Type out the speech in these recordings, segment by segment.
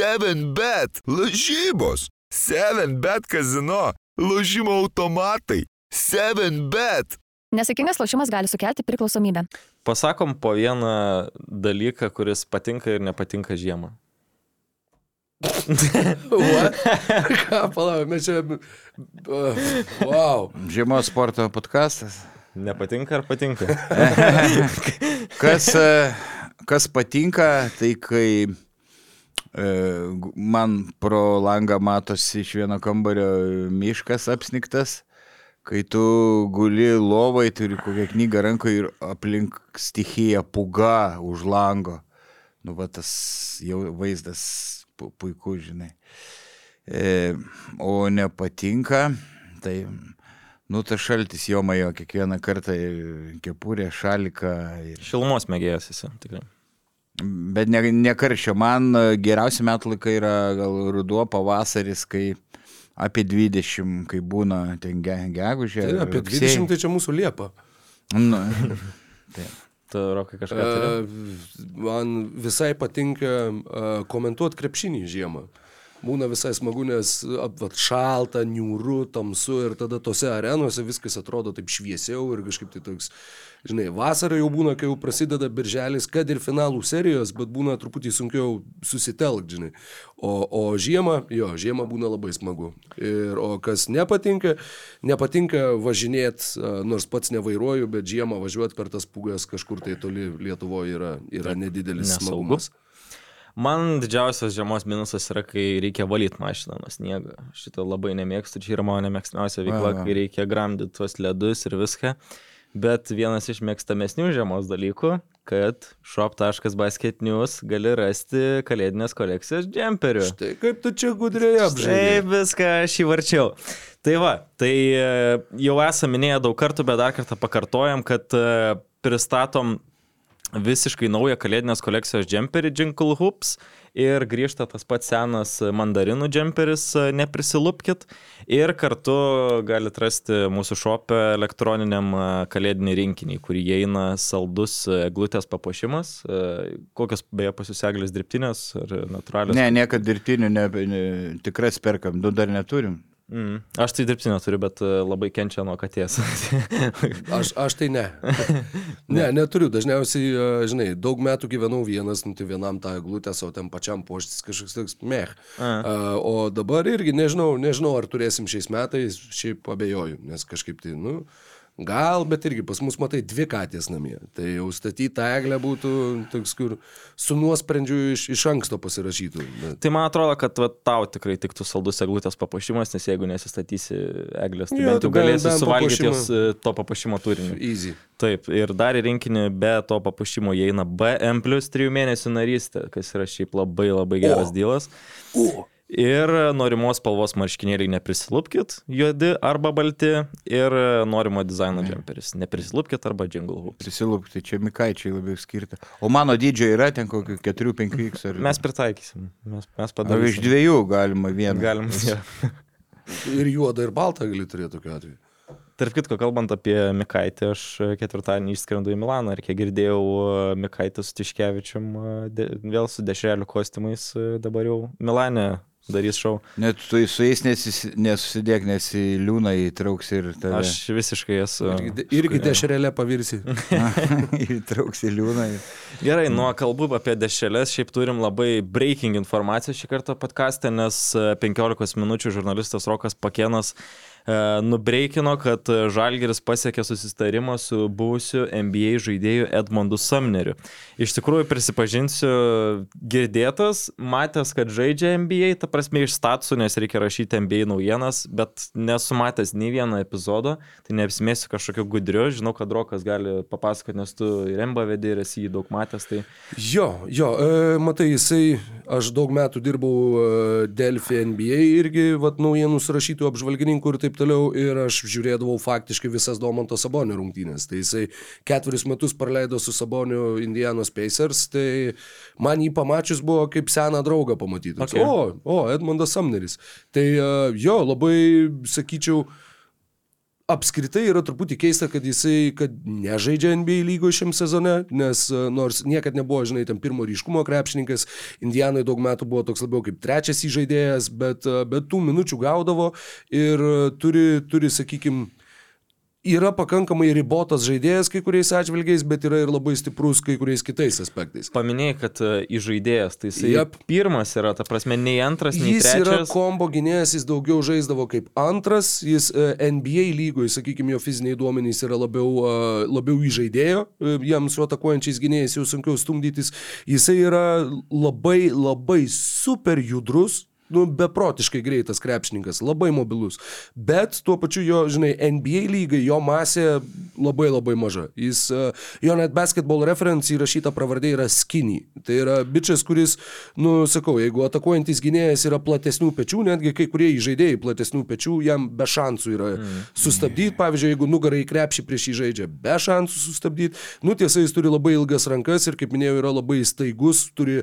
7bet, lažybos, 7bet kazino, lažymo automatai, 7bet. Nesėkmingas lošimas gali sukelti priklausomybę. Pasakom po vieną dalyką, kuris patinka ir nepatinka žiemą. Ką, palauk, mes čia... Uh, wow. Žiemos sporto podcastas. Nepatinka ar patinka? Kas, e, kas patinka, tai kai man pro langą matosi iš vieno kambario miškas apsniktas, kai tu guli lovai, turi kokią knygą rankoje ir aplink stichija puga už lango. Nu, va tas jau vaizdas pu- puikus, žinai. E, o nepatinka, tai, nu, tas šaltis jo majo kiekvieną kartą ir kepurė, šalika. Ir... Šilumos mėgėjas esi, tikrai. Bet ne, ne karščio. Man e, geriausi metų laikai yra gal ruduo, pavasaris, kai apie 20, kai būna ten ge, gegužė. Tai apie rugsėjį. 20 tai čia mūsų liepa. Nu, Tu, Rokai, kažką turi? Uh, man visai patinka uh, komentuoti krepšinį žiemą. Būna visai smagu, nes ap, vat, šalta, niūru, tamsu ir tada tose arenose viskas atrodo taip šviesiau ir kažkaip tai toks, žinai, vasara jau būna, kai jau prasideda birželis, kad ir finalų serijos, bet būna truputį sunkiau susitelkti, žinai. O, o žiemą, jo, žiemą būna labai smagu. Ir, o kas nepatinka, nepatinka važinėti, nors pats nevairuoju, bet žiemą važiuoti per tas pugas kažkur tai toli Lietuvoje yra, yra nedidelis Nesaugu. smagumas. Man didžiausias žiemos minusas yra, kai reikia valyti mašiną nuo sniego. Šitą labai nemėgstu, čia yra mano nemėgstamiausia veikla, kai reikia gramdyti tuos ledus ir viską. Bet vienas iš mėgstamesnių žiemos dalykų, kad shop.basketnews gali rasti kalėdinės kolekcijos džemperių. Tai kaip tu čia gudriai apžaidai? Taip, viską aš įvarčiau. Tai va, tai e, jau esame minėję daug kartų, bet dar kartą pakartojam, kad e, pristatom visiškai naują kalėdinės kolekcijos džemperį Jinkle Hoops ir grįžta tas pats senas mandarinų džemperis e, Neprisilupkit ir kartu galite rasti mūsų šopę elektroniniam e, kalėdinį rinkinį, kurį įeina saldus e, eglutės papuošimas, kokios beje pasiseglės dirbtinės ar natūralios. ne, niekad dirbtinių, ne, ne, tikras perkam, du dar neturim. Mm. Aš tai dirbtinio turiu, bet e, labai kenčia nuo katės. Aš, aš tai ne. Ne, neturiu. Dažniausiai, a, žinai, daug metų gyvenau vienas, nu, tai vienam tą eglutę, o ten pačiam poštis kažkoks toks meh. A. A, O dabar irgi nežinau, nežinau, ar turėsim šiais metais, šiaip abejoju, nes kažkaip tai, nu, gal, bet irgi pas mus matai dvi katės namie. Tai jau statyti eglę būtų toks, kur su nuosprendžiu iš, iš anksto pasirašytų. Bet... Tai man atrodo, kad va, tau tikrai tiktų saldus eglutės papuošimas, nes jeigu nesistatysi eglės, tai Jo, bent jau tai bent- galėsi bent suvalgyti papuošimą. jos e, to papuošimo turinį. Easy. Taip, ir dar į rinkinį be to papuošimo įeina BM plus 3 mėnesių narystė, kas yra šiaip labai labai geras O. dylas. O, Ir norimos spalvos marškinėliai neprisilupkit, juodi arba balti, ir norimo dizaino džemperis. Neprisilupkit arba jingle hoop. Prisilūpti, čia Mikaičiai labiau skirta. O mano dydžio yra ten kokių 4-5x ar... Mes pritaikysim, mes, mes Ar iš dviejų galima vieną. Galim. Ja. ir juodą, ir baltą gali turėti tokiu atveju. Tarp kitko, kalbant apie Mikaitį, aš ketvirtadienį išskrendu į Milaną ir kiek girdėjau, Mikaitį su Tiškevičium vėl su dešrelių kostiumais e, dabar jau Milane darys šau. Net tu su jais nesis- nesusidėk, nes į liūną įtrauks ir tave. Aš visiškai esu. Irgi, irgi dešrelė pavirsi. įtrauks į liūną. Ir... Gerai, nuo kalbų apie dešrelės, šiaip turim labai breaking informaciją šį kartą podcast'e, nes e, 15 minučių žurnalistas Rokas Pakenas e, nubreikino, kad Žalgeris pasiekė susitarimą su buvusiu NBA žaidėju Edmondu Sumneriu. Iš tikrųjų, prisipažinsiu, girdėtas, matęs, kad žaidžia NBA, ta prasme iš statusų, nes reikia rašyti NBA naujienas, bet nesu matęs nei vieno epizodo, tai neapsimėsiu kažkokiu gudriu, žinau, kad Rokas gali papasakoti, nes tu ir Remba vedė ir esi jį daug matęs, tai Jo, jo, e, matai, jisai, aš daug metų dirbau e, Delfi NBA irgi, vat, naujienų surašytų apžvalgininkų ir taip toliau, ir aš žiūrėdavau faktiškai visas Domanto Sabonio rungtynės. Tai jisai ketverius metus praleido su Saboniu Indianos Pacers, tai man jį pamačius buvo kaip seną draugą pamatyti. Okay. O, o, Edmondas Samneris. Tai e, jo, labai, sakyčiau, apskritai yra truputį keista, kad jisai, kad nežaidžia NBA lygoje šiam sezone, nes e, nors niekad nebuvo, žinai, ten pirmo ryškumo krepšininkas, Indijanai daug metų buvo toks labiau kaip trečias įžaidėjas, bet, e, bet tų minučių gaudavo ir e, turi, turi sakykime, yra pakankamai ribotas žaidėjas kai kuriais atžvilgiais, bet yra ir labai stiprus kai kuriais kitais aspektais. Paminėjai, kad e, įžaidėjas, tai jisai Jep. pirmas yra, ta prasme, nei antras, nei Jis yra trečias. kombo gynėjas, jis daugiau žaisdavo kaip antras, jis e, NBA lygoje, sakykime, jo fiziniai duomenys yra labiau, e, labiau įžaidėjo, e, jam su atakuojančiais gynėjais jau sunkiau stumdytis. Jisai yra labai, labai super judrus, nu, beprotiškai greitas krepšininkas, labai mobilus. Bet tuo pačiu jo, žinai, NBA lygai, jo masė labai labai maža. Jis, e, jo net basketball reference įrašyta pravardė yra skinny. Tai yra bičias, kuris, nu, sakau, jeigu atakuojantis gynėjas yra platesnių pečių, netgi kai kurie žaidėjai platesnių pečių, jam be šansų yra mm. sustabdyti. Pavyzdžiui, jeigu nugarai krepšį prieš jį žaidžia, be šansų sustabdyti. Nu, tiesa, jis turi labai ilgas rankas ir, kaip minėjau, yra labai staigus, turi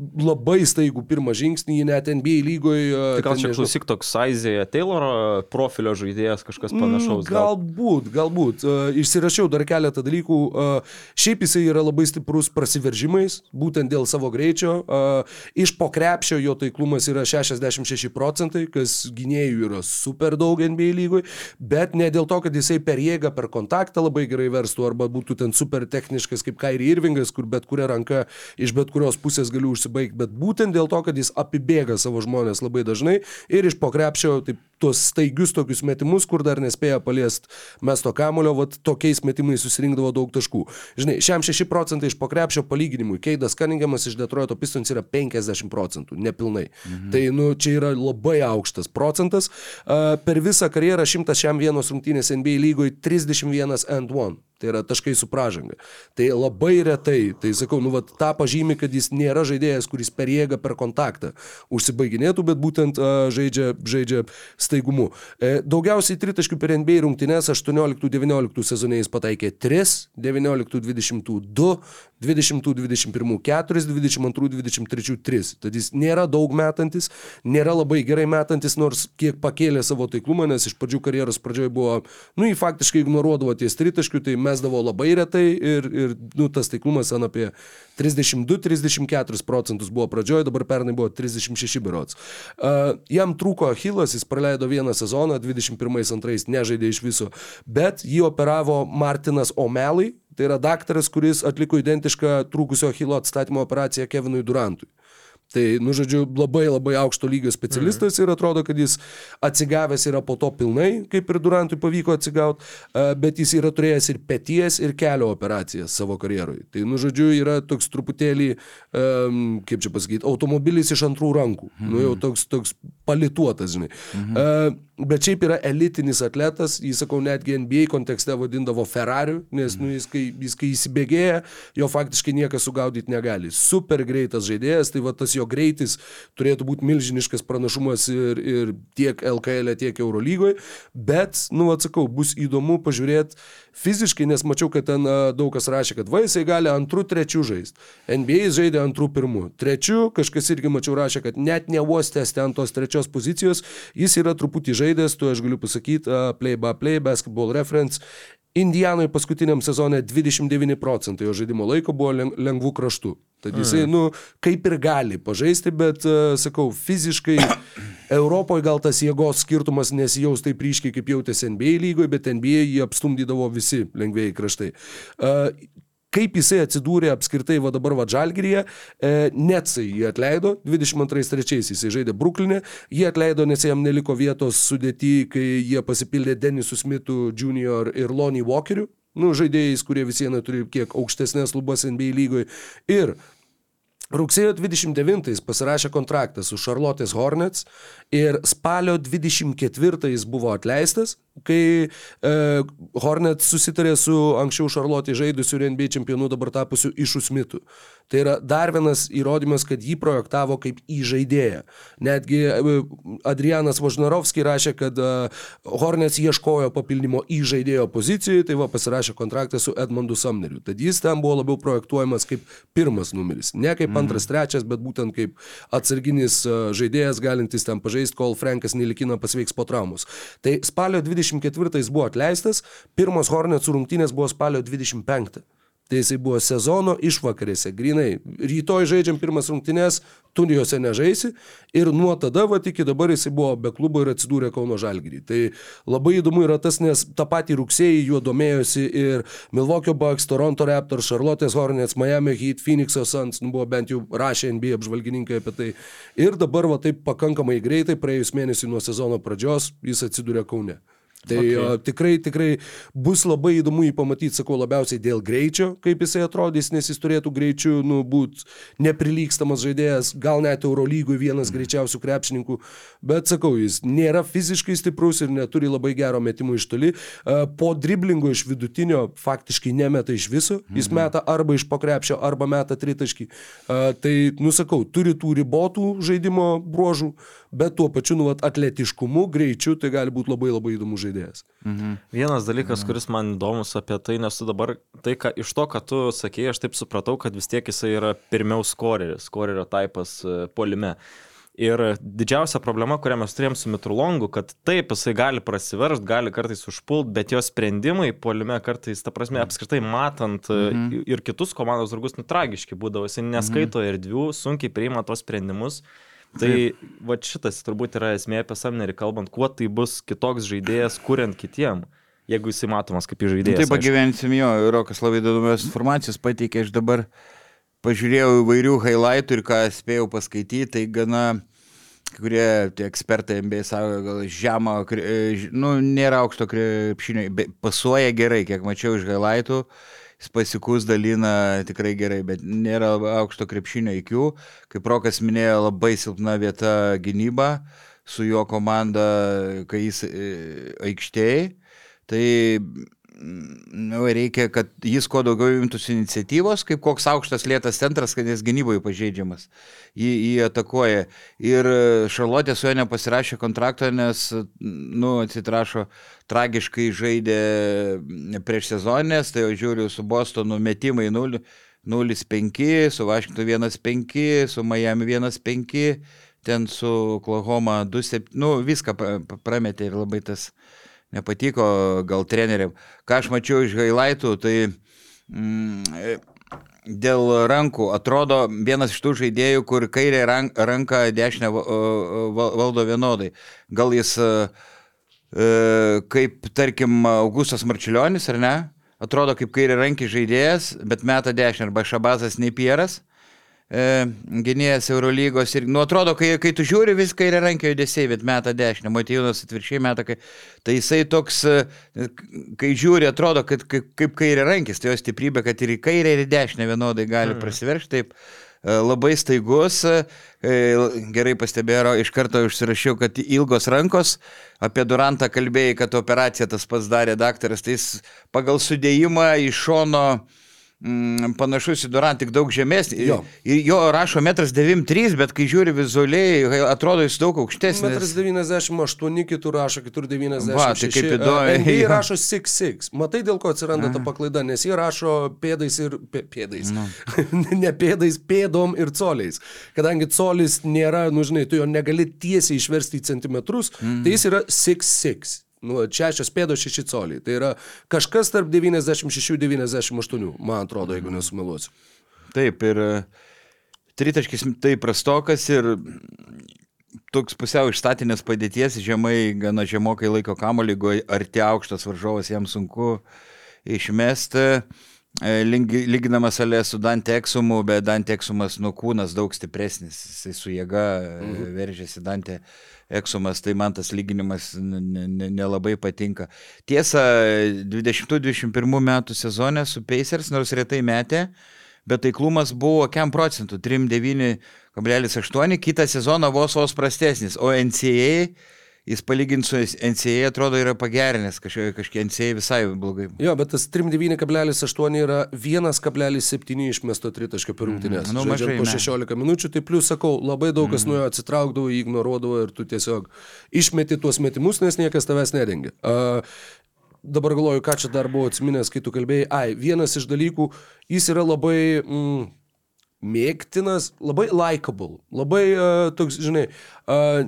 labai staigų pirmą žingsnį, net NBA lygoje. Tai gal čia klausyk toks Aizėje Tayloro profilio žaidėjas, kažkas panašaus. gal. Mm, Galbūt, galbūt. Uh, išsirašiau dar keletą dalykų. Uh, šiaip jisai yra labai stiprus prasiveržimais, būtent dėl savo greičio. Uh, iš po krepšio jo taiklumas yra 66 procentai, kas gynėjų yra super daug NBA lygoj, bet ne dėl to, kad jisai per jėgą, per kontaktą labai gerai verstų, arba būtų ten super techniškas kaip Kairi Irvingas, kur bet kuria ranka iš bet kurios pusės galiu užsibaigti, bet būtent dėl to, kad jis apibėga savo žmonės labai dažnai ir iš po krepšio taip tuos staigius tokius metimus, kur dar nespėja paliesti mesto kamulio, vat tokiais metimais susirinkdavo daug taškų. Žinai, šiam 6 procentai iš pokrepšio palyginimui, Keidas Kaningiamas iš Detroito Pistons yra 50 procentų, nepilnai. Mhm. Tai, nu, čia yra labai aukštas procentas. Per visą karjerą 101 rungtynės NBA lygoje 31 and 1. Tai yra taškai su pražanga. Tai labai retai, tai sakau, nu, vat, tą pažymį, kad jis nėra žaidėjas, kuris per jėgą, per kontaktą užsibaiginėtų, bet būtent uh, žaidžia, žaidžia staigumu. E, daugiausiai tritaškių per NBA rungtynės 18-19 sezone jis pataikė 3, 19-20 2, 20-21 4, 22-23 3. Tad jis nėra daug metantis, nėra labai gerai metantis, nors kiek pakėlė savo taiklumą, nes iš pradžių karjeros pradžioje buvo, nu, jį faktiškai ignoruodavo ties tritaškių, tai mesdavo labai retai ir, ir nu, tas taiklumas ten apie 32-34 procentus buvo pradžioje, dabar pernai buvo 36 berots. Uh, jam trūko Achilas, jis praleido vieną sezoną, 21-2 nežaidė iš viso, bet jį operavo Martinas O'Malley, tai yra daktaras, kuris atliko identišką trūkusio Achilo atstatymo operaciją Kevinui Durantui. Tai, nu, žodžiu, labai labai aukšto lygio specialistas mhm. ir atrodo, kad jis atsigavęs yra po to pilnai, kaip ir Durantui pavyko atsigauti, bet jis yra turėjęs ir pėties, ir kelio operacijas savo karjerui. Tai, nu, žodžiu, yra toks truputėlį, um, kaip čia pasakyti, automobilis iš antrų rankų. Mhm. Nu, jau toks, toks palituotas, žinai. Mhm. Uh, bet šiaip yra elitinis atletas, jis, sakau, netgi NBA kontekste vadindavo Ferrariu, nes, nu, jis, kai, jis, kai įsibėgėja, jo faktiškai niekas sugaudyti negali. Super greitas žaidėjas, tai va tas jo greitis turėtų būti milžiniškas pranašumas ir, ir tiek LKL, tiek Eurolygoje, bet, nu, atsakau, bus įdomu pažiūrėti fiziškai, nes mačiau, kad ten a, daug kas rašė, kad va, jisai gali antrų, trečių žaisti. NBA žaidė antrų, pirmų. Trečių, kažkas irgi mačiau rašė, kad net neuostęs ten tos trečios pozicijos, jis yra truputį žaidęs, tu aš galiu pasakyti, a, play by play, basketball reference. Indianoje paskutiniam sezone 29 procentai jo žaidimo laiko buvo leng- lengvų kraštų. Tad jisai, nu, kaip ir gali pažaisti, bet, sakau, fiziškai Europoje gal tas jėgos skirtumas nesijaus taip ryškiai, kaip jautėsi NBA lygoje, bet NBA jį apstumdydavo visi lengvėjai kraštai. Uh, kaip jisai atsidūrė apskritai va dabar va Žalgiryje, e, Netsai jį atleido, 22-3 jisai žaidė Bruklinė, jį atleido, nes jam neliko vietos sudėti, kai jie pasipildė Denisu Smithu Jr. ir Lonnie Walkeriu, nu, žaidėjais, kurie vis viena turi kiek aukštesnės lubas NBA lygoje. Ir Rugsėjo 29 jis pasirašė kontraktą su Charlotte's Hornets ir spalio 24 jis buvo atleistas, kai e, Hornets susitarė su anksčiau Charlotte žaidusiu NBA čempionu dabar tapusiu Išu Smitu. Tai yra dar vienas įrodymas, kad jį projektavo kaip įžaidėją. Netgi e, Adrianas Vožnarovskis rašė, kad e, Hornets ieškojo papildymo įžaidėjo pozicijoje, tai va pasirašė kontraktą su Edmondu Samneriu. Tad jis ten buvo labiau projektuojamas kaip pirmas numeris, ne kaip antras, trečias, bet būtent kaip atsarginis e, žaidėjas galintis ten pažaisti, kol Frankas Nelikina pasveiks po traumus. Tai spalio 24 jis buvo atleistas, pirmos Hornets rungtynės buvo spalio 25. Tai jisai buvo sezono išvakarėse, grinai. Rytoj žaidžiam pirmas rungtynės, tu juose nežaisi ir nuo tada, va, iki dabar jisai buvo be klubo ir atsidūrė Kauno Žalgirį. Tai labai įdomu yra tas, nes tą patį rugsėjį juo domėjosi ir Milwaukee Bucks, Toronto Raptors, Charlotte's Hornets, Miami Heat, Phoenix'o Suns, nu, buvo bent jau rašę NBA apžvalgininkai apie tai. Ir dabar va taip pakankamai greitai, praėjus mėnesį nuo sezono pradžios, jis atsidūrė Kaune. Tai okay. o, tikrai, tikrai bus labai įdomu jį pamatyti, sakau, labiausiai dėl greičio, kaip jisai atrodys, nes jis turėtų greičiu nu, būti neprilykstamas žaidėjas, gal net Eurolygui vienas greičiausių krepšininkų, bet sakau, jis nėra fiziškai stiprus ir neturi labai gero metimo iš toli. Po driblingo iš vidutinio faktiškai nemeta iš viso, jis mhm. meta arba iš pokrepšio, arba meta tritaškį. Tai, nusakau, turi tų ribotų žaidimo bruožų, bet tuo pačiu nu, atletiškumu, greičiu, tai gali būti labai labai įdomus žaidėjas. Mhm. Vienas dalykas, kuris man įdomus apie tai, nes tu dabar, tai ką, iš to, ką tu sakėjai, aš taip supratau, kad vis tiek jisai yra pirmiau skoreris, skorerio taipas e, polime. Ir didžiausia problema, kurią mes turėjom su Mitrulongu, kad taip, jisai gali prasiveršti, gali kartais užpult, bet jo sprendimai polime kartais, ta prasme, apskritai matant mm -hmm. ir kitus komandos draugus, nu, tragiški būdavo, jisai neskaito mm -hmm. erdvių, sunkiai priima tos sprendimus. Tai va šitas turbūt yra esmė apie Samnerį, kalbant, kuo tai bus kitoks žaidėjas, kuriant kitiem, jeigu jisai matomas kaip žaidėjas. Taip pagyvensim jo, Rokas labai įdomios informacijos pateikė, aš dabar pažiūrėjau įvairių highlightų ir ką spėjau paskaityti, tai gana kurie tie ekspertai MBA sako, gal žemą, nu, nėra aukšto krepšinio, pasuoja gerai, kiek mačiau iš highlightų. Spasikus dalina tikrai gerai, bet nėra aukšto krepšinio įkių. Kaip Rokas minėjo, labai silpna vieta gynyba su jo komanda, kai jis e, aikštėje. Tai nu, reikia, kad jis kuo daugiau imtųsi iniciatyvos, kaip koks aukštas lėtas centras, kad jis gynyboje pažeidžiamas. Jį, jį atakuoja. Ir Šarlotė su juo nepasirašė kontraktą, nes, nu, atsiprašo, tragiškai žaidė prieš sezonės, tai jau žiūriu su Bostonu metimai 0-5, su Vašingtonu 1-5, su Miami 1-5, ten su Oklahoma 2-7, nu, viską prametė ir labai tas nepatiko gal treneriam. Ką aš mačiau iš highlightų, tai mm, dėl rankų atrodo vienas iš tų žaidėjų, kur kairė ranka dešinę valdo vienodai. Gal jis e, kaip, tarkim, Augustas Marčiulionis, ar ne? Atrodo kaip kairė rankį žaidėjas, bet meta dešinę, arba Šabazas Neipieras e, gynėjas Eurolygos ir, nu, atrodo, kai, kai tu žiūri viską ir rankio judesiai, bet meta dešinę, Matijūnas atvirkščiai meta, kai, tai jisai toks, e, kai žiūri, atrodo, kad kaip, kaip kairė rankis, tai jo stiprybė, kad ir į kairę, ir į dešinę vienodai gali mm. prasiveršti, taip e, labai staigus, e, gerai pastebėjo, iš karto užsirašiau, kad ilgos rankos, apie Durantą kalbėjai, kad operaciją tas pats darė daktaras, tai jis pagal sudėjimą iš šono mm, panašus į Durant, tik daug žemesnį. Jo. Ir jo rašo 1,93 m, bet kai žiūri vizualiai, atrodo jis daug aukštesnis. 1,98 m, kitur rašo, kitur 96 m. Va, tai kaip įdomu. Jis rašo 6,6. Matai, dėl ko atsiranda ta paklaida, nes jie rašo pėdais ir pė, pėdais. No. ne pėdais, pėdom ir coliais. Kadangi colis nėra, nu žinai, tu jo negali tiesiai išversti į centimetrus, mm. tai jis yra 6,6 nu, 6 pėdos 6 coliai. Tai yra kažkas tarp 96-98, man atrodo, jeigu nesumeluosiu. Taip, ir e, tritaškis tai prastokas ir toks pusiau išstatinės padėties, žemai, gana žemokai laiko kamolį, jeigu arti aukštas varžovas jam sunku išmesti. E, lyginamas alė su Dante Eksumu, bet Dante Eksumas nu kūnas daug stipresnis, jisai su jėga mhm. veržėsi Dante Eksumas, tai man tas lyginimas nelabai patinka. Tiesa, 2021 metų sezone su Pacers, nors retai metė, bet taiklumas buvo kiam procentų, 3,9,8, kitą sezoną vos vos prastesnis, o NCAA jis palyginti su NCA atrodo yra pagerinęs, kažkiek kažkie NCA visai blogai. Jo, bet tas 39,8 yra 1,7 išmesto tritaškio per rungtynės. Mm, nu, mažai. Po 16 minučių, tai plus sakau, labai daug kas mm. nuo jo atsitraukdavo, ignoruodavo ir tu tiesiog išmeti tuos metimus, nes niekas tavęs nedengia. Uh, dabar galvoju, ką čia dar buvo atsiminęs, kai tu kalbėjai. Ai, vienas iš dalykų, jis yra labai... Mm, mėgtinas, labai likable, labai uh, toks, žinai, uh,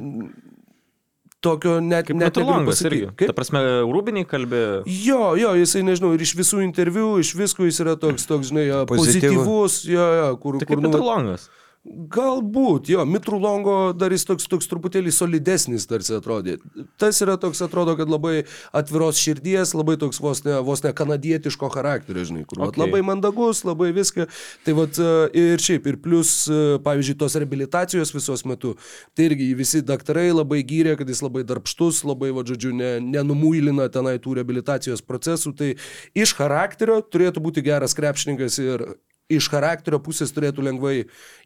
tokio net, Kaip net pasakyt. irgi. Ta prasme, rūbiniai kalbė. Jo, jo, jisai, nežinau, ir iš visų interviu, iš visko jis yra toks, toks žinai, pozityvus, jo, jo, kur, Tai kur kaip nu, Longas. Galbūt, jo, Mitrų Longo dar jis toks, toks truputėlį solidesnis tarsi atrodė. Tas yra toks, atrodo, kad labai atviros širdies, labai toks vos ne, vos ne kanadietiško charakterio, žinai, kur okay. Labai mandagus, labai viską. Tai vat e, ir šiaip, ir plus, e, pavyzdžiui, tos rehabilitacijos visos metu, tai irgi visi daktarai labai gyrė, kad jis labai darbštus, labai, va, žodžiu, ne, nenumuilina tenai tų rehabilitacijos procesų. Tai iš charakterio turėtų būti geras krepšininkas ir iš charakterio pusės turėtų lengvai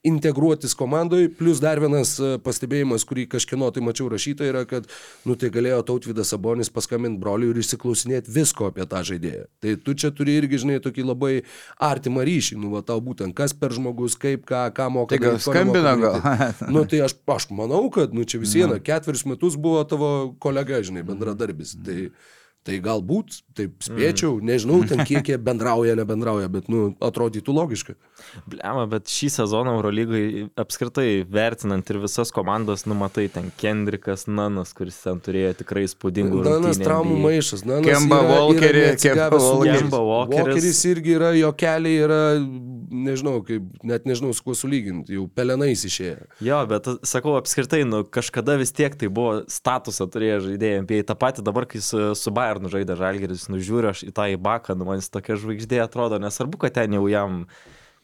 integruotis komandai. Plus dar vienas e, pastebėjimas, kurį kažkieno tai mačiau rašyta, yra, kad, nu tai galėjo tautvydas Sabonis paskambinti broliui ir išsiklausinėti visko apie tą žaidėją. Tai tu čia turi irgi, žinai, tokį labai artimą ryšį, nu va tau būtent, kas per žmogus, kaip, ką, ką moka. Tai gal skambino gal? Nu tai aš, aš manau, kad, nu čia vis viena, ketverius metus buvo tavo kolega, žinai, bendradarbis. Tai, tai galbūt, taip spėčiau, nežinau, ten kiek jie bendrauja, nebendrauja, bet, nu, atrodytų logiška. Blema, bet šį sezoną Eurolygai apskritai vertinant ir visas komandas, numatai ten Kendrikas, Nanas, kuris ten turėjo tikrai įspūdingų. Nanas rungtynių traumų maišas. Nanas Kemba neatsigavęs Kemba Walkeris. Walkeris irgi yra, jo keliai yra, nežinau, kaip, net nežinau su kuo sulyginti, jau pelenais išėję. Jo, bet sakau, apskritai, nu, kažkada vis tiek tai buvo statusą turėję žaidėjai. Apie tą patį dabar, kai su, su Bayernu žaidė Žalgeris, nužiūriu aš į tą įbaką, nu, man jis tokia žvaigždė atrodo, nesvarbu, kad ten jau jam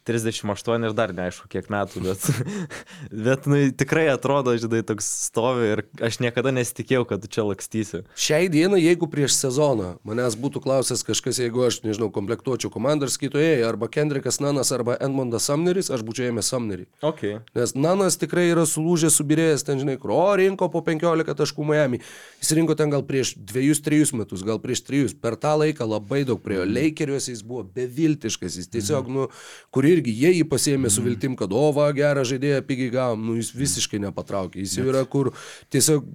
38 ir dar neaišku kiek metų, bet, bet nu, tikrai atrodo, žinai, toks stovi ir aš niekada nesitikėjau, kad čia lakstysi. Šiai dienai, jeigu prieš sezoną manęs būtų klausęs kažkas, jeigu aš, nežinau, komplektuočiau komandą ir skaitojai, arba Kendrikas Nanas, arba Edmondas Samneris, aš būčiau ėmęs Samnerį. Okay. Nes Nanas tikrai yra sulūžęs, subirėjęs, ten žinai, kur, o rinko po 15 taškų Miami. Jis rinko ten gal prieš 2-3 metus, gal prieš 3. Per tą laiką labai daug prie jo. Lakeriuose jis buvo beviltiškas. Jis tiesiog, nu, kur irgi jie jį pasėmė su viltim, kad o va, gerą žaidėją pigiai gavom, nu, jis visiškai nepatraukė. Jis jau yra, kur tiesiog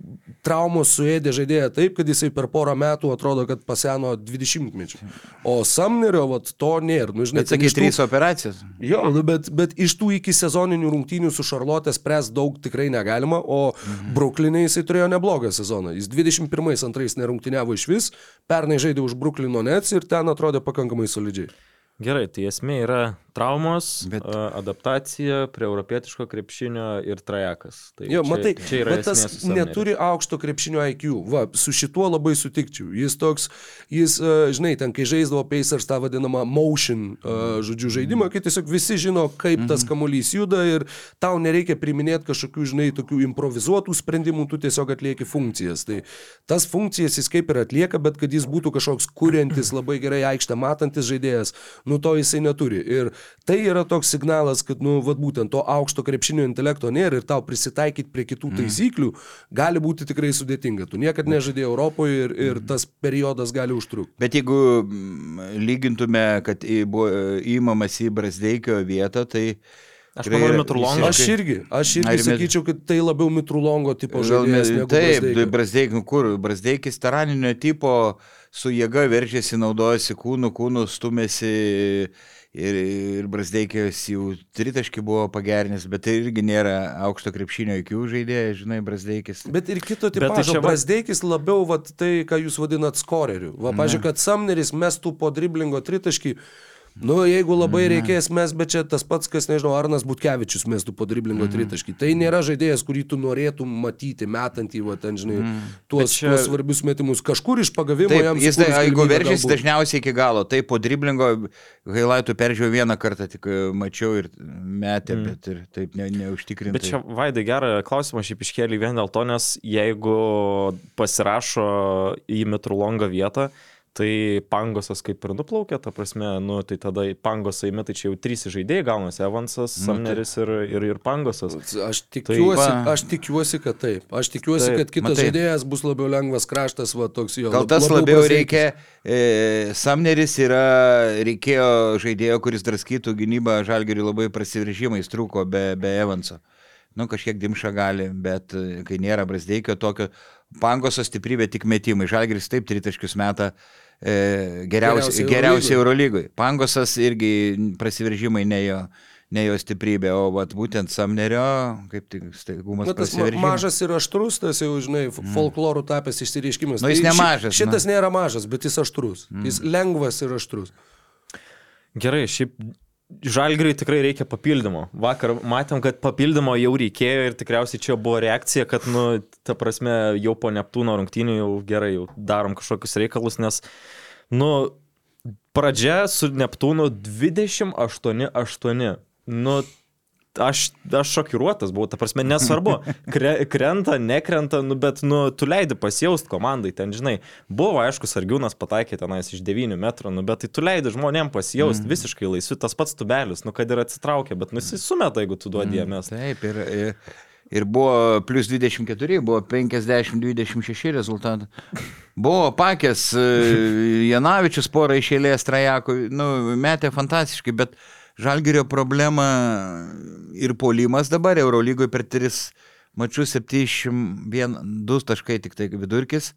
traumos suėdė žaidėją taip, kad jisai per porą metų atrodo, kad paseno 20 mečių. O Samnerio, vat, to nėra. Nu, žinai, Bet sakai, tų- trys operacijos. Jo, nu, bet, bet iš tų iki sezoninių rungtynių su Šarlotė spręs daug tikrai negalima, o mhm. Bruklinė jisai turėjo neblogą sezoną. Jis 21-2 nerungtyniavo iš vis, pernai žaidė už Bruklino Nets ir ten atrodė pakankamai solidžiai. Gerai, tai esmė yra traumos, Bet- adaptacija prie europietiško krepšinio ir trajekas. Tai Jo, čia, matai, čia yra bet tas esmė su Sumneriu. neturi aukšto krepšinio IQ. Va, su šituo labai sutikčiau. Jis toks, jis, žinai, ten, kai žaisdavo Pacers tą vadinamą motion, žodžiu, žaidimą, kai tiesiog visi žino, kaip tas kamuolys juda ir tau nereikia priminėti kažkokių, žinai, tokių improvizuotų sprendimų, tu tiesiog atlieki funkcijas. Tai tas funkcijas jis kaip ir atlieka, bet kad jis būtų kažkoks kuriantis, labai gerai aikštę matantis žaidėjas, nu to jisai neturi. Ir tai yra toks signalas, kad, nu, vad būtent to aukšto krepšinio intelekto nėra ir tau prisitaikyti prie kitų taisyklių gali būti tikrai sudėtinga. Tu niekada nežaidėjai Europoje ir, ir tas periodas gali užtrukti. Bet jeigu mm, lygintume, kad į- buvo įmamas į Brasdeikio vietą, tai... Aš manau, yra Mitrulongas. Aš irgi, aš Ar irgi mes- sakyčiau, kad tai labiau Mitrulongo tipo žaidėjas. Taip. Brasdeikis, nu kur, Brasdeikis taraninio tipo su jėga veržėsi, naudojasi kūnų, kūnų stumėsi ir, ir Brasdeikis jau tritaški buvo pagerinęs, bet tai irgi nėra aukšto krepšinio IQ žaidėjas, žinai, Brasdeikis. Bet ir kito Bet tai tipo, čia va- Brasdeikis labiau vat, tai, ką jūs vadinat skoreriu. Va, pažiūrėk, kad Samneris mestų po driblingo tritaškį. Nu, jeigu labai reikės mes, bet čia tas pats, kas, nežinau, Arnas Butkevičius mestų po driblingo tritaškį. Tai nėra žaidėjas, kurį tu norėtum matyti, metant į, va, ten, žinai, tuos, čia- tuos svarbius metimus. Kažkur iš pagavimo Taip, jam jis, tai, jeigu galbūt. dažniausiai iki galo, tai po driblingo Hailaitų peržiūrėjau vieną kartą, tik e, mačiau ir metė, mm. bet ir taip ne, neužtikrintai. Bet čia, Vaidai, gerą klausimą šiaip iškėlė vien dėl to, nes jeigu pasirašo į Mitrulongo vietą, tai Pangosas kaip ir nuplaukė, ta prasme, nu, tai tada Pangosą įmė, tai čia jau trys žaidėjai gaunasi - Evansas, Nu, Samneris ir, ir, ir Pangosas. Aš tikiuosi, va. aš tikiuosi, kad taip. Aš tikiuosi, Taip, kad kitas matai. žaidėjas bus labiau lengvas kraštas, va toks jo. Gal tas labiau Brasdeikis. reikia, e, Samneris yra, reikėjo žaidėjo, kuris draskytų gynybą, žalgeriui labai prasiveržimais trūko be, be Evanso. Nu, kažkiek dimša gali, bet e, kai nėra Brasdeikio tokio, pangoso stiprybė tik metimai. Žalgeris taip tritaškius meta e, geriausiai Geriausiai. Eurolygoj. Pangosas irgi prasiveržimai ne jo, ne jo stiprybė, o vat, būtent Samnerio, kaip tik staigumas Na, tas mažas ir aštrus, tas jau, žinai, f- folklorų tapęs išsireiškimas. Nu, jis Tai ši- nemažas, Šitas nėra mažas, bet jis aštrus. Jis lengvas ir aštrus. Gerai, šiaip Žalgiriui tikrai reikia papildymo. Vakar matėm, kad papildymo jau reikėjo ir tikriausiai čia buvo reakcija, kad, nu, ta prasme, jau po Neptūno rungtynių jau gerai, jau darom kažkokius reikalus, nes, nu, pradžia su Neptūnu 28-8. Nu, aš, aš šokiruotas buvau, ta prasme, nesvarbu, kre, krenta, nekrenta, nu, bet, nu, tu leidi pasijaust komandai, ten, žinai, buvo, aišku, Sargiūnas pataikė tenais iš 9 metrų, nu, bet tai tu leidi žmonėm pasijaust mm. visiškai laisvi, tas pats tubelis, nu, kad ir atsitraukia, bet, nu, jis sumeta, jeigu tu duodi jam mes. Taip, ir, ir, ir buvo plus 24, buvo 50-26 rezultatai. Buvo pakęs e, Janavičius porą išėlės trajekų, nu, metė fantastiškai, bet Žalgirio problema ir polimas dabar Eurolygoje per 3 mačius 71 taškai tik tai vidurkis.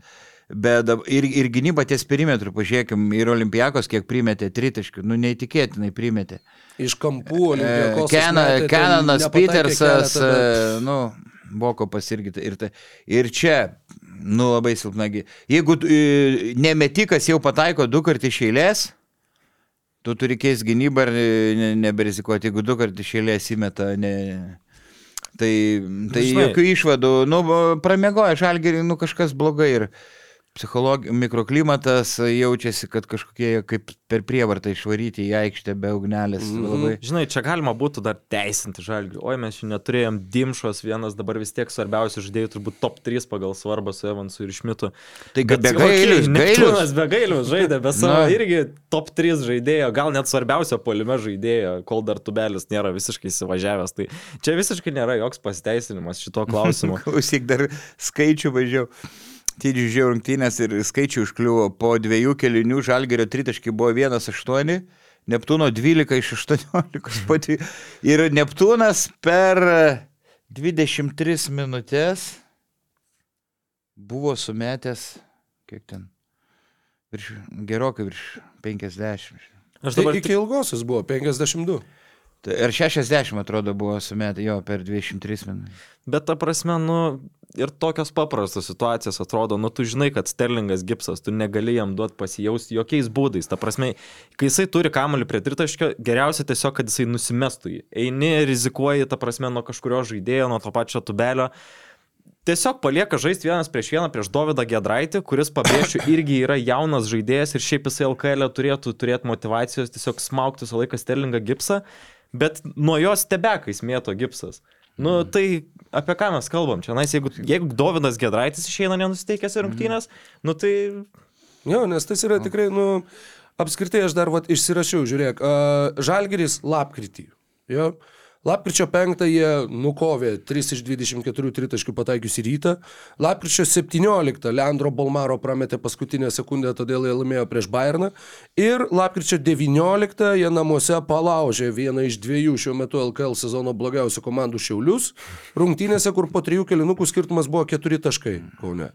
Bet ir, ir gynyba ties perimetru, pažiūrėkim, ir Olimpijakos kiek primetė tritaškių, nu neįtikėtinai primetė. Iš kampų, Olympiakos Kena, išmetė, ten Kenanas, Petersas, keletą, bet- e, nu, Bokopas irgi. tai- Ir, tai- ir čia, nu, labai silpnagi. Jeigu e, nemetikas jau pataiko du kartus iš eilės, tu turi keisti gynybą ir ne- neberizikuoti, jeigu du kartus iš eilės įmeta. Ne, tai tai Žinai- jokių išvadų, nu, pramiegoja žalgerį, nu, kažkas blogai ir psichologija, mikroklimatas jaučiasi, kad kažkokie kaip per prievartą išvaryti į aikštę be ugnelės. Mhm. Labai. Žinai, čia galima būtų dar teisinti žalgį. Oi, mes čia neturėjom Dimšos, vienas dabar vis tiek svarbiausių žaidėjų, turbūt top 3 pagal svarbą su Evansu ir Šmitu. Tai kad be gailius, Neptūnas be gailių žaidė, be savo irgi top 3 žaidėjo, gal net svarbiausio polime žaidėjo, kol dar tubelis nėra visiškai įsivažiavęs. Tai čia visiškai nėra joks pasiteisinimas šito klausimu. Klausyk, dar skaičių važiavau. Tidžių žiūrėjau rungtynės ir skaičių užkliuvo. Po dviejų kelinių žalgerio tritaškai buvo 1-8, Neptūno 12 iš 18. po dvi- Ir Neptūnas per 23 minutės buvo sumetęs, kiek ten, virš, gerokai virš 50. Aš Tai dabar iki ilgosios buvo 52. Tai Ir 60 atrodo buvo sumetę jo per 23 minutės. Bet ta prasme, nu, ir tokios paprastos situacijos atrodo, nu, tu žinai, kad Sterlingas gipsas, tu negali jam duoti pasijausti jokiais būdais. Ta prasme, kai jisai turi kamuolį prie tritaškio, geriausia tiesiog, kad jisai nusimestų jį. Eini, rizikuoji, ta prasme, nuo kažkurio žaidėjo, nuo to pačio tubelio. Tiesiog palieka žaisti vienas prieš vieną prieš Dovydą Gedraitį, kuris, pabrėšiu, irgi yra jaunas žaidėjas ir šiaip jisai LKL turėtų turėti motivacijos tiesiog smaukti visą laiką Sterlingą gipsą, bet nuo jos tebekais mėto gipsas. Nu, tai apie ką mes kalbam čia? Nais, jeigu, jeigu Dovydas Gedraitis išeina nenusiteikęs į rungtynės, nu tai... Jo, nes tas yra tikrai, nu, apskritai aš dar vat, išsirašiau, žiūrėk, uh, Žalgeris lapkritį. Jo. Lapkričio 5 jie nukovė 3 iš 24 tritaškių pataikiusi rytą. Lapkričio 17 Leandro Bolmaro prametė paskutinę sekundę, todėl jie laimėjo prieš Bayerną. Ir lapkričio 19 jie namuose palaužė vieną iš dviejų šiuo metu LKL sezono blogiausių komandų Šiaulius. Rungtynėse, kur po trijų kelinukų skirtumas buvo 4 taškai Kaune.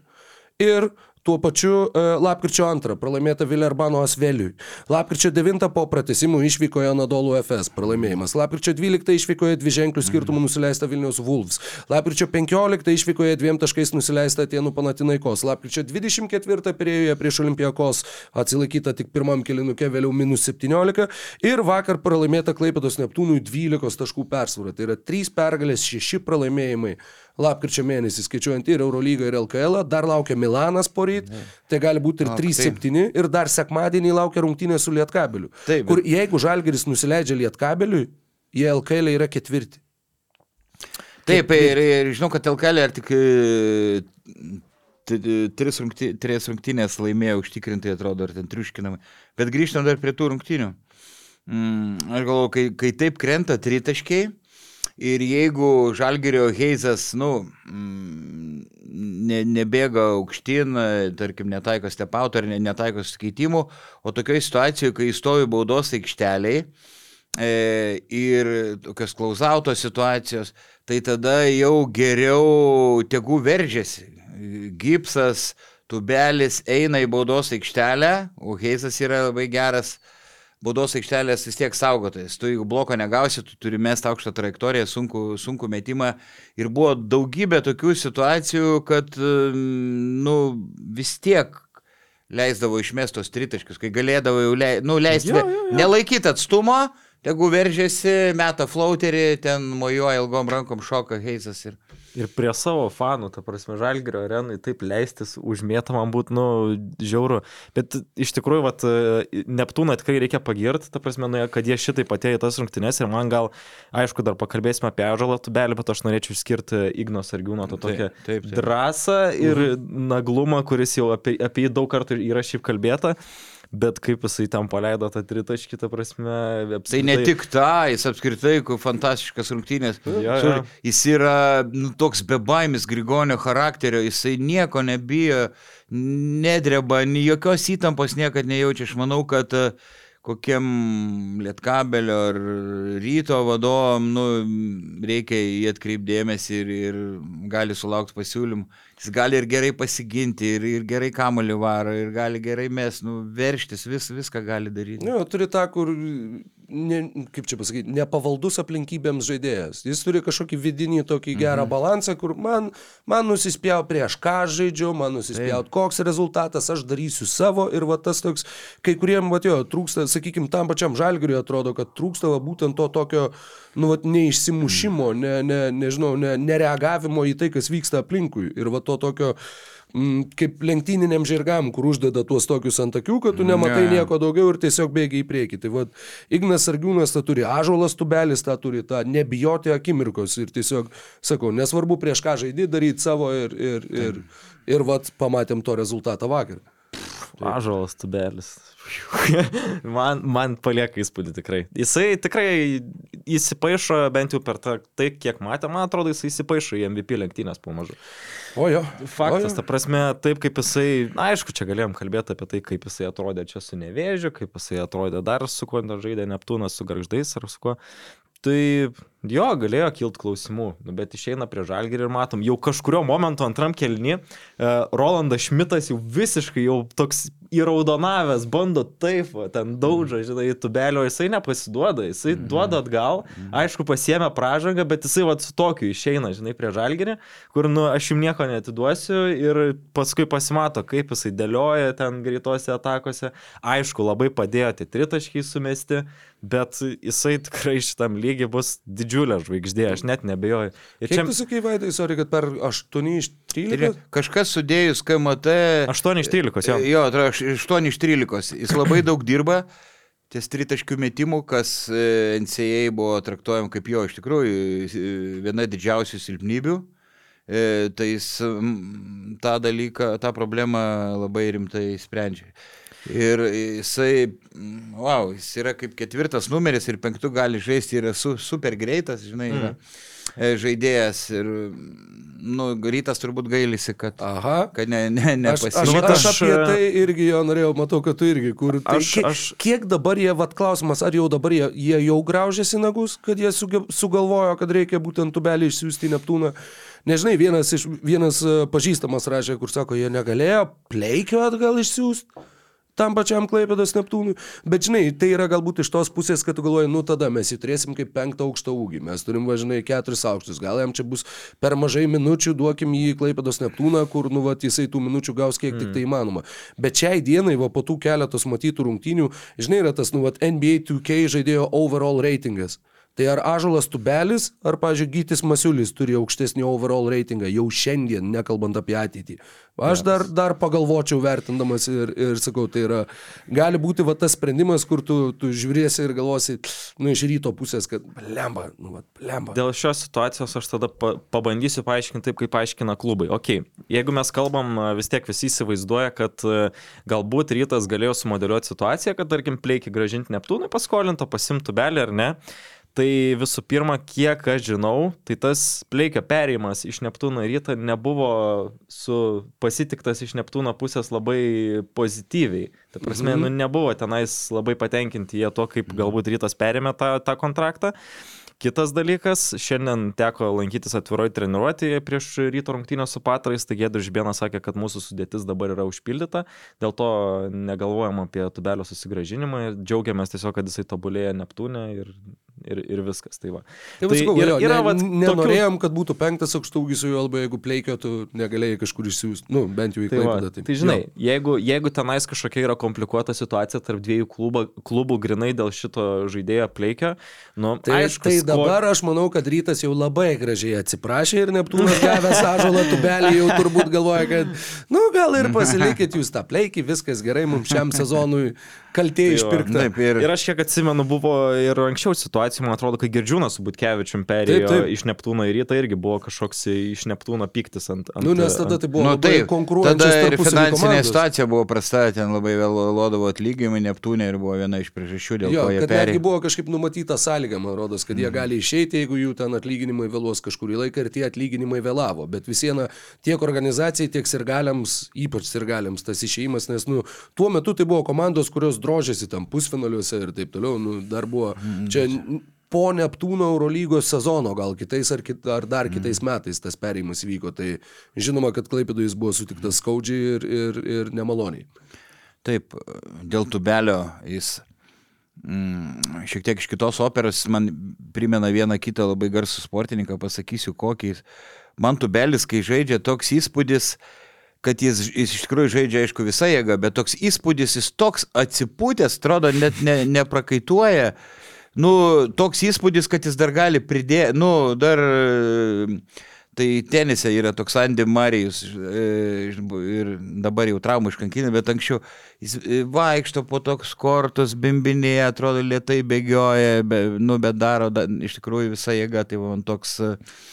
Ir tuo pačiu e, lapkričio 2 pralaimėta Vilerbano Asveliui. Lapkričio 9 po pratesimų išvykoje Anadolu FS pralaimėjimas. Lapkričio 12 išvykoje dvi ženklių skirtumų nusileista Vilnius Wolves. Lapkričio 15 išvykoje dviem taškais nusileista Atenų Panatinaikos. Lapkričio 24 perėjoje prieš Olimpijakos atsilaikyta tik pirmam kilinukė, vėliau minus 17. Ir vakar pralaimėta Klaipėdos Neptūnui 12 taškų persvara. Tai yra 3 pergalės, 6 pralaimėjimai lapkričio mėnesį, skaičiuojant ir Eurolygą, ir LKL, dar laukia Milanas poryt, tai gali būti ir Ak, 3-7, ir dar sekmadienį laukia rungtynė su Lietkabeliu. Taip, Kur jeigu Žalgeris nusileidžia Lietkabeliui, jie LKL yra ketvirti. Taip, ir, ir žinau, kad LKL ar tik e, tris, rungty, tris rungtynės laimėjo užtikrintai, atrodo, ar ten triuškinamai. Bet grįžtam dar prie tų rungtynių. Mm, aš galvoju, kai, kai taip krenta tritaškiai ir jeigu Žalgerio Heizas, nu, mm, ne, nebėga aukštyn, tarkim, netaiko stepauto ar ne, netaiko skaitimų, o tokioje situacijoje, kai stovi baudos aikšteliai, e, ir tokios klausauto situacijos, tai tada jau geriau tegų veržiasi. Gipsas, tubelis eina į baudos aikštelę, o Heisas yra labai geras baudos aikštelės vis tiek saugotojas. Tu jeigu bloko negausi, tu turi mesti aukštą trajektoriją, sunku, sunku metimą. Ir buvo daugybė tokių situacijų, kad, nu, vis tiek leisdavo išmestos tritaškius, kai galėdavo jau lei, nu, leisti, Jo, jo, jo. nelaikyti atstumo, tegu veržėsi, meta flauterį, ten mojuoja ilgom rankom, šoka Heisas ir... Ir prie savo fanų, ta prasme, Žalgirio arenai taip leistis užmėta man būtų, nu, žiauru. Bet iš tikrųjų, vat, Neptūną tikrai reikia pagirti, ta prasme, nu, kad jie šitai atėjo į tas rungtynes ir man gal, aišku, dar pakalbėsime apie Ažalą tubelį, bet aš norėčiau išskirti Igno Sargiūno tą Taip, tokią taip, taip. drąsą ir naglumą, kuris jau apie, apie jį daug kartų yra šiaip kalbėta. Bet kaip jisai ten paleido tą tritaškį, ta prasme, Tai apskritai- ne tik tą, jis apskritai, kur fantastiškas rungtynės. Sur- jo. Jis yra nu, toks bebaimis Grigonio charakterio, jisai nieko nebijo, nedreba, jokios įtampos niekad nejaučia. Aš manau, kad e, kokiem lietkabelio ar ryto vadovam, nu, reikia į atkreipdėmėsi ir, ir gali sulaukti pasiūlymų. Jis gali ir gerai pasiginti, ir, ir gerai kamolį varo, ir gali gerai mes, nu, verštis, vis, viską gali daryti. Ne, turi tą, kur, ne, kaip čia pasakyti, nepavaldus aplinkybėms žaidėjas. Jis turi kažkokį vidinį tokį gerą mhm. balansą, kur man, man nusispjaut prieš ką žaidžiu, man nusispjaut koks rezultatas, aš darysiu savo ir va tas toks, kai kuriem, va jo, trūksta, sakykime, tam pačiam žalgiriui atrodo, kad trūksta va, būtent to tokio, nu, va, neišsimušimo, ne, ne, nežinau, ne, nereagavimo į tai, kas vyksta aplinkui. Ir va to tokio, mm, kaip lenktyniniam žirgam, kur uždeda tuos tokius ant akių, kad tu nematai Ne. nieko daugiau ir tiesiog bėgi į priekį. Tai vad, Ignas Sargiūnas tą turi, Ažolas tubelis tą turi, tą nebijoti akimirkos ir tiesiog, sakau, nesvarbu prieš ką žaidži, daryti savo ir, ir, ir, ir vad, pamatėm to rezultatą vakar. Ažalas tubelis. man, man palieka įspūdį tikrai. Jisai tikrai įsipaišo, bent jau per tą, tai, kiek matė, man atrodo, jisai įsipaišo į MVP lenktynės pamažu. O jo. Faktas, o ta prasme, taip kaip jisai, na, aišku, čia galėjom kalbėti apie tai, kaip jisai atrodė čia su nevėžiu, kaip jisai atrodė dar su kuo žaidė Neptūnas, su garždais ar su kuo. Tai jo, galėjo kilti klausimų, nu, bet išeina prie žalgerį ir matom, jau kažkurio momento antram kelni, e, Rolandas Šmitas jau visiškai jau toks įraudonavęs, bando taip, va, ten daužo, žinai, tubelio, jisai nepasiduoda, jisai duoda atgal, aišku, pasiemė pražangą, bet jisai va su tokiu išeina, žinai, prie žalgerį, kur, nu, aš jums nieko netiduosiu ir paskui pasimato, kaip jisai dėlioja ten greitose atakose, aišku, labai padėjo tie tritaškiai sumesti, bet jisai tikrai šitam lygiai bus didžiulė žvaigždė, aš net nebejoju. Ir Kiek tu sakai, Vaidai, sorry, kad per 8 iš Ir 13? kažkas sudėjus KMT. 8 iš 13, jo. Jo, tai 8 iš 13. Jis labai daug dirba. Ties tritaškių metimų, kas e, NCAA buvo traktuojama kaip jo iš tikrųjų e, viena didžiausių silpnybių. E, Tai jis tą dalyką, tą problemą labai rimtai sprendžia. Ir jisai, mm, wow, jis yra kaip ketvirtas numeris ir penktų gali žaisti, yra su, super greitas, žinai, yra e, žaidėjas. Ir, nu, rytas turbūt gailisi, kad, Aha. kad ne, ne, Aš, aš, nepasiekė. Vat aš aš, apie e, tai irgi jo norėjau, matau, kad tu irgi. Kur, tai Aš- kiek, aš- kiek dabar jie, vad klausimas, ar jau dabar jie, jie jau graužėsi nagus, kad jie suge, sugalvojo, kad reikia būtent tubelį išsiųsti į Neptūną. Nežinai, vienas, iš, vienas e, pažįstamas rašė, kur sako, jie negalėjo pleikio atgal išsiųsti tam pačiam Klaipėdos Neptūnui. Bet žinai, tai yra galbūt iš tos pusės, kad tu galvoji, nu tada mes jį turėsim kaip penktą aukštą ūgį. Mes turim važinai keturis aukštus. Gal jam čia bus per mažai minučių, duokim jį į Klaipėdos Neptūną, kur nu va jisai tų minučių gaus kiek tik tai įmanoma. Bet šiai dienai, va po tų keletos matytų rungtynių, žinai, yra tas, nu va NBA 2K žaidėjo overall reitingas. Tai ar Ažulas Tubelis, ar, pažiūrėjau, Gytis Masiulis turi aukštesnį overall reitingą jau šiandien, nekalbant apie ateitį. Aš dar, dar pagalvočiau vertindamas ir, ir sakau, tai yra, gali būti va tas sprendimas, kur tu, tu žiūrėsi ir galvosi, nu, iš ryto pusės, kad lemba, nu, va, lemba. Dėl šios situacijos aš tada pa pabandysiu paaiškinti taip, kaip paaiškina klubai. Ok, jeigu mes kalbam, vis tiek visi įsivaizduoja, kad galbūt rytas galėjo sumodeliuoti situaciją, kad, tarkim, pleikį gražinti Neptūnui paskolinto, pasimtų belį ar ne. Tai visų pirma, kiek aš žinau, tai tas pleikio perėjimas iš Neptūno į rytą nebuvo su pasitiktas iš Neptūno pusės labai pozityviai. Tai prasme, mm -hmm. nu, nebuvo tenais labai patenkinti jie to, kaip galbūt rytas perėmė tą, tą kontraktą. kitas dalykas, šiandien teko lankytis atviroje treniruotėje prieš ryto rungtynę su patrais, tai Gedrius Žbėnas sakė, kad mūsų sudėtis dabar yra užpildyta, dėl to negalvojam apie tubelio susigražinimą ir džiaugiamės tiesiog, kad jisai tobulėja Neptūne ir, ir, ir viskas. Tai va. Tai, tai sakau, yra, yra, vat vat, tokių- nenorėjom, kad būtų penktas aukštaugis su juo, arba jeigu pleikio, tu negalėjai kažkur išsiųsti, nu, bent jau į Tai, va, Klaipėdą. tai žinai, jeigu, jeigu tenais kažkokia yra komplikuota situacija tarp dviejų klubų, klubų grinai dėl šito žaidėjo pleikio, nu, Tai, aišku, tai dabar aš manau, kad rytas jau labai gražiai atsiprašė ir Neptūnas gavęs ažalą tubelį jau turbūt galvoja, kad, nu gal ir pasilikit jūs tą pleikį, viskas gerai, mums šiam sezonui kaltė Tai išpirkta. Taip, ir, Ir aš kiek atsimenu, buvo ir anksčiau situacijų, man atrodo, kai Girdžiūnas su Butkevičium perėjo Taip, taip. iš Neptūno į rytą, irgi buvo kažkoks iš Neptūno piktis ant... ant Nu, nes tada tai buvo nu, taip, tada konkuruojančios ir finansinė komandos. situacija buvo prasta, ten labai vėluodavo atlyginimai Neptūnė ir buvo viena iš priežasčių, dėl Jo, ko jie kad netgi perėjo. buvo kažkaip numatyta sąlyga, man rodos, kad jie gali išeiti, jeigu jų ten atlyginimai vėluos kažkurį laiką ir tie atlyginimai vėlavo. Bet vis viena tiek organizacijai, tiek sirgaliams, ypač sirgaliams tas išeimas, nes nu, tuo metu tai buvo komandos, kurios drožėsi tam pusfinaliuose ir taip toliau. Nu, dar buvo čia n- po Neptūno Eurolygos sezono, gal kitais ar, kit, ar dar kitais metais tas perėjimas vyko. Tai žinoma, kad Klaipėdui jis buvo sutiktas skaudžiai ir, ir, ir nemaloniai. Taip, dėl tubelio jis mm, šiek tiek iš kitos operos man primena vieną kitą labai garsų sportininką, pasakysiu kokį. Man tubelis, kai žaidžia, toks įspūdis, kad jis, jis iš tikrųjų žaidžia, aišku, visą jėgą, bet toks įspūdis, jis toks atsipūtęs, atrodo, net ne, neprakaituoja. Nu, toks įspūdis, kad jis dar gali pridėti, nu, dar... Tai tenise yra toks Andy Marijus e, ir dabar jau traumų iškankinė, bet anksčiau jis e, vaikšto po toks kortus, bimbinėje, atrodo lietai bėgioja, be, nu, bet daro da, iš tikrųjų visą jėgą, tai man toks... e,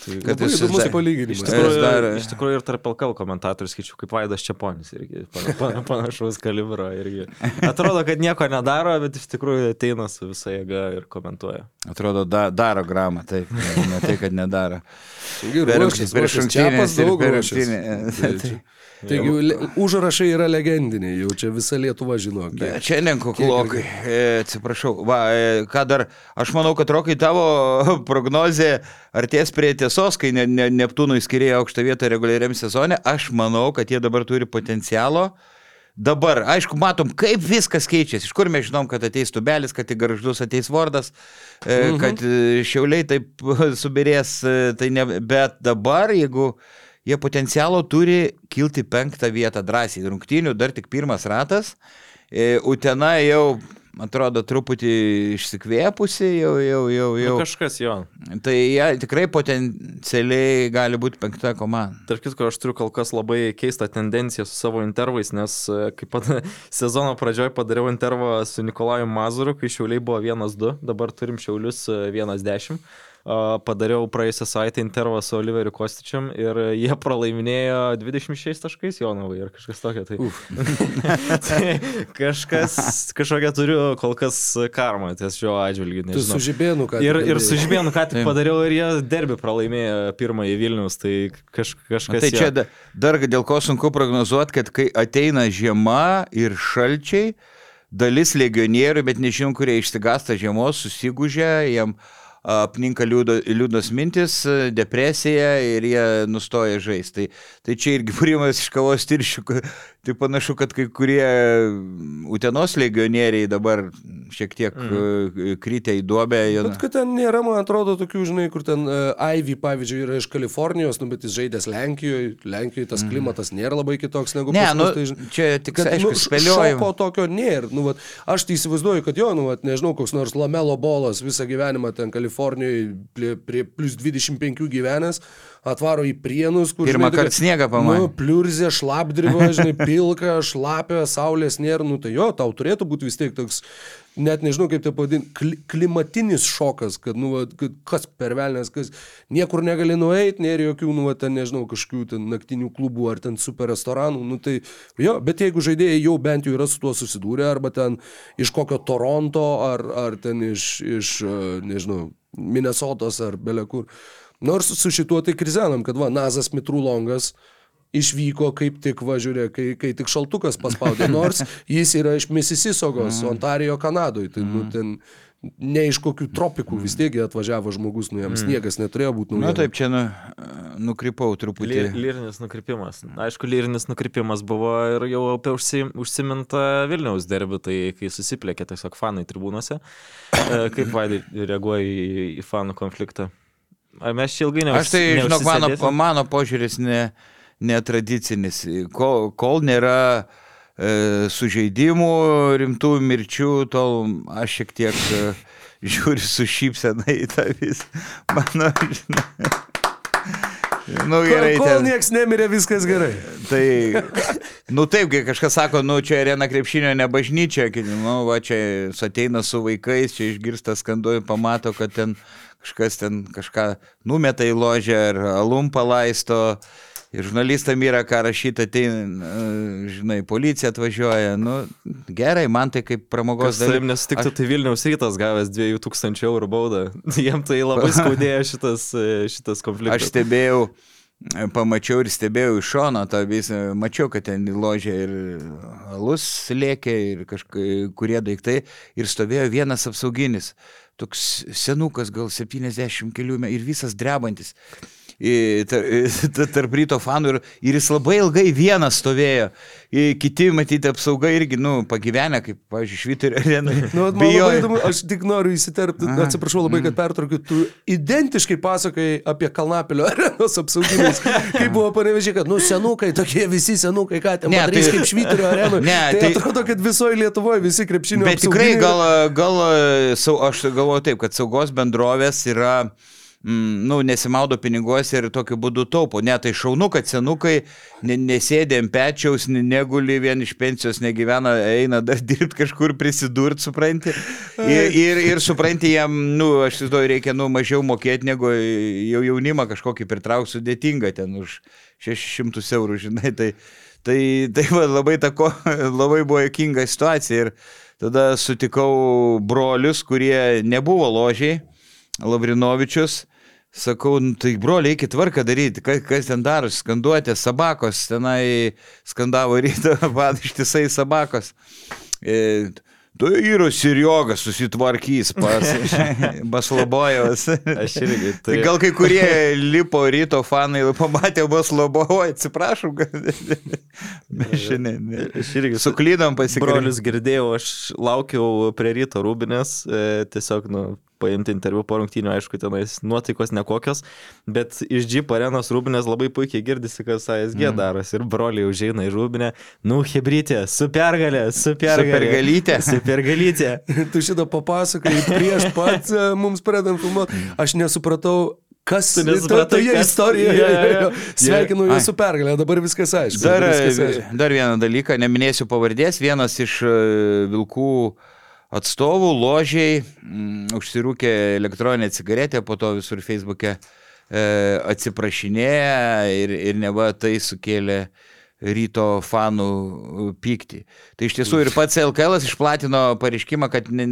Labai įdomus da- palyginimas. Iš tikrųjų, Jis dar- iš tikrųjų ir tarp LKL komentatorių skaičiu, kaip Vaidas Čiaponis irgi pana- pana- panašaus kalibro irgi. Atrodo, kad nieko nedaro, bet iš tikrųjų ateina su visa jėga ir komentuoja. Atrodo, da, daro gramą, taip, ne, tai, kad nedaro. Taigi, Per ruošis, per ruošis, rungtynes Čiapas ir daug per ruošis. rungtynes. Tai čia- Taigi, le- užrašai yra legendiniai, jau čia visa Lietuva žino. kiek- Bet Šiandien kuklokai, e, atsiprašau, va, e, ką dar, aš manau, kad Rokai tavo prognozė artės prie tiesos, kai ne, ne, Neptūnui skirėjo aukštą vietą reguliariam sezone, aš manau, kad jie dabar turi potencialo. Dabar, aišku, matom, kaip viskas keičiasi. Iš kur mes žinom, kad ateis tubelis, kad į garždus ateis vardas, mhm. kad e, šiauliai taip subirės, e, tai ne, bet dabar, jeigu jie potencialo turi kilti penktą vietą drąsiai. Rungtynių dar tik pirmas ratas. E, Utena jau, atrodo, truputį išsikvėpusi, jau, jau, jau, Jau. jau. Nu, kažkas jo. Tai jie tikrai potencialiai gali būti penkta komanda. Tark kitko, aš turiu kol kas labai keistą tendenciją su savo intervais, nes e, kaip pat sezono pradžioj padariau intervą su Nikolaju Mazuru, kai šiauliai buvo 1-2, dabar turim šiaulius e, 1-10. A, Padariau praėjusią savaitę intervą su Oliveriu Kostičiam ir jie pralaiminėjo 26 taškais Jonovai ir kažkas tokio. Tai, tai kažkas, kažkokią turiu kol kas karmą ties šio atžvilgiu. Tu su žibėnu ką tik Ir, ir su Žibėnu ką tik padariau ir jie derbi pralaimėjo pirmąjį Vilnius, tai kaž, kažkas... Tai čia da- dar dėl ko sunku prognozuoti, kad kai ateina žiema ir šalčiai, dalis legionierių, bet nežinom, kurie išsigasta žiemos, susigūžia, jiem apninka liūdnos mintis, depresija ir jie nustoja žaisti. Tai, tai čia irgi būrimas iš kavos tiršių. Tai panašu, kad kai kurie Utenos legionieriai dabar šiek tiek mm. krytė į duobę. Jie, Bet kad ten nėra, man atrodo, tokių, žinai, kur ten uh, Ivy, pavyzdžiui, yra iš Kalifornijos, nu, bet jis žaidęs Lenkijoje, Lenkijoje tas klimatas nėra labai kitoks negu ne, pas nu, mus, tai, žinai, čia tik, kad, aišku, nu, spėliojau. šoko tokio nėra. Nu, vat, aš tai įsivaizduoju, kad jo, nu, vat, nežinau, koks nors Lamelo bolas visą gyvenimą ten Kalifornijoje prie, prie plus 25 gyvenęs, atvaro į prienus, kur... Pirmą kartą sniegą pamatė. Nu, pliurzė, šlapdriva, žinai, pilka, šlapia, saulės nėra, nu tai jo, tau turėtų būti vis tiek toks, net nežinau kaip tai pavadinti, kli, klimatinis šokas, kad, nu, kad kas pervelnės, kas niekur negali nueiti, nėra jokių, nu, ten, nežinau, kažkokių ten naktinių klubų ar ten super restoranų, nu tai jo, bet jeigu žaidėjai jau bent jau yra su tuo susidūrę, arba ten iš kokio Toronto, ar, ar ten iš, iš, e, nežinau, Minnesotos ar belekur. Nors su šituo tai krizenam, kad va, Nazas Mitrulongas išvyko kaip tik važiuorė, kai, kai tik šaltukas paspaudė, nors jis yra iš Misisisogos, Ontarijo, Kanadoje. Tai, nu, ten ne iš kokių tropikų, vis tiek jie atvažiavo žmogus, nu jam sniegas neturėjo būti Na nu, taip, čia nu, nukrypau truputį. Ly, lyrinis nukrypimas. Aišku, lyrinis nukrypimas buvo ir jau apie užsi, užsiminta Vilniaus derbi, tai kai susiplėkė tiesiog fanai tribūnose. E, Kaip Vaidai reaguoja į, į fanų konfliktą? Ar mes čia ilgai neužs- Aš tai, žinok, mano, neužsisėdėsim? mano požiūris ne, netradicinis. Kol, kol nėra e, sužeidimų, rimtų mirčių, tol aš šiek tiek e, žiūriu su šypsena į tą visą. Mano, žinai. Nu, gerai, Kol, kol ten, nieks nemirė, viskas gerai. tai, nu taip, kai kažkas sako, nu čia arena krepšinio ne bažnyčia, kai, nu va čia ateina su vaikais, čia išgirsta skanduoju, pamato, kad ten kažkas ten kažką numeta į ložę ar alum palaisto. Ir žurnalistam yra ką rašyti, ateina, e, žinai, policija atvažiuoja. Nu, gerai, man tai kaip pramogos Kas savim nesutiktų, tai Vilniaus rytas gavęs 2000 eurų baudą. Jiem tai labai skaudėjo šitas, e, šitas Aš konfliktas. stebėjau, pamačiau ir stebėjau iš šono tą visą, mačiau, kad ten ložė ir alus lėkė ir kažkurie daiktai ir stovėjo vienas apsauginis, toks senukas, gal 70 kelių ir visas drebantis. Tarp ryto fanų ir, ir jis labai ilgai vienas stovėjo. Kiti, matyti, apsauga irgi, nu, pagyvenę, kaip, pavyzdžiui, švyturio arenai. Nu, įdomu, aš tik noriu įsiterpti, atsiprašau labai, kad pertraukiu, tu identiškai pasakai apie Kalnapilio arenos apsauginius, kaip buvo panevežiai, kad, nu, senukai, tokie visi senukai, ką ten Ne, padarys tai- kaip švyturio arenoje. Ne, tai, tai- atrodo, kad visoje Lietuvoje visi krepšinio Bet tikrai apsauginiai- gal, gal sau, aš galvoju taip, kad saugos bendrovės yra, mm, nu, nesimaudo piniguose ir tokiu būdu taupo. Ne, tai šaunu, kad senukai ne, nesėdė ant pečiaus, ne- neguli vien iš pensijos, negyvena, eina dar dirbti kažkur prisidurt, supranti. Ir, ir, ir supranti, jam, nu, aš įsivaizduoju, reikia, nu, mažiau mokėti, negu jau jaunimą kažkokį pritraukti sudėtinga ten už 600 eurų, žinai. Tai, Tai, tai va, labai, tako, labai buvo jokinga situacija ir tada sutikau brolius, kurie nebuvo ložiai, Lavrinovičius. Sakau, nu, tai broliai, eikit tvarką daryti, kas, kas ten daro, skanduotė, sabakos, tenai skandavo ryto, vad ištisai sabakos. E, Tu yra Siriogas susitvarkys pas Baslobojevas. Aš irgi. Tai gal kai kurie lipo ryto fanai pamatė Baslobovo, atsiprašau, kad mes šiandien Aš irgi suklydom pasikrauti. Brolius girdėjau, aš laukiau prie ryto rūbinės, e, tiesiog, nu, paimti interviu po rungtynių, aišku, tenais nuotaikos nekokios, bet iš Jeep arenos rūbinės labai puikiai girdisi, kas ASG mm. darosi ir broliai užeina į rūbinę, nu, hebrytė, su pergalė, su pergalė. pergalytė. Su pergalytė. Tu šitą papasakai prieš pat e, mums pradedant filmuoti. Aš nesupratau, kas toje istorijoje. Jo, jo, jo. Sveikinu jūsų pergalę, dabar viskas aišku. Dar, dabar viskas aišku. dar vieną dalyką, neminėsiu pavardės, vienas iš e, Vilkų atstovų ložiai mm, užsirūkė elektroninę cigaretę, po to visur Facebook'e e, atsiprašinėja ir, ir neva tai sukėlė ryto fanų e, pyktį. Tai iš tiesų ir pats LKL išplatino pareiškimą, kad ne,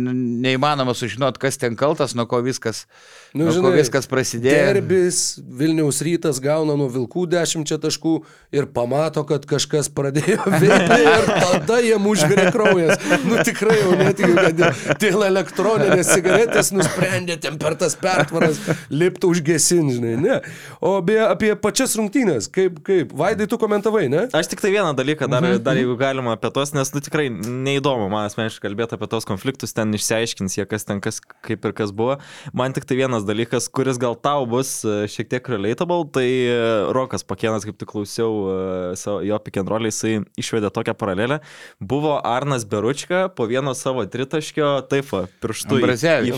neįmanoma sužinoti, kas ten kaltas, nuo ko viskas, Nu, nuo ko žinai, viskas prasidėjo. Derbis, Vilniaus rytas gauna nuo Vilkų dešimčia taškų ir pamato, kad kažkas pradėjo veikti ir tada jiem užvirė kraujas. Nu tikrai jau netikiu, kad dėl- elektroninės cigaretės nusprendė ten per tas pertvaras lipti užgesinti, žinai. Ne. O beje, apie pačias rungtynės, kaip, kaip, Vaidai, tu komentavai, ne? Aš tik tai vieną dalyką dar, Mhm. dar jeigu galima apie tos, nes nu, tikrai neįdomu man asmeniškai kalbėti apie tos konfliktus, ten išsiaiškins jie, kas ten kas, kaip ir kas buvo. Man tik tai vienas dalykas, kuris gal tau bus e, šiek tiek relatable, tai e, Rokas Pakienas, kaip tik klausiau e, jo roll, jisai išvedė tokią paralelę. Buvo Arnas Beručka po vieno savo tritaškio, taip, va, pirštu į,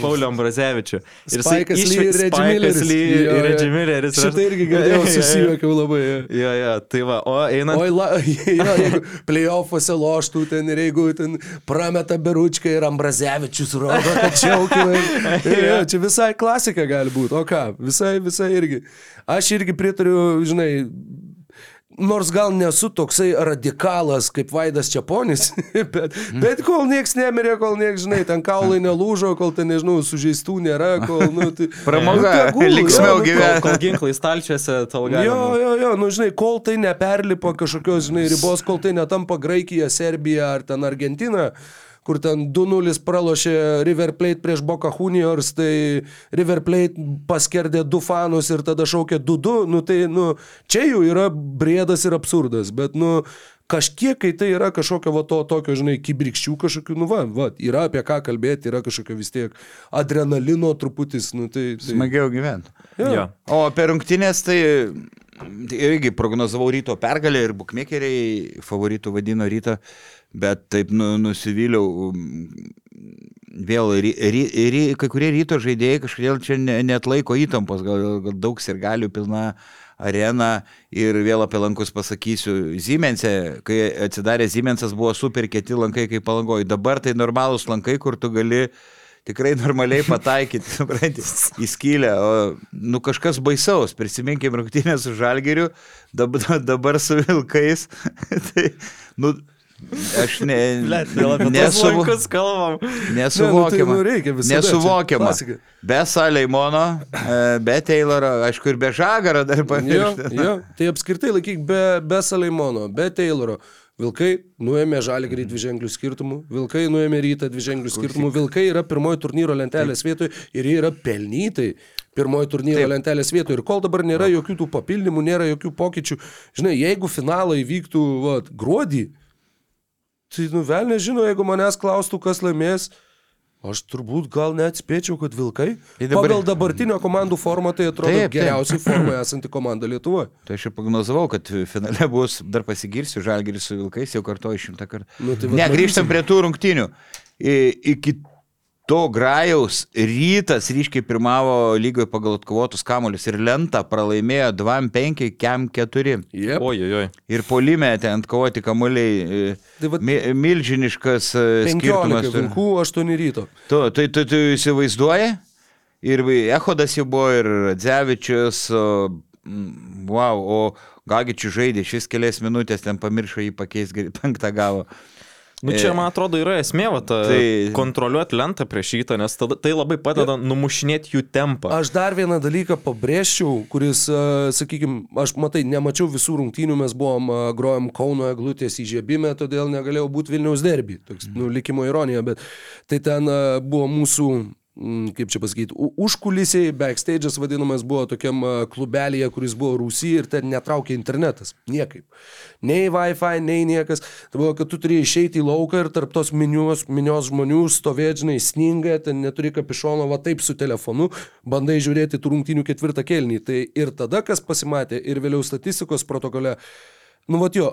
Paulio Ambrazevičių. Ir jisai Spaikas Lee išve- ir Reggie Spaikas Milleris. Lee Jo, ir jo. Reggie Milleris. Ir aš- Šitą irgi jo. susijuokiau labai. jo. Jo, jo, tai va, o einant Oi, la, jo, jeigu playoffuose loštų ten ir jeigu ten prameta Beručką ir Ambrazevičius rodo, kad čia aukina. Ja, čia visai klasika gali būti. O ką, visai, visai irgi. Aš irgi pritariu, žinai, nors gal nesu toksai radikalas kaip Vaidas Čiaponis, bet, bet kol nieks nemirė, kol nieks, žinai, ten kaulai nelūžo, kol ten, nežinau, sužeistų nėra, kol, nu, tai... Pramoga, Nu, jo, nu, gyvena. kol, kol ginklai stalčiuose, tol galima. Jo, jo, jo, nu žinai, kol tai neperlipa kažkokios, žinai, ribos, kol tai netampa Graikija, Serbija ar ten Argentina, kur ten 2-0 pralošė River Plate prieš Boca Juniors, tai River Plate paskerdė du fanus ir tada šaukė 2-2, nu tai, nu, čia jau yra brėdas ir absurdas, bet, nu, kažkiek, kai tai yra kažkokio va to tokio, žinai, kibrikščių kažkokių, nu va, va, yra apie ką kalbėti, yra kažkokio vis tiek adrenalino truputis, nu tai... tai Smagiau gyventi. Jo. Jo. O per rungtynės tai tai irgi prognozavau ryto pergalę ir bukmekeriai favoritų vadino rytą, bet taip nu, nusivyliau. Vėl ry, ry, ry, kai kurie ryto žaidėjai kažkodėl čia ne, net laiko įtampos, gal, gal daug sirgalių pilna arena ir vėl apie lankus pasakysiu. Ziemense, kai atsidarė Ziemensas, buvo super kieti lankai kaip palangoj. Dabar tai normalūs lankai, kur tu gali tikrai normaliai pataikyti, supranti, į skylę. O, nu, kažkas baisaus, prisiminkim rungtynę su Žalgeriu, dabar, dabar su Vilkais. tai, nu, aš ne, nesuvo, kalbam. nesuvokiama. Ne, nu, tai, nu, visada, nesuvokiama. Be Saleimono, e, be Tayloro, aišku, ir be Žagaro dar Jo, pamiršti. jo, tai apskritai laikyk be, be Saleimono, be Tayloro. Vilkai nuėmė žalgrį dviženklių skirtumų, Vilkai nuėmė rytą dviženklių skirtumų, Vilkai yra pirmoji turnyro lentelės vietoje ir jie yra pelnytai pirmoji turnyro Taip. lentelės vietoje. Ir kol dabar nėra jokių tų papildymų, nėra jokių pokyčių, žinai, jeigu finalai vyktų va, gruodį, tai nuvelnė žino, jeigu manęs klaustų, kas laimės, aš turbūt gal net spėčiau, kad Vilkai. Tai dabar- Pagal dabartinio komandų formą tai atrodo Taip, taip. geriausiai formoje esanti komanda Lietuvoje. Tai aš ir prognozavau, kad finale bus, dar pasigirsiu, Žalgiris su Vilkais, jau kartuoju šimtą kartų. Nu, tai ne, grįžtam prie tų rungtynių. I- Iki to grajaus rytas ryškiai pirmavo lygoje pagal atkovotus kamuolius ir lentą pralaimėjo 2-5, kem 4. Yep. Oi, oi, oi. Ir polime ten atkovoti kamuoliai. e, Tai vat- mi, milžiniškas e, 15 skirtumas. vilkų, 8 ryto. Tu, tai tu, tu įsivaizduoji? Ir Ehodas jau buvo, ir Dzevičius, o, wow, o Gagičius žaidė šis kelias minutės, ten pamiršo jį pakeisti, penktą gavo. Nu čia, E, man atrodo, yra esmė, va, ta, tai- kontroliuoti lentą prieš šitą, nes tada, tai labai padeda numušinėti jų tempą. Aš dar vieną dalyką pabrėžčiau, kuris, sakykime, aš matai, nemačiau visų rungtynių, mes buvom, a, grojom Kauno eglutės įžiebime, todėl negalėjau būti Vilniaus derby. Toks, nu, likimo ironija, bet tai ten buvo mūsų kaip čia pasakyti, užkulisiai, backstage'as vadinamas buvo tokiam klubelėje, kuris buvo Rusija ir ten netraukė internetas. Niekaip. Nei Wi-Fi, nei niekas. Tai buvo, kad tu turi išeiti į lauką ir tarp tos minios, minios žmonių stovėti, žinai, sninga, ten neturi kapišono, va taip su telefonu, bandai žiūrėti tų rungtynių ketvirtą kelnį. Tai ir tada, kas pasimatė, ir vėliau statistikos protokole, Nu, va jo,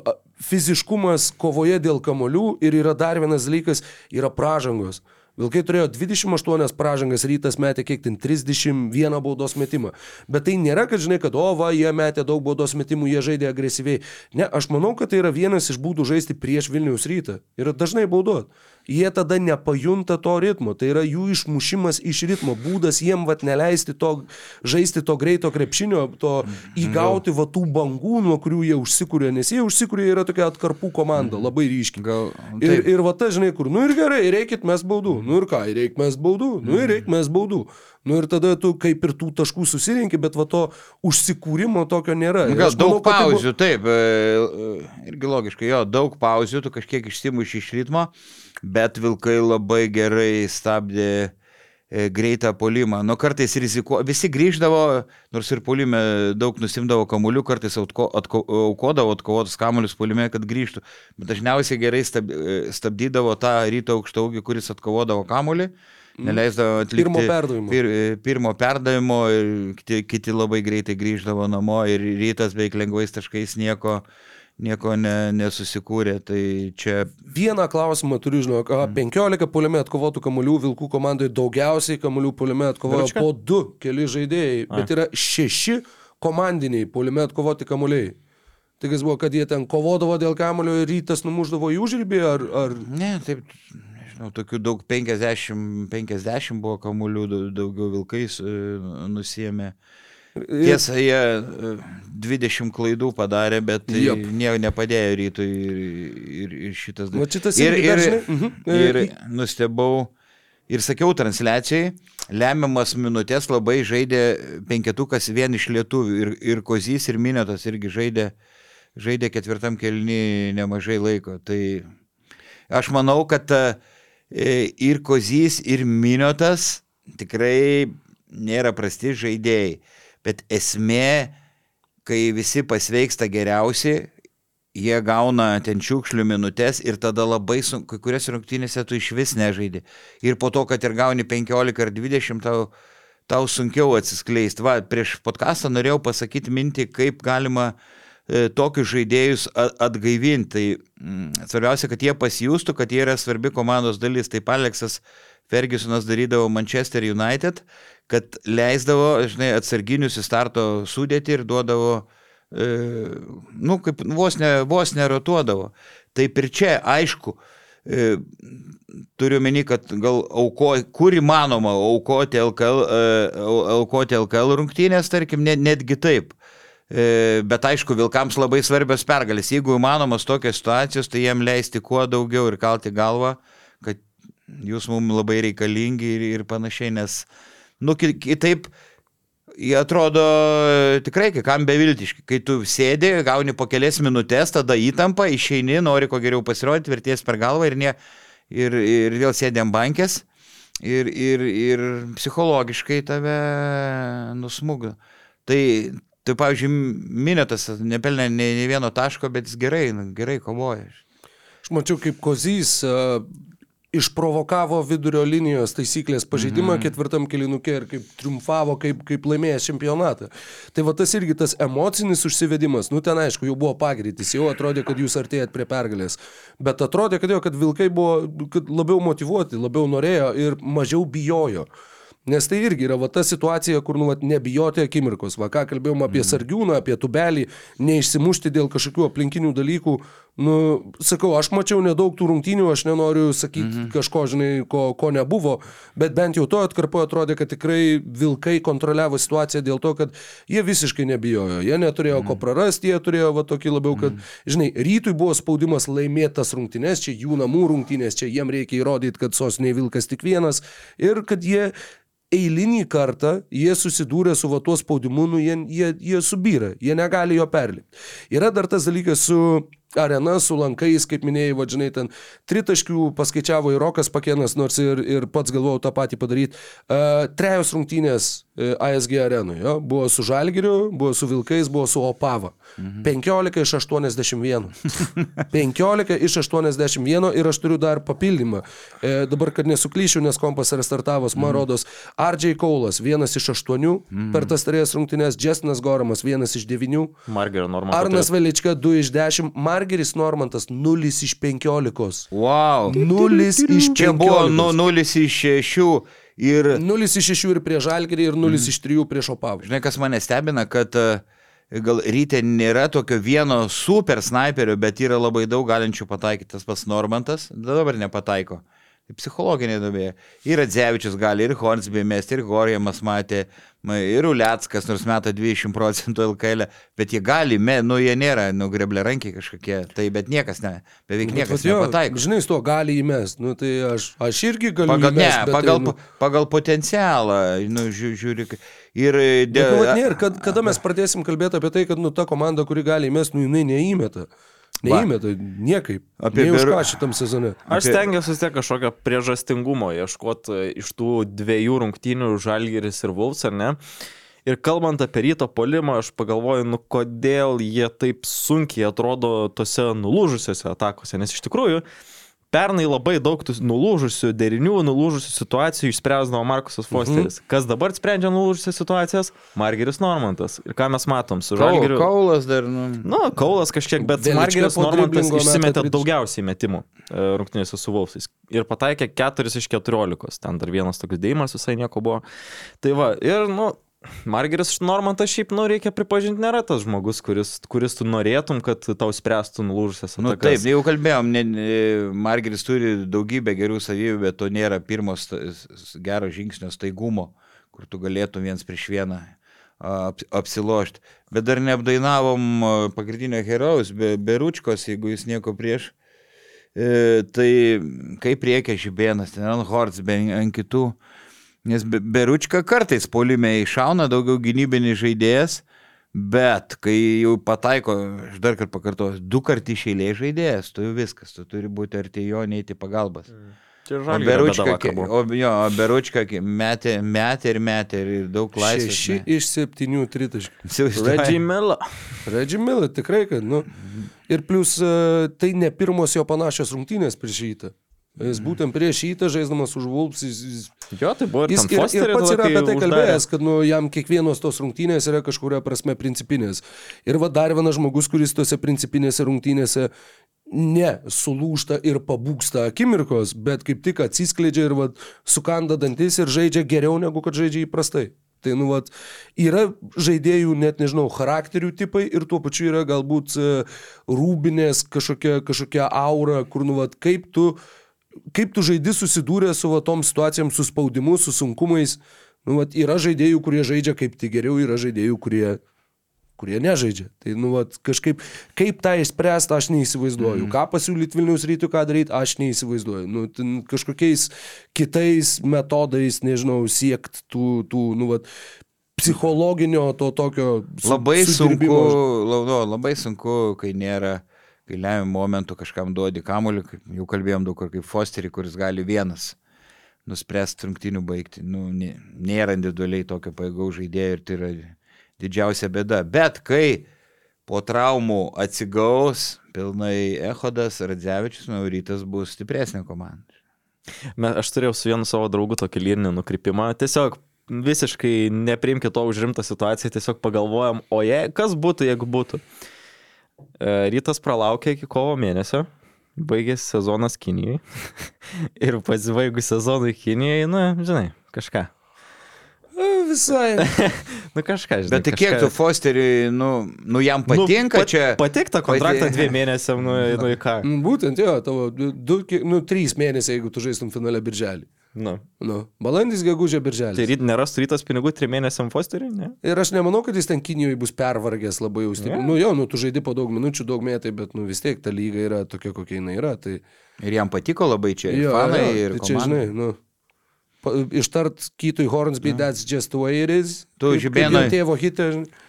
fiziškumas kovoje dėl kamolių ir yra dar vienas dalykas, yra pražangos. Vilkai turėjo 28 pražangas, rytas metė kiek ten 31 baudos metimą. Bet tai nėra, kad žinai, kad o va, jie metė daug baudos metimų, jie žaidė agresyviai. Ne, aš manau, kad tai yra vienas iš būdų žaisti prieš Vilniaus rytą. Ir dažnai baudot. Jie tada nepajunta to ritmo. Tai yra jų išmušimas iš ritmo. Būdas jiem vat neleisti to žaisti to greito krepšinio, to įgauti va tų bangų, nuo kurių jie užsikūrė. Nes jie užsikūrė yra tokia atkarpų komanda, labai ryški. Gal- Ir, taip. ir va ta, žinai, kur, nu ir gerai, reikit mes baudų. Nu ir ką, reik mes baudų. Nu ir reik mes baudų. Nu ir tada tu kaip ir tų taškų susirinki, bet va to užsikūrimo tokio nėra. Nu, Ir Gal aš manau, daug kad tai pauzių, taip, e, e, irgi logiškai, jo, daug pauzių, tu kažkiek išsimuši iš ritmo, bet vilkai labai gerai stabdė e, greitą polimą. Nu, kartais riziko, visi grįždavo, nors ir polime daug nusimdavo kamuolių, kartais atko, atko, aukodavo atkovotus kamuolius polime, kad grįžtų, bet dažniausiai gerai stab, e, stabdydavo tą ryto aukštaugį, kuris atkovodavo kamuolį. Neleisdavo atlikti Pirmo perdavimo. Pir, pirmo perdavimo ir kiti, kiti labai greitai grįždavo namo ir rytas beveik lengvais taškais nieko, nieko ne, nesusikūrė. Tai čia Vieną klausimą turiu, žinok, a, 15 poliame atkovotų kamuolių Vilkų komandoje daugiausiai kamuolių poliame atkovojo Dručka? po 2 keli žaidėjai, bet yra 6 komandiniai poliame atkovoti kamuoliai. Tai kas buvo, kad jie ten kovodavo dėl kamulio ir rytas numuždavo į užrybį, ar... ar... Ne, taip, nežinau, tokių daug 50, 50 buvo kamuolių, dau- daugiau vilkais e, nusėmė. Tiesa, jie e, 20 klaidų padarė, bet tai Jep. nieko nepadėjo rytui ir, ir, ir šitas Va šitas ir, ir, dar, žinai, mhm. ir E, nustebau. Ir sakiau transliacijai, lemiamas minutės labai žaidė penketukas vien iš lietuvių. Ir, ir Kozys, ir Minėtas irgi žaidė, žaidė ketvirtam kelni nemažai laiko. Tai aš manau, kad e, E, Ir Kozys, ir Miniotas tikrai nėra prasti žaidėjai. Bet esmė, kai visi pasveiksta geriausi, jie gauna ten šiukšlių minutės ir tada labai sunku, kai kurias rungtynėse tu iš vis nežaidži. Ir po to, kad ir gauni 15 ar 20, tau, tau sunkiau atsiskleisti. Va, prieš podcastą norėjau pasakyti mintį, kaip galima e, tokius žaidėjus atgaivinti. Tai mm, svarbiausia, kad jie pasijūstų, kad jie yra svarbi komandos dalis. Taip Aleksas Fergusonas darydavo Manchester United, kad leisdavo, žinai, atsarginius į starto sudėti ir duodavo, e, nu, kaip vos, ne, vos nerotuodavo. Taip ir čia, aišku, e, turiu meni, kad gal auko, kur įmanoma aukoti LKL, e, au- aukoti LKL rungtynės, tarkim, net, netgi taip. E, Bet aišku, Vilkams labai svarbios pergalės. Jeigu įmanomas tokios situacijos, tai jiem leisti kuo daugiau ir kalti galvą, kad jūs mums labai reikalingi ir, ir panašiai, nes, nu, ki- kitaip, jie atrodo e, tikrai kai kam beviltiški. Kai tu sėdi, gauni po kelias minutės, tada įtampa, išeini, nori kuo geriau pasirodyti, verties per galvą ir, ne, ir, ir vėl ant bankės ir, ir, ir psichologiškai tave nusmūga. Tai, tai pavyzdžiui, Minėtas nepelnė nei, nei vieno taško, bet jis gerai, nu, gerai kovoja. Aš mačiau, kaip Kozys uh, išprovokavo vidurio linijos taisyklės pažeidimą mm. ketvirtam kilinukė ir kaip triumfavo, kaip, kaip laimėjęs čempionatą. Tai va tas irgi tas emocinis užsivedimas, nu ten aišku, jau buvo pagreitis, jau atrodė, kad jūs artėjat prie pergalės. Bet atrodė, kad jo, kad vilkai buvo kad labiau motivuoti, labiau norėjo ir mažiau bijojo. Nes tai irgi yra va ta situacija, kur nu, vat, nebijoti akimirkos. Va ką kalbėjom apie sargiūną, apie tubelį, neišsimušti dėl kažkokių aplinkinių dalykų. Nu, sakau, aš mačiau nedaug tų rungtynių, aš nenoriu sakyti mm -hmm. kažko, žinai, ko, ko nebuvo, bet bent jau to atkarpo atrodė, kad tikrai vilkai kontroliavo situaciją dėl to, kad jie visiškai nebijojo. Jie neturėjo mm -hmm. ko prarasti, jie turėjo va tokį labiau, kad, mm -hmm. žinai, rytui buvo spaudimas laimėtas rungtynės, čia jų namų rungtynės, čia jiem reikia įrodyti, kad sosniai vilkas tik vienas ir kad jie eilinį kartą jie susidūrė su va tuo spaudimu, nu jie, jie, jie subyra, jie negali jo perlipti. Yra dar tas dalykas su arena, su lankais, kaip minėjai, vadžinai, ten tritaškių paskaičiavo ir Rokas Pakenas, nors ir, ir pats galvojau tą patį padaryti. Uh, trejos rungtynės uh, ASG arenoje, jo, buvo su Žalgiriu, buvo su Vilkais, buvo su Opava. Mhm. 15 iš 81. 15 iš 81 ir aš turiu dar papildymą. E, dabar, kad nesuklyšiu, nes kompas restartavos, man rodos, RJ Kaulas, vienas iš aštuonių mm. per tas trijas rungtynės, Jestinas Goramas, vienas iš devynių, Margerio normą. Arnas Velička, 2 iš 10, Margeris Normantas, 0 iš 15. Wow. 0 iš 15. Čia buvo nu, 0 iš 6 ir 0 iš 6 ir prieš Žalgirį ir 0 iš 3 prieš Opavą. Žinai, kas mane stebina, kad e, gal ryte nėra tokio vieno super sniperio, bet yra labai daug galinčių pataikyti. Tas pats Normantas dabar nepataiko. Tai psichologinė duobė. Ir Adzevičius gali, ir Hornsby mesti, ir Gorjamas matė, ma- ir Uliackas, nors meta 20 procentų LKL, bet jie gali, me, nu jie nėra, nu greblė rankiai kažkokie, tai bet niekas ne, beveik niekas Bet nepataiko. Žinai, su to gali įmest. Nu, tai aš, aš irgi galiu Pagal, ne, įmest. bet pagal, tai, nu, pagal potencialą, nu, žiū- žiūri. Ir Bet, dėl... nu, vat nėr, kad, kada mes pradėsim kalbėti apie tai, kad nu, ta komanda, kuri gali įmesti, nu, jinai neįmeta. Neįmeta niekaip. Apie Apie už Beru- ką šitam sezone. Aš Apie- stengiuosi vis tiek kažkokio priežastingumo ieškoti iš tų dviejų rungtynių Žalgiris ir Vulfs, ar ne? Ir kalbant apie ryto polimą, aš pagalvoju, nu kodėl jie taip sunkiai atrodo tose nulūžusiose atakose, nes iš tikrųjų pernai labai daug tų nulūžusių derinių, nulūžusių situacijų išspręsdavo Markusas Fosteris. Mhm. Kas dabar sprendžia nulūžusias situacijas? Margeris Normantas. Ir ką mes matom su Žalgiriu? kaulas dar, nu. Nu, Kaulas kažkiek, bet Velička Margeris Normantas išsimetė tritaškį. daugiausiai metimų e, rungtynėse su Wolfsais. Ir pataikė 4 iš 14. Ten dar vienas toks dėjimas visai nieko buvo. Tai va, ir, nu, Margeris Normantas šiaip, nu, reikia pripažinti, nėra tas žmogus, kuris, kuris tu norėtum, kad tau spręstų nulūžusias Nu, atakas. taip, jau kalbėjom, ne, ne, Margeris turi daugybę gerų savybių, bet to nėra pirmos gero žingsnio staigumo, kur tu galėtum viens prieš vieną ap, apsilošti. Bet dar neapdainavom pagrindinio herojaus, be, Beručkos, jeigu jis nieko prieš. E, tai kaip reikia žibėnas, ten ant Horts, be ant kitų. Nes Be- Beručka kartais polime iššauna daugiau gynybinis žaidėjas, bet kai jau pataiko, aš dar kartą pakartosiu, du kartai išėlė žaidėjas, tu jau viskas, tu turi būti arti jo, neiti pagalbas. Čia O Beručka, o, jo, o Beručka metė, metė ir metė ir daug laisvės. Šeši iš septynių tritaškių. Reggie Miller, tikrai, kad, nu. Ir plus, e, tai ne pirmos jo panašios rungtynės prieš rytą. Jis būtent prieš rytą žaisdamas už Vulps, jis, jis Jo, tai buvo ir Jis ir, ir pats yra apie tai kalbėjęs, kad nu, jam kiekvienos tos rungtynės yra kažkuria prasme principinės. Ir va dar vienas žmogus, kuris tose principinėse rungtynėse ne sulūšta ir pabūksta akimirkos, bet kaip tik atsiskleidžia ir va, sukanda dantis ir žaidžia geriau negu kad žaidžia įprastai. Tai, nu, vat, yra žaidėjų, net nežinau, charakterių tipai ir tuo pačiu yra galbūt e, rūbinės kažkokia, kažkokia aura, kur, nu, vat, kaip tu, kaip tu žaidi susidūrė su va, tom situacijom, su spaudimu, su sunkumais. Nu, vat, yra žaidėjų, kurie žaidžia kaip tik geriau, yra žaidėjų, kurie, kurie nežaidžia. Tai nu, vat, kažkaip, kaip tą išspręsti, aš neįsivaizduoju. Mm. Ką pasiūlyti Vilnius rytų, ką daryti, aš neįsivaizduoju. Nu, kažkokiais kitais metodais, nežinau, siekti tų, tų nu, vat, psichologinio to tokio... su- Labai sunku, la- no, labai sunku, kai nėra, kai lemiamų momentų kažkam duodi kamuolį, jau kalbėjom daug kur kaip Fosterį, kuris gali vienas nuspręsti rungtinių baigti. Nu, nė- nėra individualiai tokio paėgaus žaidėjo ir tai yra didžiausia bėda. Bet kai po traumų atsigaus pilnai Ehodas, Radzevičius, manau, rytas bus stipresnė komanda. Aš turėjau su vienu savo draugu tokį lyrinį nukrypimą. Tiesiog visiškai nepriimkite to už rimtą situaciją, tiesiog pagalvojam, o jei, kas būtų, jeigu būtų. E, Rytas pralaukė iki kovo mėnesio, baigėsi sezonas Kinijai. Ir pasibaigus sezonui Kinijai, na, žinai, kažką. A, Visai. Nu kažką, žinai. Bet tai kiek kažką- tu Fosteriui, nu, nu jam patinka nu, nu, čia? Patik tą kontraktą Pati- dviem mėnesiam, nu, nu į ką. Mm, Būtent jo, tavo du, nu, trys mėnesiai, jeigu tu žaistum finale birželį. Nu. Nu, balandis, gegužė, Tai birželis. ryt nerastų rytas pinigų trim mėnesiam Fosteriui, ne? Ir aš nemanau, kad jis ten Kinijoje bus pervargęs labai jau stipriai. Ne. Nu jo, nu tu žaidži po daug minučių, daug metai, bet nu vis tiek ta lyga yra tokia, kokia jinai yra. Tai, Ir jam patiko labai čia. Ir jo, fanai, jo, ir tai čia, žinai, nu. Ištart Kytui Hornsby, that's just the way it is. Tu, Žibėnai, Tėvo hitą.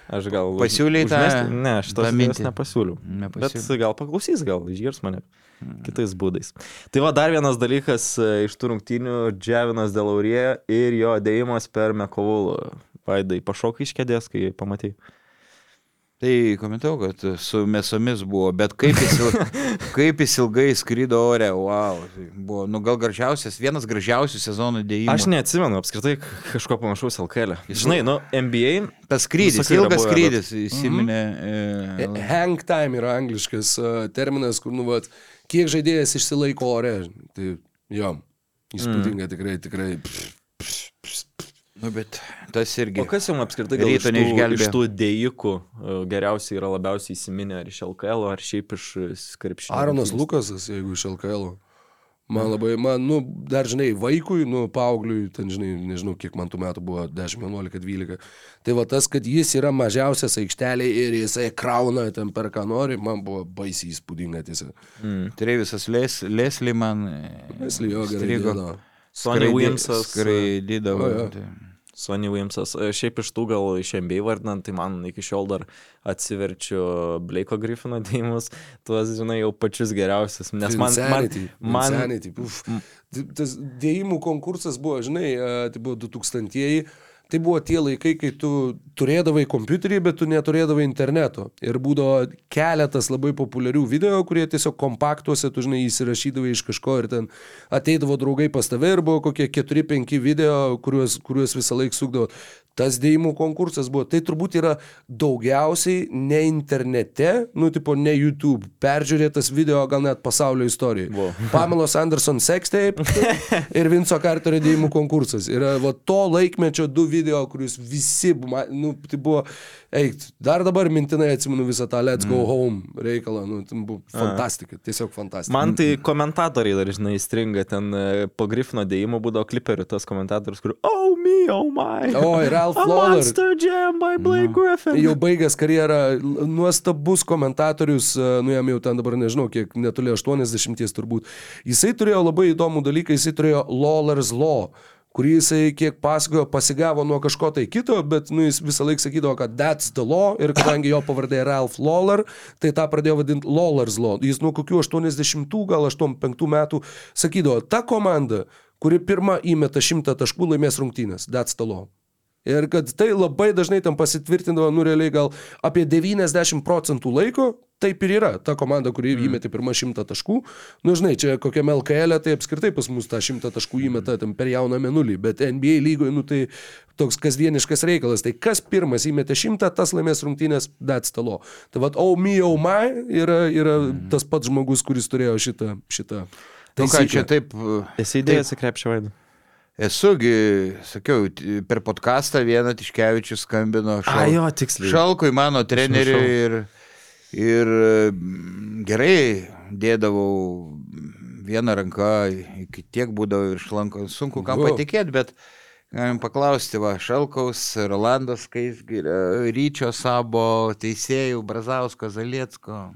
Aš gal... Pasiūlei tą- Ne, aš mintį? mintį nepasiūliau. Nepasiūlei. Bet gal paklausys, gal išgirs mane kitais būdais. Tai va dar vienas dalykas e, iš tų rungtynių - Džiavinas Delaurė ir jo dėjimas per Mekovulą. Vaidai, pašokai iš kėdės, kai pamatai. Tai komentau, kad su mesomis buvo, bet kaip jis, il- kaip jis ilgai skrydo ore, wow. tai Buvo, nu gal gražiausias, vienas gražiausių sezonų dėjimų. Aš neatsimenu apskritai kažko panašaus LKL. Žinai, nu, NBA. Tas skrydis, ilgas skrydis, įsiminė. E, Hang time yra angliškas uh, terminas, kur, nu, vat, kiek žaidėjas išsilaiko ore. Tai jo, įspūdinga tikrai, tikrai. nu, bet tas irgi. O kas jums apskritai gal iš tų, iš tų dėjikų e, geriausiai yra labiausiai įsiminę ar iš LKL, ar šiaip iš skrepšinio? Aronas Lukasas, jeigu iš LKL. Man labai, man, nu, dar žinai, vaikui, nu, paaugliui, ten, žinai, nežinau, kiek man tų metų buvo, 10, 11, 12. Tai va tas, kad jis yra mažiausias aikšteliai ir jisai krauna ten per ką nori, man buvo baisiai įspūdinga tiesiog. Trevisas Les, Leslie man. Leslie jo gerai. Sonny Williamsas. Skraidydavo. O, jo. tai- Sonny Williamsas. E, Šiaip iš tų gal iš MBA vardinant, tai man iki šiol dar atsiverčiu Blake'o Griffino dėjimus, tuos, žinai, jau pačius geriausius. Nes man... man, Insanity, man Insanity, uf. Tas dėjimų konkursas buvo, žinai, e, tai buvo 2000-ieji. Tai buvo tie laikai, kai tu turėdavai kompiuterį, bet tu neturėdavai interneto. Ir būdavo keletas labai populiarių video, kurie tiesiog kompaktuose, tu žinai, įsirašydavai iš kažko ir ten ateidavo draugai pas tave ir buvo kokie 4-5 video, kuriuos, kuriuos visą laiką sukdavo. Tas dėjimų konkursas buvo. Tai turbūt yra daugiausiai ne internete, nu, tipo, ne YouTube, peržiūrėtas video gal net pasaulio istorijoje. Wow. Pamelos Anderson sextape ir Vinco Carterio dėjimų konkursas. Yra va, to laikmečio du video, kuriuos visi, nu, tai buvo, eik, dar dabar mintinai atsimenu visą tą Let's Go Home reikalą, nu, tai buvo fantastika, tiesiog fantastika. Man tai komentatoriai dar, žinai, stringa ten e, po Griffino dėjimo būdavo kliperių tas komentatorius, kur Oh me, oh my. O, ir Ralph Lawler. Monster Jam by Blake Griffin. Jau baigęs karjerą, nuostabus komentatorius, e, nu jam jau ten dabar nežinau, kiek netoli 80 turbūt. Jisai turėjo labai įdomų dalyką, jisai turėjo Lawler's Law, kurį jisai, kiek pasakojo, pasigavo nuo kažko tai kito, bet nu, jis visą laiką sakydavo, kad that's the law ir kadangi jo pavardė Ralph Lawler, tai tą pradėjo vadinti Lawler's Law. Jis nuo kokių 80, gal 85 metų sakydavo, ta komanda, kuri pirma įmeta 100 taškų, laimės rungtynės. That's the law. Ir kad tai labai dažnai tam pasitvirtindavo, nu realiai gal apie 90 procentų laiko, taip ir yra. Ta komanda, kuri mm. įmetė pirmą šimtą taškų, nu žinai, čia kokiame LKL, tai apskritai pas mus tą šimtą taškų įmeta tam per jauną menulį, bet NBA lygoje, nu tai toks kasdieniškas reikalas. Tai kas pirmas įmetė šimtą, tas laimės rungtynės, that's the law. Tai vad, oh me, oh my yra, yra mm. tas pats žmogus, kuris turėjo šitą. šitą Nu ką, čia taip. Esi įdėjęs į krepšį vaidą? Esugi, sakiau, per podcastą vieną Tiškevičius skambino A, šal... jo, tiksliai. šalkui mano treneriui ir, ir mm, gerai dėdavau vieną ranką, iki tiek būdavo virš lanko, sunku Wow. patikėti, bet galim paklausti, va, Šalkaus, Rolandas Kaisgirio, Ryčio Sabo, teisėjų, Brazausko, Zaliecko.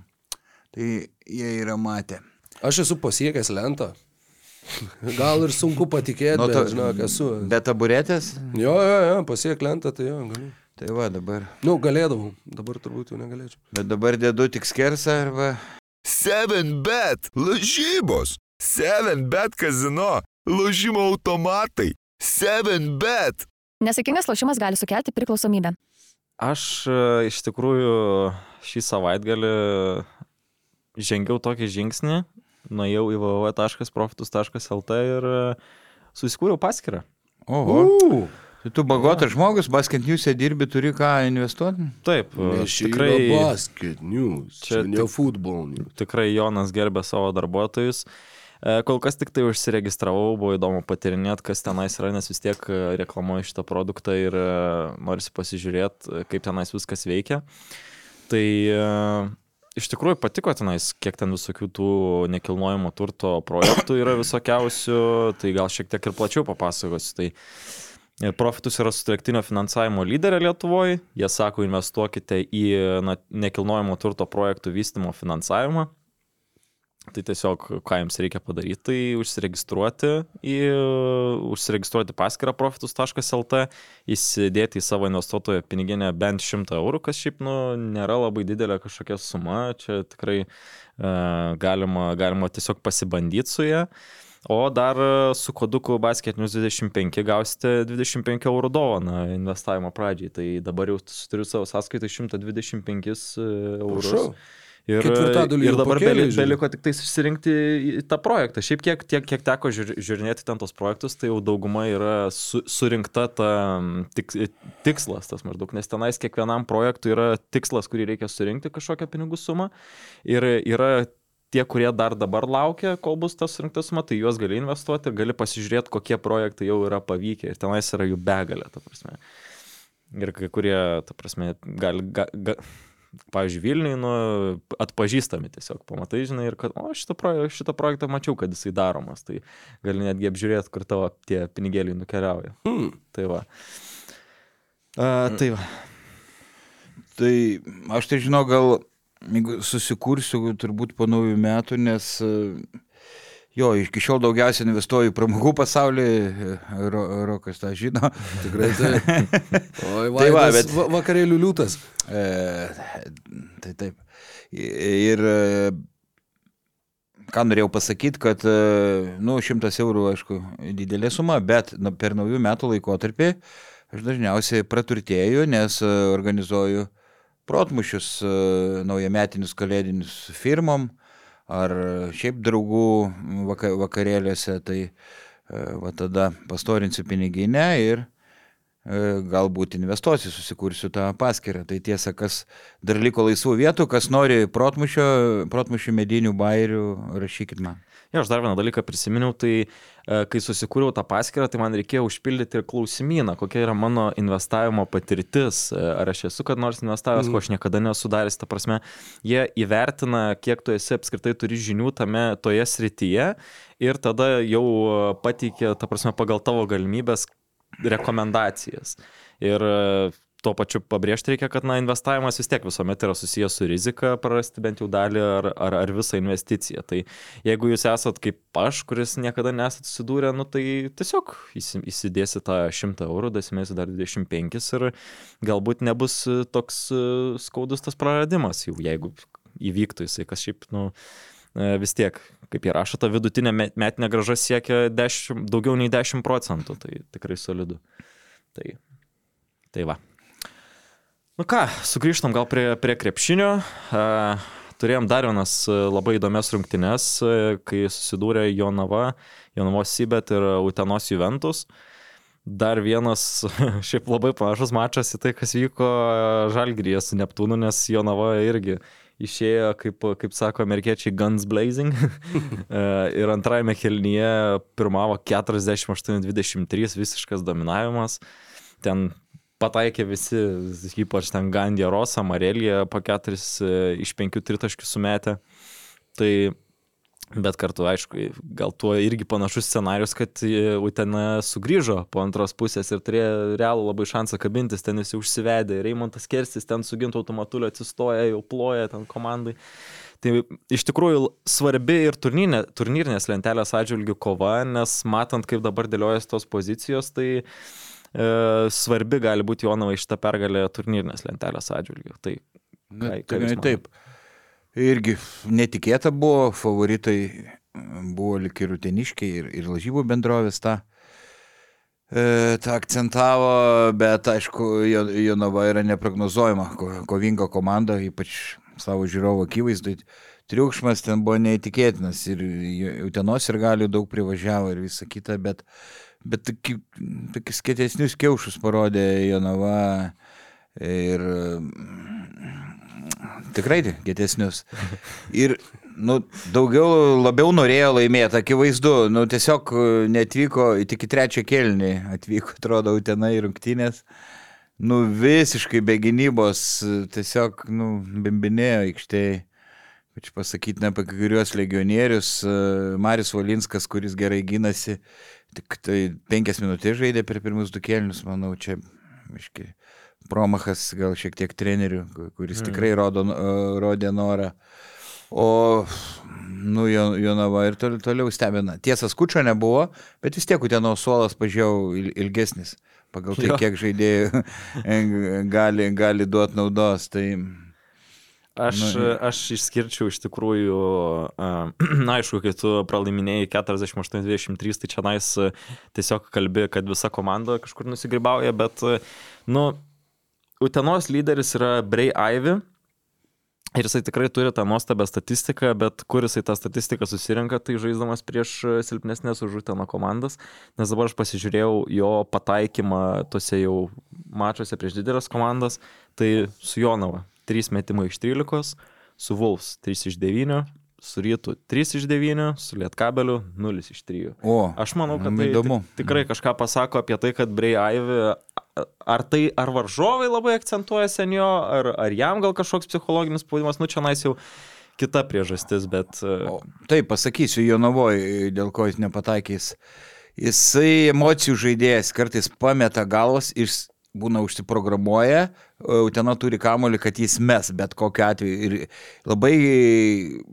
Tai jie yra matę. Aš esu pasiekęs lentą. Gal ir sunku patikėti, Nu, bet, to- žinok, esu. Be taburetės? Jo, jo, jo, pasiek lentą, tai jo, galiu. Tai va dabar. Nu, galėdavau, dabar turbūt jau negalėčiau. Bet dabar dedu tik skersą arba... 7bet lažybos. 7bet kazino. Lošimo automatai. 7bet. Nesėkmingas lošimas gali sukelti priklausomybę. Aš e, iš tikrųjų šį savaitgalį žengiau tokį žingsnį, nuėjau į www.profitus.lt ir e, susikūriau paskirtą. Oho. Uh, Tai tu bagotas žmogus, basket news'e dirbi, turi ką investuoti? Taip, e, čia tikrai, yra basket news, čia, ne tik- football news. tikrai Jonas gerbė savo darbuotojus. E, Kol kas tik tai užsiregistravau, buvo įdomu patirinėti, kas tenais yra, nes vis tiek reklamuoju šitą produktą ir norisi pasižiūrėti, kaip tenais viskas veikia. Tai iš tikrųjų patiko tenais, kiek ten visokių tų nekilnojamo turto projektų yra visokiausių, tai gal šiek tiek ir plačiau papasakosiu. Tai e, Profitus yra sutelktinio finansavimo lyderė Lietuvoje. Jie sako, investuokite į na, nekilnojamo turto projektų vystimo finansavimą. Tai tiesiog, ką jums reikia padaryti, tai užsiregistruoti į, užsiregistruoti paskirtą profitus.lt, įsidėti į savo investuotojo piniginę bent 100 eurų, kas šiaip nu, nėra labai didelė kažkokia suma, čia tikrai e, galima, galima tiesiog pasibandyti su ją. O dar e, su koduku basketinius 25 gausite 25 eurų dovaną investavimo pradžiai. Tai dabar jau turiu savo sąskaitą 125 eurus. Prašau. Ir, ir dabar pakėlė, beli, žiūriu. beliko tik tais išsirinkti tą projektą. Šiaip kiek, tiek, kiek teko žiūr- žiūrinėti ten tos projektus, tai jau dauguma yra su, surinkta ta tik, tikslas tas maždaug, nes tenais kiekvienam projektui yra tikslas, kurį reikia surinkti kažkokią pinigų sumą. Ir yra tie, kurie dar dabar laukia, kol bus tas surinkta suma, tai juos gali investuoti ir gali pasižiūrėti, kokie projektai jau yra pavykę. Ir tenais yra jų begalė, ta prasme. Ir kai kurie, ta prasme, gali, ga, ga, pavyzdžiui, Vilniui, nu, atpažįstami tiesiog, pamatai, žinai, ir kad, o, šitą, proje, šitą projektą mačiau, kad jisai daromas, tai gali netgi apžiūrėti, kur tavo tie pinigėliai nukeliauja. Hmm. Tai va. A, tai va. Tai aš tai žinau, gal susikursiu turbūt po naujų metų, nes e, jo, iki šiol daugiausiai investuoju į pramogų pasaulį, e, ro, Rokas tą žino. Tikrai tai. Oi, Tai va, va, bet- bet... vakarėlių liūtas. E, tai taip. Ir e, ką norėjau pasakyti, kad, e, nu, šimtas eurų, aišku, didelė suma, bet nu, per naujų metų laikotarpį aš dažniausiai praturtėju, nes e, organizuoju protmušius e, naujametinius kalėdinius firmom ar šiaip draugų vaka, vakarėliuose, tai e, va tada pastorinsiu piniginę ir e, galbūt investuosiu, susikursiu tą paskirtą. Tai tiesa, kas dar liko laisvų vietų, kas nori protmušio, protmušio medinių bairių, rašykit man. Jo, aš dar vieną dalyką prisiminiau, tai e, kai susikūriau tą paskirtą, tai man reikėjo užpildyti ir klausimyną, kokia yra mano investavimo patirtis, e, ar aš esu kad nors investavęs, mm. ko aš niekada nesu daręs, ta prasme, jie įvertina, kiek tu esi apskritai turi žinių tame toje srityje ir tada jau e, pateikia, ta prasme, pagal tavo galimybės rekomendacijas. Ir tuo pačiu pabrėžti reikia, kad na, investavimas vis tiek visuomet yra susijęs su rizika prarasti bent jau dalį ar, ar, ar visą investiciją. Tai jeigu jūs esat kaip aš, kuris niekada nesat susidūrę, nu, tai tiesiog įsi- įsidėsi tą 100 eurų, dasimėsi dar 25 ir galbūt nebus toks e, skaudus tas praradimas, jau jeigu įvyktų jisai, kas šiaip, nu, e, vis tiek, kaip jie rašo, ta vidutinė met- metinė graža siekia 10, daugiau nei 10 procentų, tai tikrai solidu. Tai, tai va. Nu ką, sugrįžtam gal prie, prie krepšinio. Turėjom dar vienas labai įdomias rungtynes, kai susidūrė Jonava, Jonavos Sibet ir Utenos Juventus. Dar vienas šiaip labai panašus mačas į tai, kas vyko Žalgryje su Neptūnu, nes Jonava irgi išėjo, kaip, kaip sako amerikiečiai, guns blazing. Ir antrajame kelnyje pirmavo 48-23 visiškas dominavimas. Ten pataikė visi, ypač ten Gandija Rosa, Marelija po keturis e, iš penkių tritaškių sumetė. Tai Bet kartu, aišku, gal tuo irgi panašus scenarius, kad e, Utena sugrįžo po antros pusės ir turėjo realų labai šansą kabintis, ten visi užsivedė. Reimontas Kerstis ten su ginto automatuliu atsistoja, jau ploja ten komandai. Tai iš tikrųjų svarbi ir turnyrinė, turnyrinės lentelės atžvilgių kova, nes matant, kaip dabar dėliojasi tos pozicijos, tai e, svarbi gali būti Jonava iš tą pergalę turnyrinės lentelės atžvilgių. Tai Na, Ką- ką tai, taip. Irgi netikėta buvo, favoritai buvo lik ir ir, lažybų bendrovės tą, e, tą akcentavo, bet aišku, Jo- Jonava yra neprognozuojama, ko, kovinga komanda, ypač savo žiūrovo akivaizdai. Triukšmas ten buvo neįtikėtinas ir Utenos ir galių daug privažiavo ir visa kita, bet, bet toki- tokius kietesnius kiaušus parodė Jonava ir tikrai getesnius. Ir, nu, daugiau, labiau norėjo laimėti, akivaizdu, nu, tiesiog netvyko, tik į trečią kelnį atvyko, atrodo, Utena į rungtynės. Nu, visiškai be gynybos, tiesiog, nu, bimbinėjo aikštėje. Čia pasakyti ne apie kai kuriuos legionierius, e, Marius Valinskas, kuris gerai gynasi, tik tai penkias minutės žaidė per pirmus du kelnius, manau, čia, aiškiai, promachas gal šiek tiek trenerių, ku- kuris tikrai rodo, e, rodė norą. O, nu, Jo- Jonava ir toliau, toliau stebina. Tiesa, skučio nebuvo, bet vis tiek Utenos suolas pažiūrėjau il, ilgesnis, pagal tai, Jo. kiek žaidėjų gali, gali duoti naudos. Tai, Aš, Nu, nu, aš išskirčiau iš tikrųjų, uh, na aišku, kai tu pralaiminėjai 48-23, tai čia nais tiesiog kalbi, kad visa komanda kažkur nusigrybauja, bet, nu, Utenos lyderis yra Bray Ivy. Ir jisai tikrai turi tą nuostabią statistiką, bet kur jisai tą statistiką susirenka, tai žaisdamas prieš e, silpnesnės už Uteno komandas. Nes dabar aš pasižiūrėjau jo pataikymą tose jau mačiuose prieš didelės komandas. Tai su Jonava 3 metimai iš 13, su Wolfs 3 iš 9, su Rytu 3 iš 9, su Lietkabeliu 0 iš 3. o, Aš manau, kad man tai įdomu. ti- tikrai kažką pasako apie tai, kad Bray Ivy, ar tai, ar varžovai labai akcentuoja senio, ar, ar jam gal kažkoks psichologinis spaudimas, nu čia nais jau kita priežastis, bet... e, O, taip, pasakysiu, Jonavoje, dėl ko jis nepataikys. Jisai emocijų žaidėjas, kartais pameta galvas s- būna užsiprogramuoja, Utena turi kamolį, kad jis mes, bet kokiu atveju. Ir labai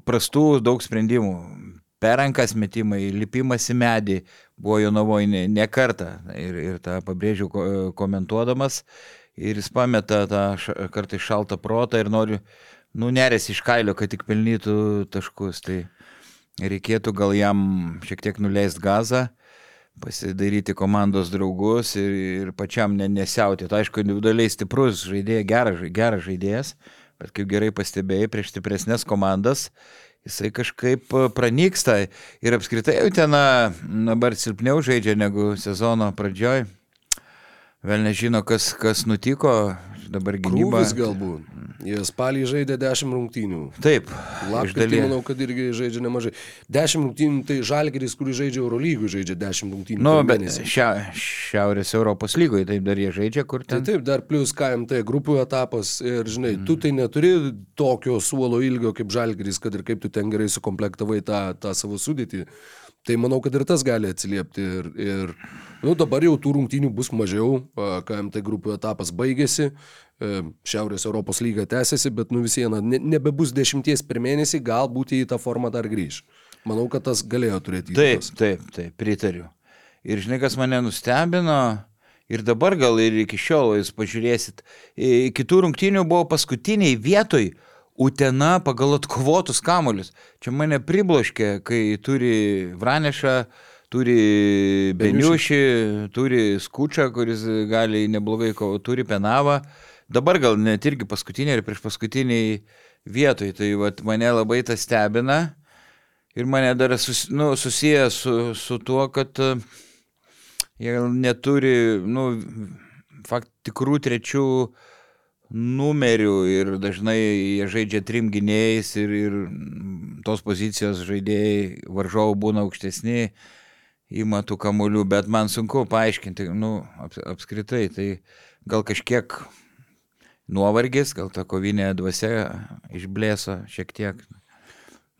prastų daug sprendimų. Perankas metimai, lipimas į medį buvo Jonavoje ne, ne kartą. Ir, ir tą pabrėžiau ko- komentuodamas. Ir jis pameta tą kartais šaltą protą ir nori, nu, nerės iš kailio, kad tik pelnytų taškus. Tai reikėtų gal jam šiek tiek nuleisti gazą, pasidaryti komandos draugus ir, ir pačiam ne, nesiauti. Tai aišku, individualiai stiprus žaidėjas, geras, geras žaidėjas, bet kaip gerai pastebėjai, prieš stipresnės komandas jisai kažkaip e, pranyksta ir apskritai jau ten dabar silpniau žaidžia negu sezono pradžioj. Vėl nežino, kas, kas nutiko, dabar gynyba. Krūvis galbūt. Jie spalį žaidė 10 rungtynių. Taip, Lapkritį manau, kad irgi žaidžia nemažai. 10 rungtynių tai Žalgeris, kuris žaidžia Eurolygų, žaidžia 10 rungtynių. Nu, bet šia, Šiaurės Europos lygoje taip dar jie žaidžia, kur Tai ten. taip, dar plus KMT grupių etapas ir, žinai, Mhm. tu tai neturi tokio suolo ilgio kaip Žalgeris, kad ir kaip tu ten gerai sukomplektavai tą, tą savo sudėtį. Tai manau, kad ir tas gali atsiliepti. Ir, ir nu, dabar jau tų rungtynių bus mažiau, KMT grupių etapas baigėsi, e, Šiaurės Europos lyga tęsiasi, bet nu vis viena, ne, nebebus dešimties per mėnesį, galbūt į tą formą dar grįž. Manau, kad tas galėjo turėti Taip, įtakos. taip, taip, pritariu. Ir žinai, kas mane nustebino, ir dabar gal ir iki šiol, jūs pažiūrėsit, kitų rungtynių buvo paskutiniai vietoj Utena pagal atkovotus kamolius. Čia mane pribloškė, kai turi Vranešą, turi Beniušį, turi Skučą, kuris gali neblogai kovoti, turi Penavą. Dabar gal net irgi paskutiniai ir prieš paskutiniai vietoj. Tai vat, mane labai tas stebina. Ir mane dar sus, nu, susiję su, su tuo, kad e, jie neturi, nu, fakt, tikrų trečių numerių ir dažnai jie žaidžia trim gynėjais ir, ir tos pozicijos žaidėjai varžovų būna aukštesni, įma tų kamuolių, bet man sunku paaiškinti, nu, ap, apskritai, tai gal kažkiek nuovargis, gal ta kovinė dvasia išblėso šiek tiek.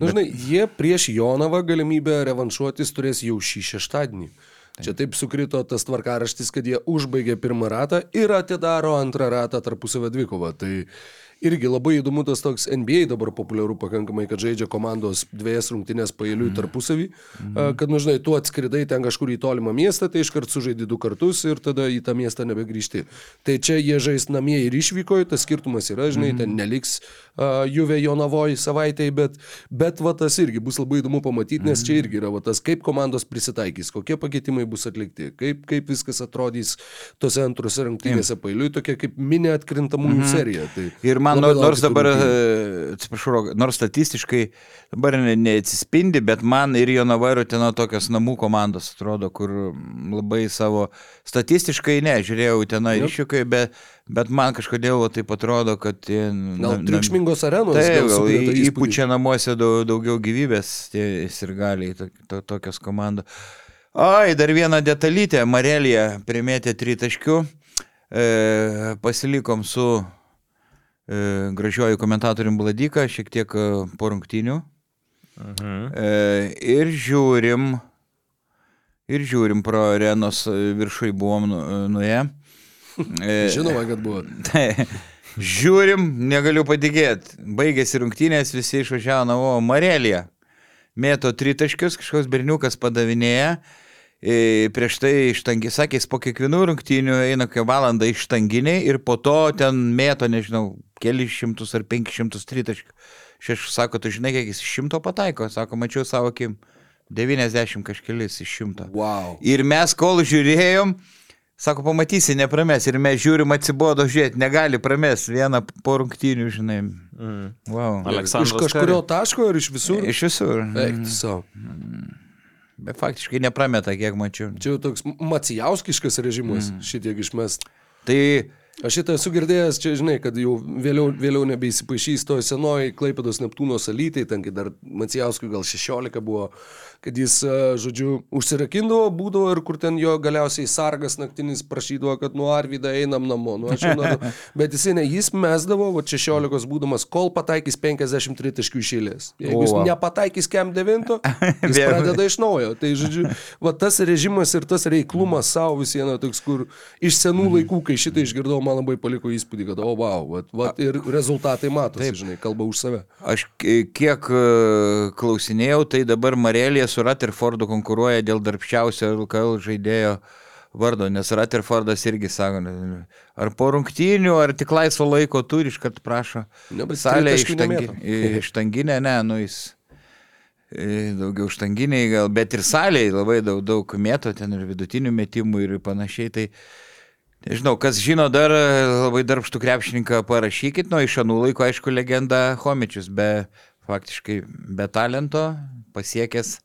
Na, žinai, jie prieš Jonavą galimybę revanšuotis turės jau šį šeštadienį. Čia taip sukrito tas tvarkaraštis, kad jie užbaigė pirmą ratą ir atidaro antrą ratą tarpusavę dvikovą. Tai irgi labai įdomu tas toks NBA dabar populiaru pakankamai, kad žaidžia komandos dviejas rungtynės pailiui tarpusavį, a, kad, nu, žinai, tu atskridai ten kažkur į tolimą miestą, tai iškart sužaidi du kartus ir tada į tą miestą nebegrįžti. Tai čia jie žais namie ir išvykoje, tas skirtumas yra, žinai, ten neliks uh, Juve Jonavoj savaitėj, bet, bet va tas irgi bus labai įdomu pamatyti, nes čia irgi yra va tas, kaip komandos prisitaikys, kokie pakeitimai bus atlikti, kaip, kaip viskas atrodys tose antrose rungtynėse pailiui, tokia kaip mini atkrintamųjų serija. Tai Ir man, labai nor- nors dabar, e, atsiprašau, nors statistiškai dabar ne- neatsispindi, bet man ir Jonava ir Utena tokios namų komandos atrodo, kur labai savo statistiškai ne, žiūrėjau Utena ir iššūkai, bet, bet man kažkodėl va, taip atrodo, kad tie... Gal na- triukšmingos arenos Taip, gal gal įpučia namuose daug, daugiau gyvybės tie sirgaliai, to, to, tokios komandos. Ai, dar vieną detalytę. Marelija primėtė tritaškių. E, pasilikom su gražiuoju komentatoriumi Bladyka, šiek tiek e, po rungtinių. Mhm. E, ir žiūrim, ir žiūrim pro arenos e, viršui buvom nu- nuėję. E, Žinoma, kad buvo. Tai, žiūrim, negaliu patikėti. Baigėsi rungtynės, visi išvažiavo namo Marelija. Mėto tritaškius, kažkoks berniukas padavinėja. E, Prieš tai ištangi, sakė, jis po kiekvienų rungtynių eina kokią valandą ištanginiai ir po to ten mėto, nežinau, kelius šimtus ar penkšimtus tritaškių. Šeš sako, tu žinai, kiek jis iš šimto pataiko, sako, mačiau savo akim. 90 kažkelis iš šimto. Wow. Ir mes kol žiūrėjom, sako, pamatysi, neprames. Ir mes žiūrim, atsibodo žiūrėti, negali prames vieną po rungtynių, žinai. Mm. Wow. Aleksandras Iš kažkurio Kari. taško ar iš visur? Iš visur. Eik, savo. Bet faktiškai neprameta, kiek mačiau. Čia jau toks macijauskiškas režimas mm. šitiek išmest. Tai Aš šitą esu girdėjęs, čia žinai, kad jau vėliau, vėliau nebeįsipaišys to senoji Klaipėdos Neptūno salytai, ten kai dar Macijauskui gal 16 buvo, kad jis, a, žodžiu, užsirakindavo, būdavo ir kur ten jo galiausiai sargas naktinis prašydavo, kad nu Arvydą einam namo. Nu, aš jau noriu, bet jisai ne, jis mesdavo, va 16 būdamas, kol pataikys 53 taškų išėlės. Jeigu jis va. nepataikys kem 9, jis pradeda iš naujo. Tai, žodžiu, va tas režimas ir tas reiklumas savo vis viena toks, kur iš senų laikų, kai šitą išgirdau, man labai paliko įspūdį, kad, o, wow, vat, vat, ir rezultatai matosi, Taip. žinai, kalba už save. aš ki- kiek e, klausinėjau, tai dabar Marelija su Rutherfordu konkuruoja dėl darbščiausio LKL žaidėjo vardo, nes Rutherfordas irgi sako, ar po rungtynių, ar tik laisvo laiko turi, iškart prašo. Ne, bet Salė ištanginė, ne, nu jis e, daugiau štanginiai gal, bet ir salėje labai daug, daug mėto, ten ir vidutinių metimų ir panašiai. Tai nežinau, kas žino dar e, labai darbštų krepšininką, parašykit, nuo iš anų laiko, aišku, legenda Homičius, be faktiškai be talento, pasiekęs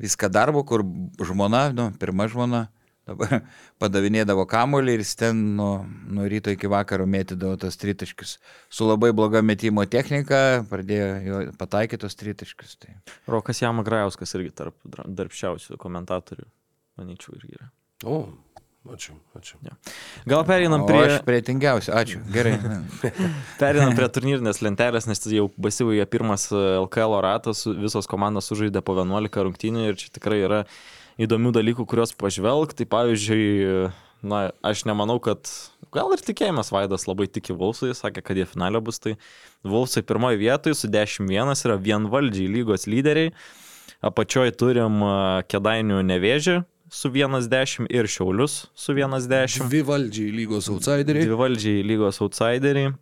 viską darbo, kur žmona, nu, pirma žmona, dabar padavinėdavo kamolį ir jis ten nuo, nuo ryto iki vakaro mėtydavo tos tritaškius. Su labai bloga metimo technika pradėjo jo pataikyti tos tritaškius. Tai. Rokas Jamagrajauskas irgi tarp darbščiausių komentatorių, manyčiau, irgi yra. O, Ačiū, ačiū. Gal pereinam O prie, aš prie tingiausių. Ačiū. Gerai. pereinam prie turnyrinės lentelės, nes jau pasivaja pirmas e, LKL ratas, visos komandos sužaidė po 11 rungtynių ir čia tikrai yra įdomių dalykų, kuriuos pažvelgti. Tai pavyzdžiui, na, aš nemanau, kad gal ir tikėjimas Vaidas labai tiki Vulsai, sakė, kad jie finalio bus, tai Vulsai pirmoje vietoje su 10-1 yra vienvaldžiai lygos lyderiai. Apačioje turim e, Kedainių nevėžį su 1-10 ir Šiaulius su 1-10. Dvi valdžiai lygos outsideriai. Dvi valdžiai lygos outsideriai.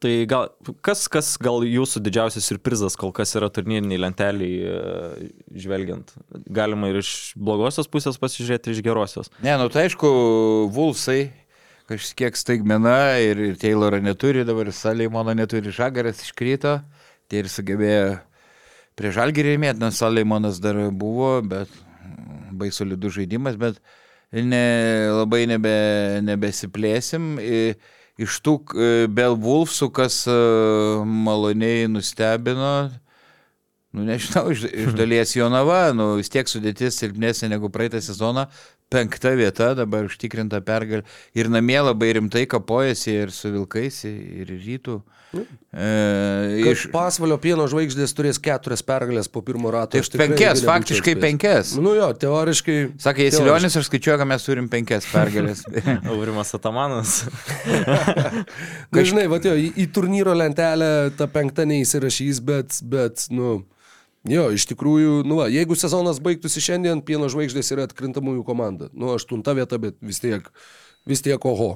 Tai gal, kas, kas gal jūsų didžiausias surprizas kol kas yra turnyriniai lenteliai e, žvelgiant? Galima ir iš blogosios pusės pasižiūrėti, ir iš gerosios. Ne, nu tai aišku, Vulsai kažkiek staigmena ir, ir Taylorą neturi, dabar Saleimono neturi, Žagaras iškrito, tai ir sugebėjo prie Žalgirį mėt, nes Saleimonas dar buvo, bet mm, bai solidus žaidimas, bet ne, labai nebe, nebesiplėsim. Iš tų e, Bell Wolfsų, kas e, maloniai nustebino, Nu, nežinau, iš, iš dalies Jonava, nu, vis tiek sudėtis silpnesnė negu praeitą sezoną, penkta vieta, dabar užtikrinta pergalė. Ir namie labai rimtai kapojasi ir su Vilkais, ir rytų. E, Iš iš, pasvalio pieno žvaigždės turės keturias pergalės po pirmo rato. tai aš tikrai penkias, faktiškai penkias. Nu jo, teoriškai. Sakė Jasilionis, aš skaičiuoju, kad mes turim penkias pergalės. Aurimas Atamanas. Na, žinai, va, jo, į, į turnyro lentelę ta penkta neįsirašys, bet, bet, nu, jo, iš tikrųjų, nu, va, jeigu sezonas baigtųsi šiandien, pieno žvaigždės yra atkrintamųjų komanda. Nu, aštunta vieta, bet vis tiek, vis tiek oho.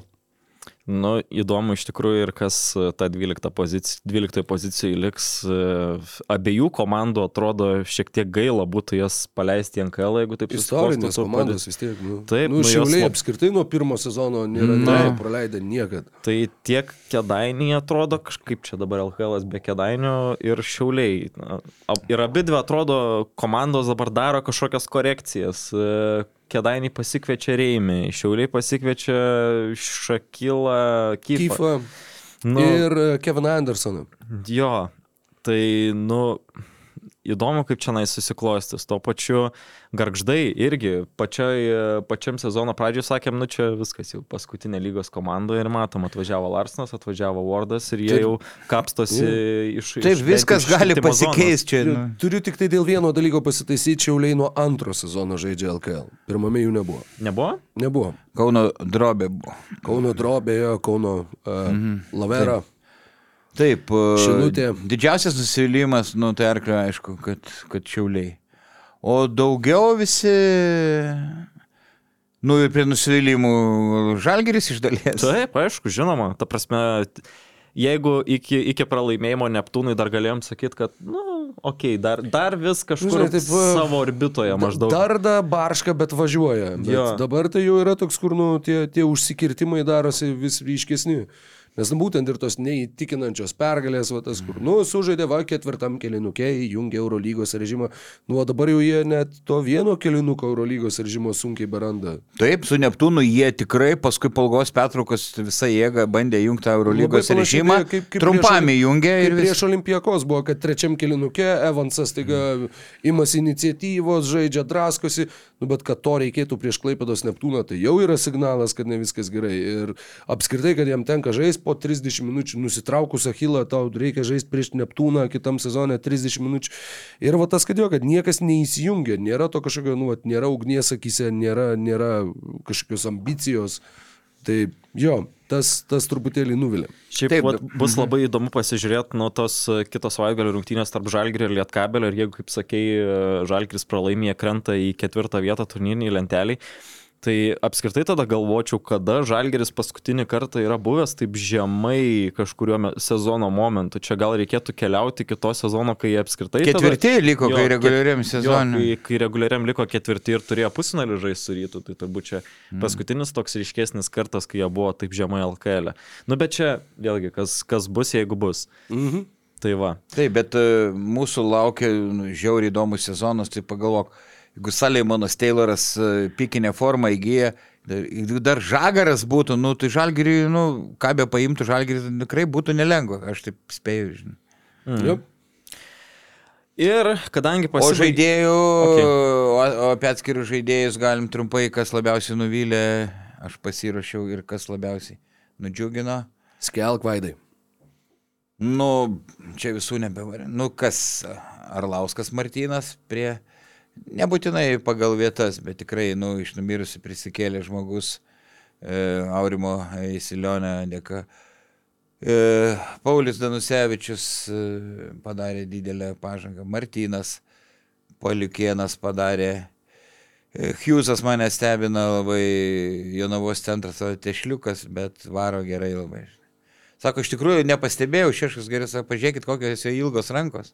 Nu, įdomu iš tikrųjų ir kas e, tą 12 poziciją, 12 poziciją liks. e, Abiejų komandų atrodo šiek tiek gaila būtų jas paleisti į NKL, jeigu taip Istorinės komandos vis tiek. Nu, Taip, nu, nu, jos šiauliai lab- apskritai nuo pirmo sezono nėra Na. praleidę niekad. Tai tiek kedainiai atrodo, kažkaip čia dabar LKL be kedainių ir šiauliai. Ir abi dvi atrodo komandos dabar daro kažkokias korekcijas. Kedainiai pasikviečia Reimį, šiauliai pasikviečia Šakilą Kyfą. Kyfa Nu, ir Keviną Andersoną. Jo, tai, nu, įdomu, kaip čia susiklostys. Tuo pačiu garždai irgi pačioj, pačiam sezono pradžioje sakėm, nu čia viskas jau paskutinė lygos komanda ir matom, atvažiavo Larsonas, atvažiavo Wardas ir jie Taip. jau kapstosi iš... Taip, iš- viskas iš gali pasikeisti čia. Nu. Turiu tik tai dėl vieno dalyko pasitaisyti, Šiauliai nuo antro sezono žaidžia LKL. Pirmame jų nebuvo. Nebuvo? Nebuvo. Kauno drobė buvo. Kauno drobėje, Kauno uh, mhm. lavera. Taip, e, Šilutė. didžiausias nusivylimas, nu tai arklio, aišku, kad, kad šiauliai. O daugiau visi, nu ir prie nusivylimų žalgeris iš dalies. Taip, aišku, žinoma. Ta prasme, jeigu iki, iki pralaimėjimo Neptūnui dar galėjom sakyti, kad, nu, okei, okay, dar, dar vis kažkur Žinai, taip, savo orbitoje maždaug. Darda, barška, bet važiuoja. Bet Jo. dabar tai jau yra toks, kur nu, tie, tie užsikirtimai darosi vis ryškesni. Nes būtent ir tos neįtikinančios pergalės, va, tas, kur, nu, sužaidė va ketvirtam kelinukė, įjungė Eurolygos režimą, nu, o dabar jau jie net to vieno kelinuko Eurolygos režimo sunkiai beranda. Taip, su Neptūnu jie tikrai paskui palgos pertraukos visą jėgą bandė jungti Eurolygos Labai režimą. beje, kaip- kaip Trumpam įjungė ir Kaip vis... prieš olimpijakos buvo, kad trečiam kilinuke Evansas taiga imasi iniciatyvos, žaidžia, draskosi, nu, bet kad to reikėtų prieš Klaipėdos Neptūną, tai jau yra signalas, kad ne viskas gerai. Ir apskritai, kad jam tenka žaisti po 30 minučių, nusitraukus Achilą, tau reikia žaisti prieš Neptūną kitam sezonė 30 minučių. Ir va tas, kad jo, kad niekas neįsijungia, nėra to kažkokio, nu, vat, nėra ugnies akise, nėra, nėra kažkokios ambicijos. Tai jo, tas, tas truputėlį nuvilia. Šiaip Taip, vat, bus labai įdomu pasižiūrėti nuo tos e, kitos savaitgalio rungtynės tarp Žalgirio ir Lietkabelio ir jeigu, kaip sakei, Žalgiris pralaimė, krenta į ketvirtą vietą turnyriniai lenteliai. Tai apskritai tada galvočiau, kada Žalgeris paskutinį kartą yra buvęs taip žemai kažkurio sezono momentu. Čia gal reikėtų keliauti iki to sezono, kai apskritai... tada- Ketvirti liko, Jo, kai reguliariam Jo, sezonui. kai, kai reguliariam liko ketvirti ir turėjo pusinalį žaisti su rytu, tai turbūt čia Mm. paskutinis toks ryškesnis kartas, kai jie buvo taip žemai LKL. E. Nu bet čia vėlgi, kas, kas bus, jeigu bus. Mhm. Tai va. Taip, bet e, mūsų laukia nu, žiauriai įdomus sezonas, tai pagalvok, jeigu Saleimonas Tayloras e, pikinę formą įgyja, dar- jeigu dar žagaras būtų, nu, tai žalgirį, nu, ką be paimtų žalgirį, tai tikrai būtų nelengva, aš taip spėju, žinai. Mhm. Yep. Ir kadangi O pasibaigė... žaidėjų, Okay. o, o apie atskirus žaidėjus galim trumpai, kas labiausiai nuvylė, aš pasiruošiau ir kas labiausiai nudžiugino. Skelk vaidai. Nu, čia visų nebevarė. Nu, kas Arlauskas Martynas prie, nebūtinai pagal vietas, bet tikrai, nu, iš numirusi prisikėlė žmogus e, Aurimo Įsilionė dėka. E, Paulius Danusevičius e, padarė didelę pažangą, Martynas Paliukienas padarė. E, Hughesas mane stebina labai, Jonavos centras tešliukas, bet varo gerai labai. Sako, iš tikrųjų nepastebėjau, šeškas gerai, sako, pažiūrėkit, kokios jo ilgos rankos.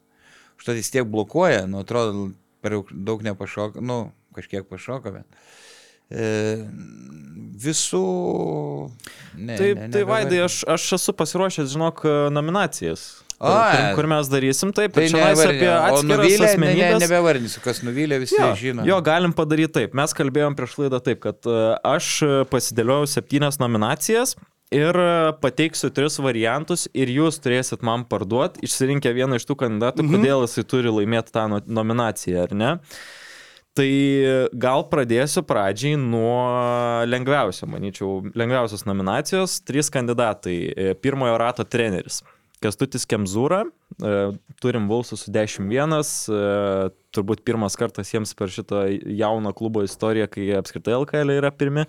Užtat jis tiek blokuoja, nu, atrodo, per daug nepašoka, nu, kažkiek pašoka, bet. E, visų. Ne, Taip, ne, tai nebevar- Vaidai, aš, aš esu pasiruošęs, žinok, nominacijas. O, kur, kur mes darysim taip, Tai tai čia nevardinė. apie O atskiras nuvylė, ne, ne, nebevardysiu, kas nuvylė, visi Jo, žino. jo, galim padaryti taip. Mes kalbėjom prieš laidą taip, kad e, aš e, pasidėliojau septynias nominacijas ir e, pateiksiu tris variantus ir jūs turėsit man parduoti, išsirinkę vieną iš tų kandidatų, mhm. kodėl jisai turi laimėti tą no- nominaciją, ar ne? Tai gal pradėsiu pradžiai nuo lengviausio, manyčiau, lengviausios nominacijos. Trys kandidatai. E, Pirmojo rato treneris. Kestutis Kemzūra, e, turim Vulsų su 10-1, e, turbūt pirmas kartas jiems per šitą jauno klubo istoriją, kai apskritai LKL yra pirmi.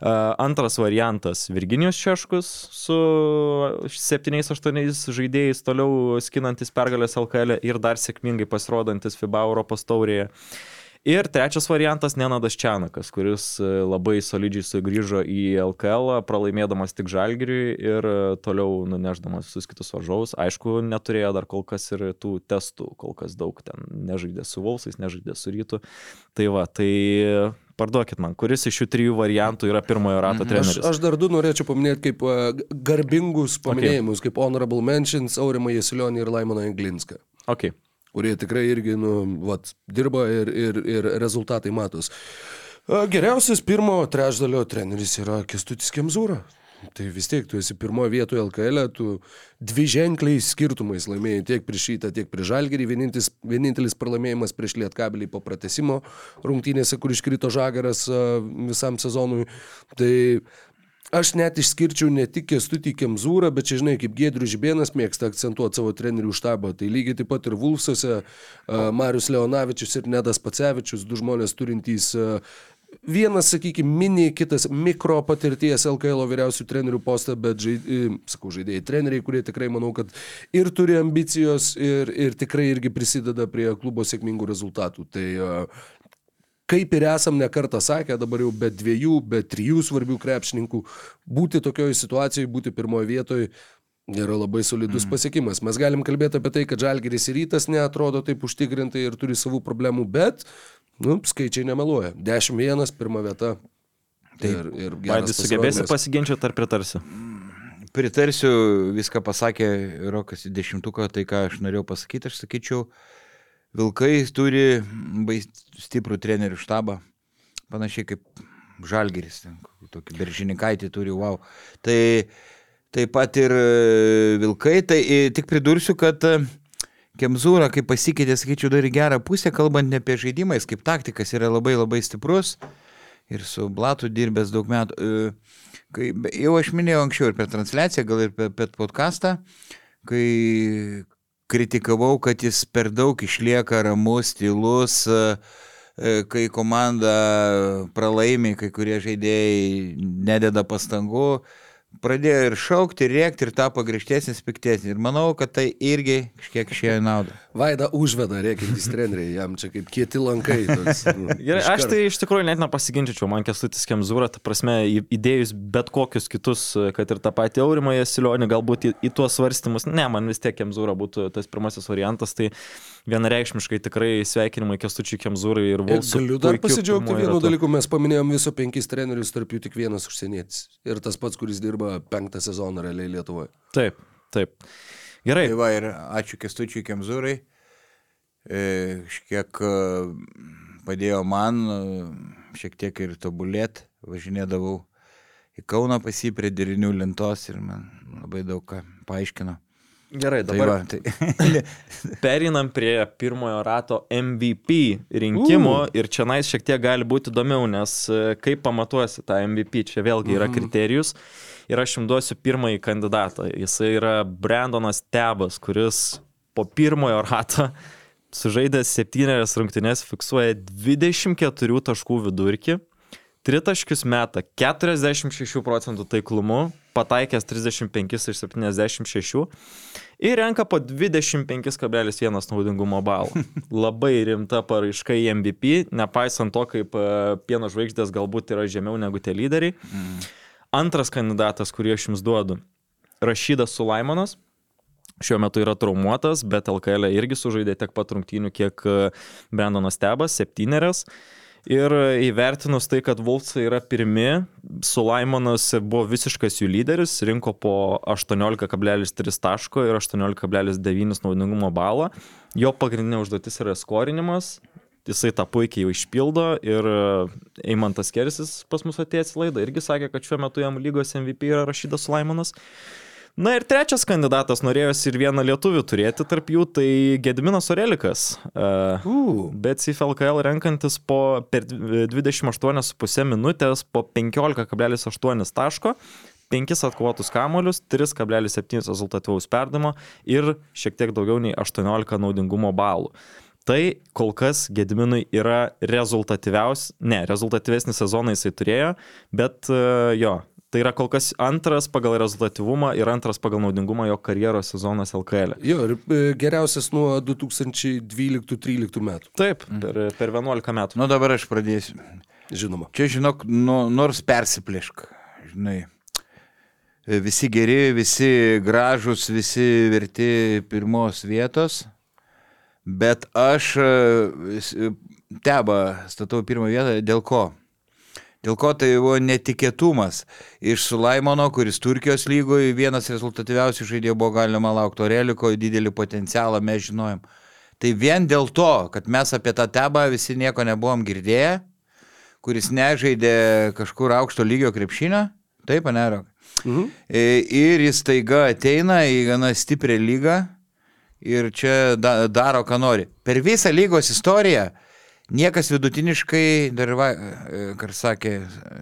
E, Antras variantas - Virginijus Šeškus su 7-8 žaidėjais toliau skinantis pergalės LKL ir dar sėkmingai pasirodantis FIBA Europos taurėje. Ir trečias variantas - Nenadas Čianakas, kuris e, labai solidžiai sugrįžo į LKL, pralaimėdamas tik Žalgiriui ir e, toliau nuneždamas visus kitus varžovus. Aišku, neturėjo dar kol kas ir tų testų, kol kas daug ten nežaidė su Volsais, nežaidė su Rytu. Tai va, tai parduokit man, kuris iš šių trijų variantų yra pirmojo rato Aš, treneris. aš dar du norėčiau paminėti kaip uh, garbingus paminėjimus, okay. kaip honorable mentions Aurimą Jesilionį ir Laimoną Inglinską, Okay. kurie tikrai irgi, nu, vat, dirba ir, ir, ir rezultatai matos. A, Geriausias pirmo trečdalio treneris yra Kestutis Kemzūra. Tai vis tiek tu esi pirmoje vietoje LKL, tu dvi ženkliais skirtumais laimėjai tiek prieš šitą, tiek prieš žalgerį. Vienintelis, vienintelis pralaimėjimas prieš lietkabelį po pratesimo rungtynėse, kur iškrito žagaras visam sezonui. Tai aš net išskirčiau ne tik Kestutį Kemzūrą, bet čia žinai, kaip Gedrius Žibėnas mėgsta akcentuoti savo trenerių štabą. Tai lygiai taip pat ir Vulfsuose a, Marius Leonavičius ir Nedas Pacevičius, du žmonės turintys a, Vienas, sakykime, mini, kitas mikro patirties LKL vyriausių trenerių postą, bet, žaid, sakau, žaidėjai treneriai, kurie tikrai manau, kad ir turi ambicijos, ir, ir tikrai irgi prisideda prie klubo sėkmingų rezultatų. Tai uh, kaip ir esam nekartą sakę, dabar jau be dviejų, be trijų svarbių krepšininkų, būti tokioje situacijoje, būti pirmoje vietoje yra labai solidus mm. pasiekimas. Mes galim kalbėti apie tai, kad Žalgeris ir rytas neatrodo taip užtikrintai ir turi savų problemų, bet, nu, skaičiai nemeluoja. 10-1, pirma vieta. Taip. Ir, ir Vaidai, sugebėsi pasiginčyti ar pritarsi? Pritarsiu, viską pasakė Rokas į dešimtuką, tai ką aš norėjau pasakyti, aš sakyčiau, Vilkai turi stiprų trenerių štabą, panašiai kaip Žalgeris, tokį beržinikaitį turi, wow. Tai taip pat ir e, Vilkai, tai e, tik pridursiu, kad e, Kemzūra, kai pasikeitė, sakyčiau, dar į gerą pusę, kalbant ne apie žaidimais, kaip taktikas yra labai labai stiprus ir su Blatu dirbęs daug metų. E, Kai, jau aš minėjau anksčiau ir per transliaciją, gal ir per, per podcastą, kai kritikavau, kad jis per daug išlieka ramus, tylus, e, e, kai komanda pralaimi, kai kurie žaidėjai nededa pastangų, pradėjo ir šaukti, ir rėkti, ir tapo griežtesnis, piktesnis. Ir manau, kad tai irgi kažkiek išėjo į naudą. Vaida užveda rėkintys treneriai, jam čia kaip kieti lankai. Toks, nu, Gerai, aš tai iš tikrųjų net nepasiginčiau, man kestutis Kemzūra, ta prasme, įdėjus bet kokius kitus, kad ir tą patį Aurimą Jasilionį, galbūt į, į tuos svarstymus, ne, man vis tiek Kemzūra būtų tas pirmasis variantas, tai vienareišmiškai tikrai sveikinimai kestučiui Kemzūrai ir Vulsų. Galiu dar pasidžiaugti vienu dalyku, mes paminėjom viso penkis trenerius, tarp jų tik vienas užsienietis. Ir tas pats, kuris dirba penktą sezoną realiai Lietuvoje. Taip, taip. Gerai, Tai va ir ačiū Kestučiui Kemzūrai. E, Šiek padėjo man e, šiek tiek ir tobulėti. Važinėdavau į Kauną pas jį prie derinių lentos ir man labai daug ką paaiškino. Gerai, Tai dabar va, tai, Perinam prie pirmojo rato MVP rinkimo uh. ir čia nais šiek tiek gali būti įdomiau, nes e, kaip pamatuosi tą MVP, čia vėlgi yra kriterijus. Ir aš jums duosiu pirmąjį kandidatą. Jisai yra Brandonas Tebas, kuris po pirmojo rato sužaidęs septynerias rungtynes fiksuoja 24 taškų vidurkį, tritaškius meta 46 procentų taiklumu, pataikęs 35 iš 76 ir renka po 25,1 naudingumo balų. Labai rimta paraiška į MVP, nepaisant to, kaip e, pieno žvaigždės galbūt yra žemiau negu tie lyderiai. Antras kandidatas, kurį aš jums duodu - Rašydas Sulaimonas. Šiuo metu yra traumuotas, bet LKL irgi sužaidė tiek pat rungtynių, kiek e, Brendonas Tebas, septynerias. Ir įvertinus tai, kad Vulfsai yra pirmi, Sulaimonas buvo visiškas jų lyderis, rinko po 18,3 taško ir 18,9 naudingumo balą. Jo pagrindinė užduotis yra skorinimas, jisai tą puikiai jau išpildo ir Eimantas Kersis pas mus atėjęs į laidą irgi sakė, kad šiuo metu jam lygos MVP yra rašytas Sulaimonas. Na ir trečias kandidatas norėjosi ir vieną lietuvį turėti tarp jų, tai Gediminas Orelikas. Uh, Uh. bet CFLKL renkantis po per 28,5 minutės po 15,8 taško, 5 atkovotus kamolius, 3,7 rezultatyvaus perdamo ir šiek tiek daugiau nei 18 naudingumo balų. Tai kol kas Gediminui yra rezultatyviausias, ne, rezultatyvesnį sezoną jisai turėjo, bet uh, jo, tai yra kol kas antras pagal rezultatyvumą ir antras pagal naudingumą jo karjeros sezonas LKL. E. Jo, ir e, geriausias nuo 2012-2013 metų. Taip, per, per 11 metų. nu dabar aš pradėsiu. Žinoma. Čia, žinok, nu, nors persiplėšk, žinai. Visi geri, visi gražus, visi verti pirmos vietos, bet aš e, s- tebą statau pirmą vietą dėl ko? Dėl ko tai buvo netikėtumas. Iš Sulaimono, kuris Turkijos lygoje vienas rezultatyviausių žaidėjų buvo galima laukti, Oreliko didelį potencialą mes žinojom. Tai vien dėl to, kad mes apie tą tebą visi nieko nebuvom girdėję, kuris nežaidė kažkur aukšto lygio krepšinio, taip, anerok. Mhm. Ir jis taiga ateina į gana stiprią lygą ir čia da, daro, ką nori. Per visą lygos istoriją niekas vidutiniškai, dar, va, kar sakė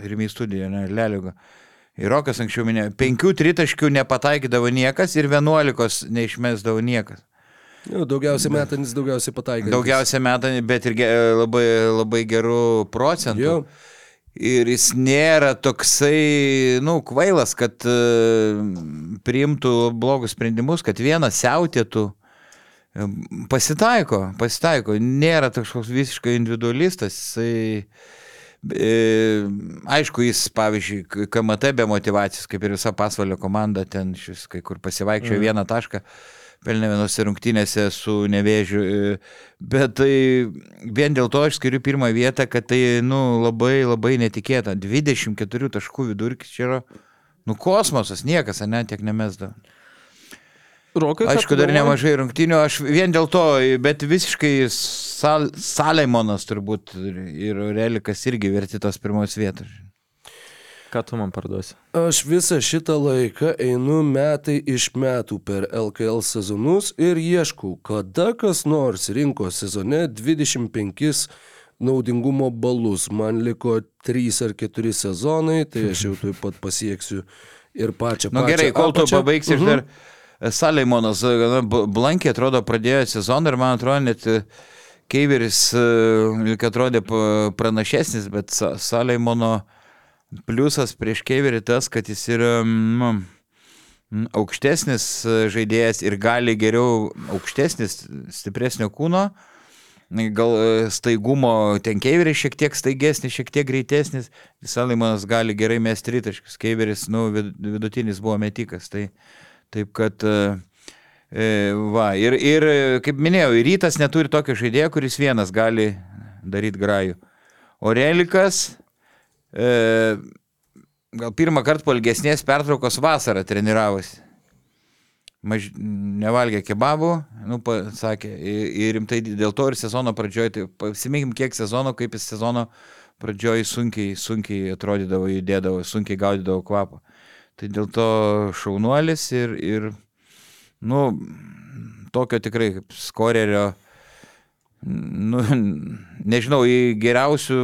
Rimį studiją, ne, Leliuga. Ir Rokas anksčiau minėjo, penkių tritaškių nepataikydavo niekas ir vienuolikos neišmesdavo niekas. Jo, daugiausiai metanis, daugiausiai pataikantis. Daugiausia metų, bet ir ge, labai, labai gerų procentų. Jo. Ir jis nėra toksai, nu, kvailas, kad uh, priimtų blogus sprendimus, kad vienas siautėtų. E, Pasitaiko, pasitaiko. Nėra kažkoks visiškai individualistas. Jisai, e, aišku, jis, pavyzdžiui, KMT be motivacijos, kaip ir visa pasvalio komanda, ten šis kai kur pasivaikščiojo mm. vieną tašką, pelnė vienose rungtynėse su nevėžiu. e, Bet tai vien dėl to aš skiriu pirmą vietą, kad tai, nu, labai, labai netikėta. 24 taškų vidurkis čia yra, nu, kosmosas, niekas, ne, tiek nemesda. Rokai, Aišku, dar nemažai rungtynių, aš vien dėl to, bet visiškai sal, Salemonas turbūt ir, ir Relikas irgi verti tos pirmos vietos. Ką tu man parduosi? Aš visą šitą laiką einu metai iš metų per LKL sezonus ir ieškau, kada kas nors rinko sezone 25 naudingumo balus. Man liko 3 ar 4 sezonai, tai aš jau tuoj pat pasieksiu ir pačią. Na nu, gerai, kol tu pabaigsi, uh Mhm. -huh. dar Salemonas gana bl- blankiai atrodo pradėjo sezoną ir man atrodo net e, Keiveris e, lyg atrodė pranašesnis, bet Sa- Salemono pliusas prieš Keiverį tas, kad jis yra nu, aukštesnis e, žaidėjas ir gali geriau aukštesnis, stipresnio kūno. Gal e, staigumo ten Keiveris šiek tiek staigesnis, šiek tiek greitesnis. Salimanas gali gerai mesti tritaškius. Keiveris, nu, vid- vidutinis buvo metikas. Tai taip kad, e, e, va, ir, ir kaip minėjau, rytas neturi tokio žaidėjo, kuris vienas gali daryti grajų. O Relikas, e, gal pirmą kartą po ilgesnės pertraukos vasarą treniravosi. Maž, nevalgė kebabų, nu, pa, sakė, ir, ir rimtai dėl to ir sezono pradžioje, tai pasiminkim kiek sezono, kaip jis sezono pradžioje sunkiai, sunkiai atrodydavo, judėdavo, sunkiai gaudydavo kvapą. Tai dėl to šaunuolis ir, ir nu, tokio tikrai kaip skorerio, nu, nežinau, į geriausių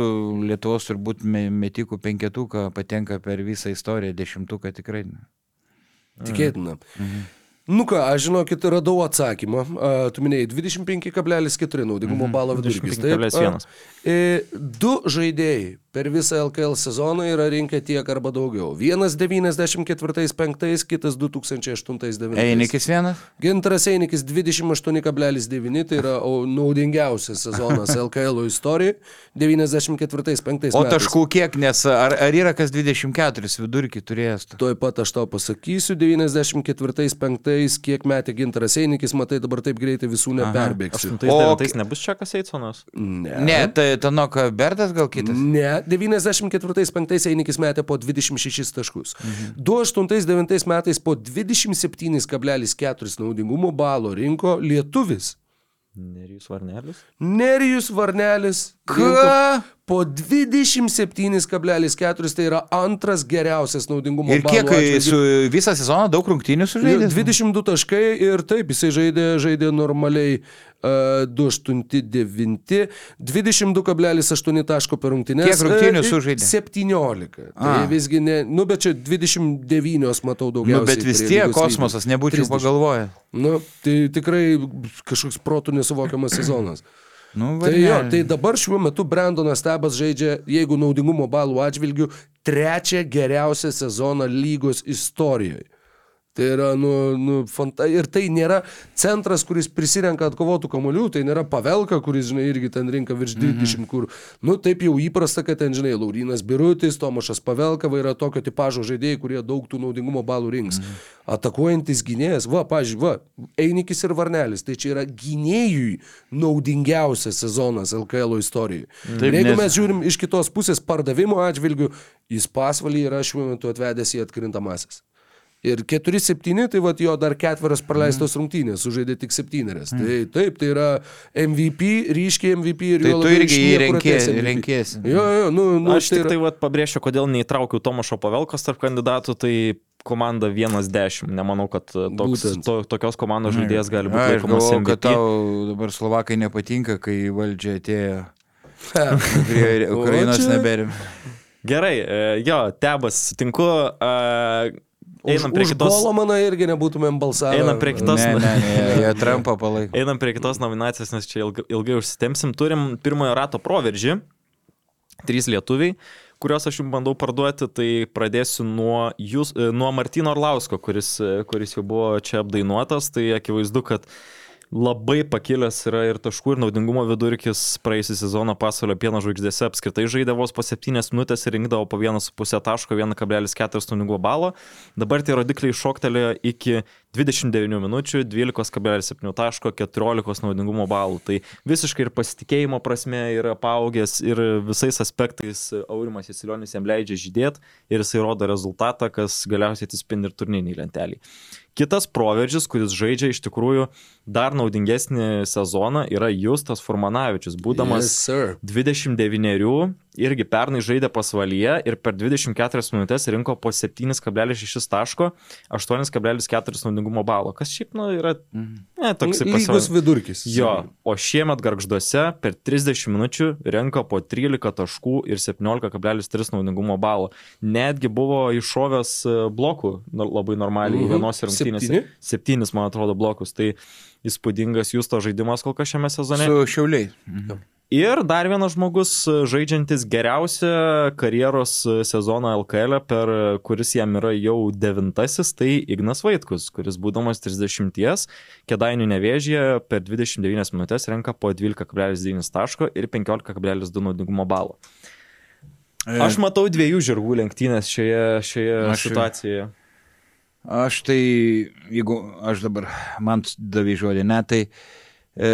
Lietuvos turbūt me- metikų penketuką patenka per visą istoriją, dešimtuką tikrai. Tikėtina. Nu ką, aš žinokit, radau atsakymą. A, tu minėjai 25,4 naudingumo balo vidurkis. taip? 25,1. A, e, Du žaidėjai per visą LKL sezoną yra rinkę tiek arba daugiau. Vienas 94-5, kitas 2008-9. Einikis vienas? Gintaras Einikis 28,9, tai yra o, naudingiausias sezonas LKL istorijoje. 94-5. O taškų kiek, nes ar, ar yra kas 24 vidurkį turėjęs? Tuoj pat aš tau pasakysiu, 94-5, kiek metė Gintaras Einikis, matai dabar taip greitai visų neperbėgsiu. 8-9 nebus Čekas Eitsonas. Ne. Ne, tai Tanoka Bertas gal kitas? Ne, 94-5 Einikis metė po 26 taškus. Mhm. 28-9 metais po 27,4 naudingumo balo rinko lietuvis. Nerijus Varnelis. Nerijus Varnelis. Ką? Po 27,4 tai yra antras geriausias naudingumo Ir kiek su visą sezoną daug rungtynių sužaidė? 22 taškai ir taip, jisai žaidė, žaidė normaliai uh, 2,89, 22,8 taško per rungtynės. Kiek rungtynių E, sužaidė? 17. Tai A. visgi ne, nu bet čia 29 matau daugiausiai. Nu, bet vis tiek kosmosas, nebūčiau 30. pagalvojęs. Nu, tai tikrai kažkoks protų nesuvokiamas sezonas. Nu, Tai jo, tai dabar šiuo metu Brandonas Tebas žaidžia, jeigu naudingumo balų atžvilgių, trečią geriausią sezoną lygos istorijoje. Tai yra, nu, nu, fanta... ir tai nėra centras, kuris prisirenka atkovotų kamolių, tai nėra pavelka, kuris, žinai, irgi ten rinka virš 20, mhm. kur, nu, taip jau įprasta, kad ten, žinai, Laurinas Birutis, Tomašas Pavelka, va yra tokio tipažo žaidėjai, kurie daug tų naudingumo balų rinks. Mhm. Atakuojantis gynėjas, va, pažiūrėjau, va, Einikis ir Varnelis, tai čia yra gynėjui naudingiausias sezonas LKL istorijoje. Taip, Taip, jeigu nes- mes žiūrim iš kitos pusės pardavimo atžvilgių, jis pasvalį yra šiuo metu atvedęs į atkrintamasis. Ir 4-7, tai vad jo dar ketverios praleistos rungtynės, sužaidė tik septynerias. Tai taip, tai yra MVP, ryškiai MVP ir Tai juo tu labiau irgi jį niekur renkė- atėjęs MVP. renkiesi. Jo, jo, nu, nu Aš tik yra- tai vat, pabrėšiu, kodėl neįtraukiau Tomašo Pavelkos tarp kandidatų, tai komanda 1-10. Nemanau, kad toks, to, tokios komandos žaidėjas gali būti Aš laikomas galvoju, kad tau dabar Slovakai nepatinka, kai į valdžią atėjo. Prie Ukrainos neberim. Gerai, e, jo, tebas, sutinku. e, Einam prie už kitos. Golomaną irgi nebūtumėm balsavę. Einam prie kitos. Ne, ne, ne, jie- Trumpą palaiko. Einam prie kitos nominacijos, nes čia ilgai, ilgai užsitemsim. Turim pirmojo rato proveržį. Trys lietuviai, kuriuos aš jums bandau parduoti. Tai pradėsiu nuo, jūs, e, nuo Martino Orlausko, kuris, e, kuris jau buvo čia apdainuotas. Tai akivaizdu, kad labai pakilęs yra ir taškų ir naudingumo vidurkis praėjusią sezoną pasaulio pieno žvaigždėse apskritai žaidė vos po 7 minutės ir rinkdavo po 1,5 taško 1,4 naudingumo balo. Dabar tie rodikliai šoktelėjo iki 29 minučių, 12,7 taško, 14 naudingumo balų. Tai visiškai ir pasitikėjimo prasme yra paaugęs ir visais aspektais Aurimas Jasilionis jam leidžia žydėti ir jisai rodo rezultatą, kas galiausiai atsispindi ir turniniai lentelį. Kitas proveržis, kuris žaidžia iš tikrųjų dar naudingesnį sezoną, yra Justas Furmanavičius, būdamas Yes, sir. 29 irgi pernai žaidė pasvalyje ir per 24 minutės rinko po 7,6 taško, 8,4 naudingumo balo, kas šiaip nu, yra ne, toks Lygus vidurkis. Jo, o šiemet garžduose per 30 minučių renka po 13 taškų ir 17,3 naudingumo balo. Netgi buvo iššovęs e, blokų labai normaliai Mhm. vienose rungtynėse. Septyni? Septynis, man atrodo, blokus. Tai įspūdingas Justo žaidimas kol kas šiame sezone. Su šiauliai. Ir dar vienas žmogus e, žaidžiantis geriausią karjeros e, sezoną LKL, per e, kuris jam yra jau devintasis, tai Ignas Vaitkus, kuris būdamas 30, kėdainių nevėžyje per 29 minutės renka po 12,9 taško ir 15,2 naudingumo balo. Aš matau dviejų žirgų lenktynės šioje, šioje Aš- situacijoje. Aš tai, jeigu aš dabar man davai žodį, ne, tai e,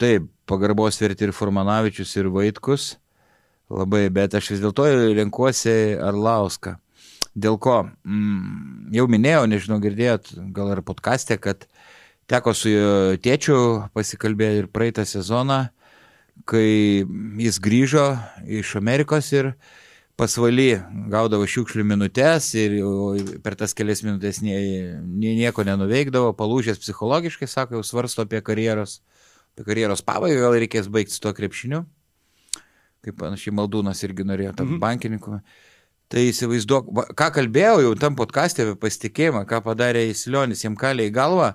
taip, pagarbos verti ir Formanavičius, ir Vaitkus, labai, bet aš vis dėlto renkuosi Arlauską. Dėl ko? Mm, jau minėjau, nežinau, girdėjot, gal ir podkastė, kad teko su tėčiu pasikalbėti ir praeitą sezoną, kai jis grįžo iš Amerikos ir pasvaly gaudavo šiukšlių minutės ir per tas kelias minutės nie, nie, nieko nenuveikdavo, palūžęs psichologiškai, sako, jau svarsto apie karjeros, karjeros pabaigą, gal reikės baigti su tuo krepšiniu. Kaip panašiai Maldūnas irgi norėjo tam mhm. bankininku. Tai įsivaizduok, va, ką kalbėjau jau tam podcast'e apie pasitikėjimą, ką padarė Įsilionis, jam kalė į galvą,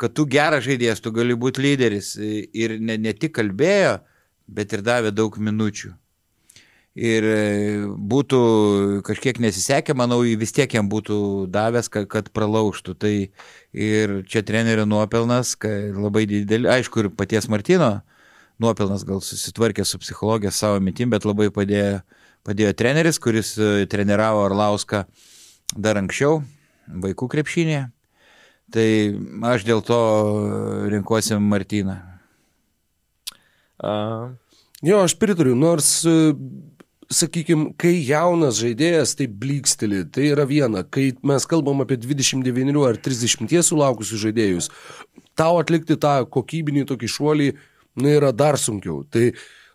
kad tu geras žaidėjas, tu gali būti lyderis. Ir ne, ne tik kalbėjo, bet ir davė daug minučių. Ir e, būtų kažkiek nesisekę, manau, vis tiek jam būtų davęs, kad, kad pralaužtų. Tai ir čia trenerio nuopelnas, labai didelį, aišku, ir paties Martino nuopelnas gal susitvarkė su psichologija savo mitim, bet labai padėjo, padėjo treneris, kuris e, treniravo Arlauską dar anksčiau, vaikų krepšinėje. Tai aš dėl to rinkuosi Martyną. Uh. Jo, aš pritariu, nors uh sakykime, kai jaunas žaidėjas taip bliksteli, tai yra viena, kai mes kalbam apie 29 ar 30 sulaukusius žaidėjus, tau atlikti tą kokybinį tokį šuolį, na, yra dar sunkiau. Tai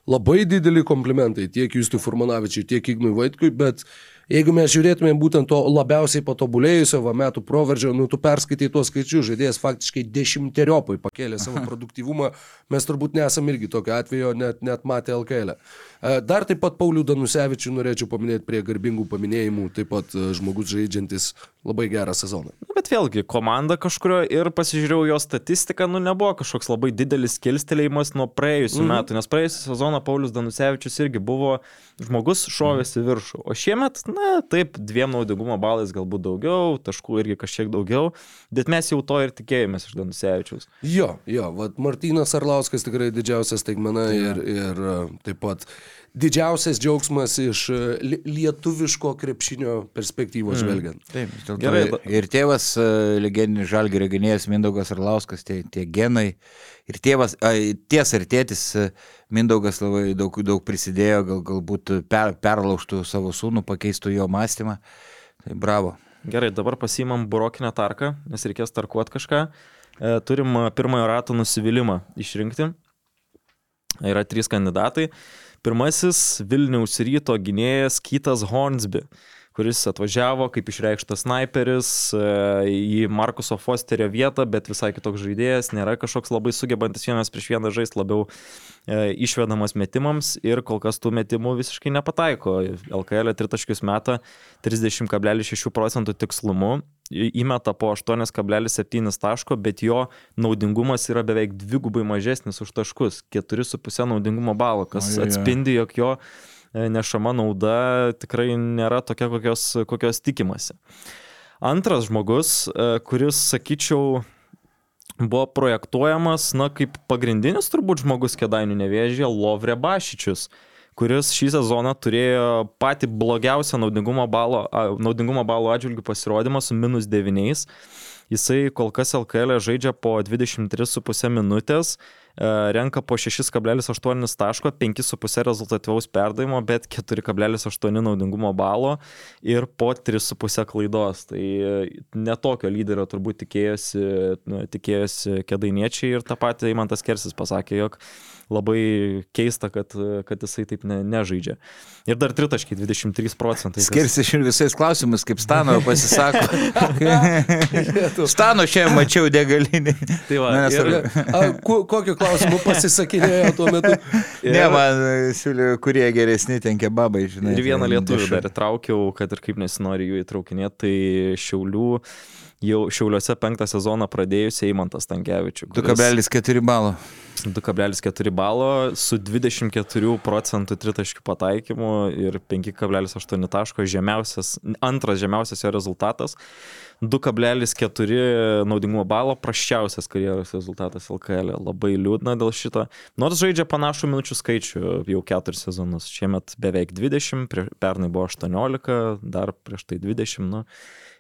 labai dideli komplimentai tiek Justui Furmanavičiui, tiek Ignui Vaitkui, bet Jeigu mes žiūrėtume būtent to labiausiai patobulėjusio va, metų proveržio, nu tu perskaitai tuos skaičius, žaidėjas faktiškai dešimteriopai pakėlė savo produktyvumą, mes turbūt nesam irgi tokio atvejo net, net matę LKL. E. Dar taip pat Paulių Danusevičių norėčiau paminėti prie garbingų paminėjimų, taip pat e, žmogus žaidžiantis labai gerą sezoną. Bet vėlgi, komanda kažkurio ir pasižiūrėjau jo statistiką, nu nebuvo kažkoks labai didelis kilstelėjimas nuo praėjusių mm -hmm. metų, nes praėjusią sezoną Paulius Danusevičius irgi buvo žmogus šovėsi mm -hmm. viršų, o šiemet, na, na, taip, dviem naudingumo balais galbūt daugiau, taškų irgi kažkiek daugiau, bet mes jau to ir tikėjomės iš Danusevičiaus. Jo, jo, vad Martinas Arlauskas tikrai didžiausias taigmena ja. ir, ir e, taip pat didžiausias džiaugsmas iš e, lietuviško krepšinio perspektyvos mm. žvelgiant. Taip, gerai. Ir tėvas, e, legendinis žalgių reginėjas Mindaugas Arlauskas, tie, tie genai. Ir tėvas, ties ir tėtis Mindaugas labai daug, daug prisidėjo, gal, galbūt per, perlaužtų savo sūnų, pakeistų jo mąstymą. Tai bravo. Gerai, dabar pasimam burokinę tarką, nes reikės tarkuoti kažką. E, turim pirmojo rato nusivylimą išrinkti. Yra trys kandidatai. Pirmasis Vilniaus ryto gynėjas Kytas Hornsby kuris atvažiavo kaip išreikštas sniperis e, į Markuso Fosterio vietą, bet visai kitoks žaidėjas, nėra kažkoks labai sugebantis vienas prieš vieną žaisti, labiau e, išvedamas metimams ir kol kas tų metimų visiškai nepataiko. LKL tritaškius meta 30,6 procentų tikslumu, įmeta po 8,7 taško, bet jo naudingumas yra beveik dvigubai mažesnis už taškus - 4,5 naudingumo balo, kas atspindi, jog jo E, nešama nauda tikrai nėra tokia, kokios, kokios tikimasi. Antras žmogus, e, kuris, sakyčiau, buvo projektuojamas, na, kaip pagrindinis turbūt žmogus kėdainių nevėžė, Lovrė Bašičius, kuris šį sezoną turėjo patį blogiausią naudingumo balo, naudingumo balo atžvilgių pasirodymą su minus 9. Jisai kol kas LKL e žaidžia po 23,5 minutės, renka po 6,8 taško, 5,5 rezultatyvaus perdavimo, bet 4,8 naudingumo balo ir po 3,5 klaidos. Tai e, netokio lyderio turbūt tikėjosi, nu, tikėjosi kedainiečiai ir tą patį Imantas Kersis pasakė, jog labai keista, kad, kad jisai taip ne, nežaidžia. Ir dar tritaškai 23 procentai. Skirsi šiandien visais klausimais, kaip Stano pasisako. Stano šiandien mačiau degalinį. Tai va, Nes, ir, a, kokiu klausimu pasisakinėjo tuo metu? Ir, ne, man siūlė, kurie geresni ten kebabai, žinai. Ir vieną lietuvių dar įtraukiau, kad ir kaip nesinori jų įtraukinėti, tai šiaulių jau Šiauliuose penktą sezoną pradėjusi Eimantas Tankievičius. 2,4 balo. 2,4 balo su 24 procentų tritaškių pataikymu ir 5,8 taško žemiausias, antras žemiausias jo rezultatas. 2,4 naudingumo balo, praščiausias karjeros rezultatas LKL. Labai liūdna dėl šito. Nors žaidžia panašų minučių skaičių jau keturis sezonus. Šiemet beveik 20, pernai buvo 18, dar prieš tai 20. Nu,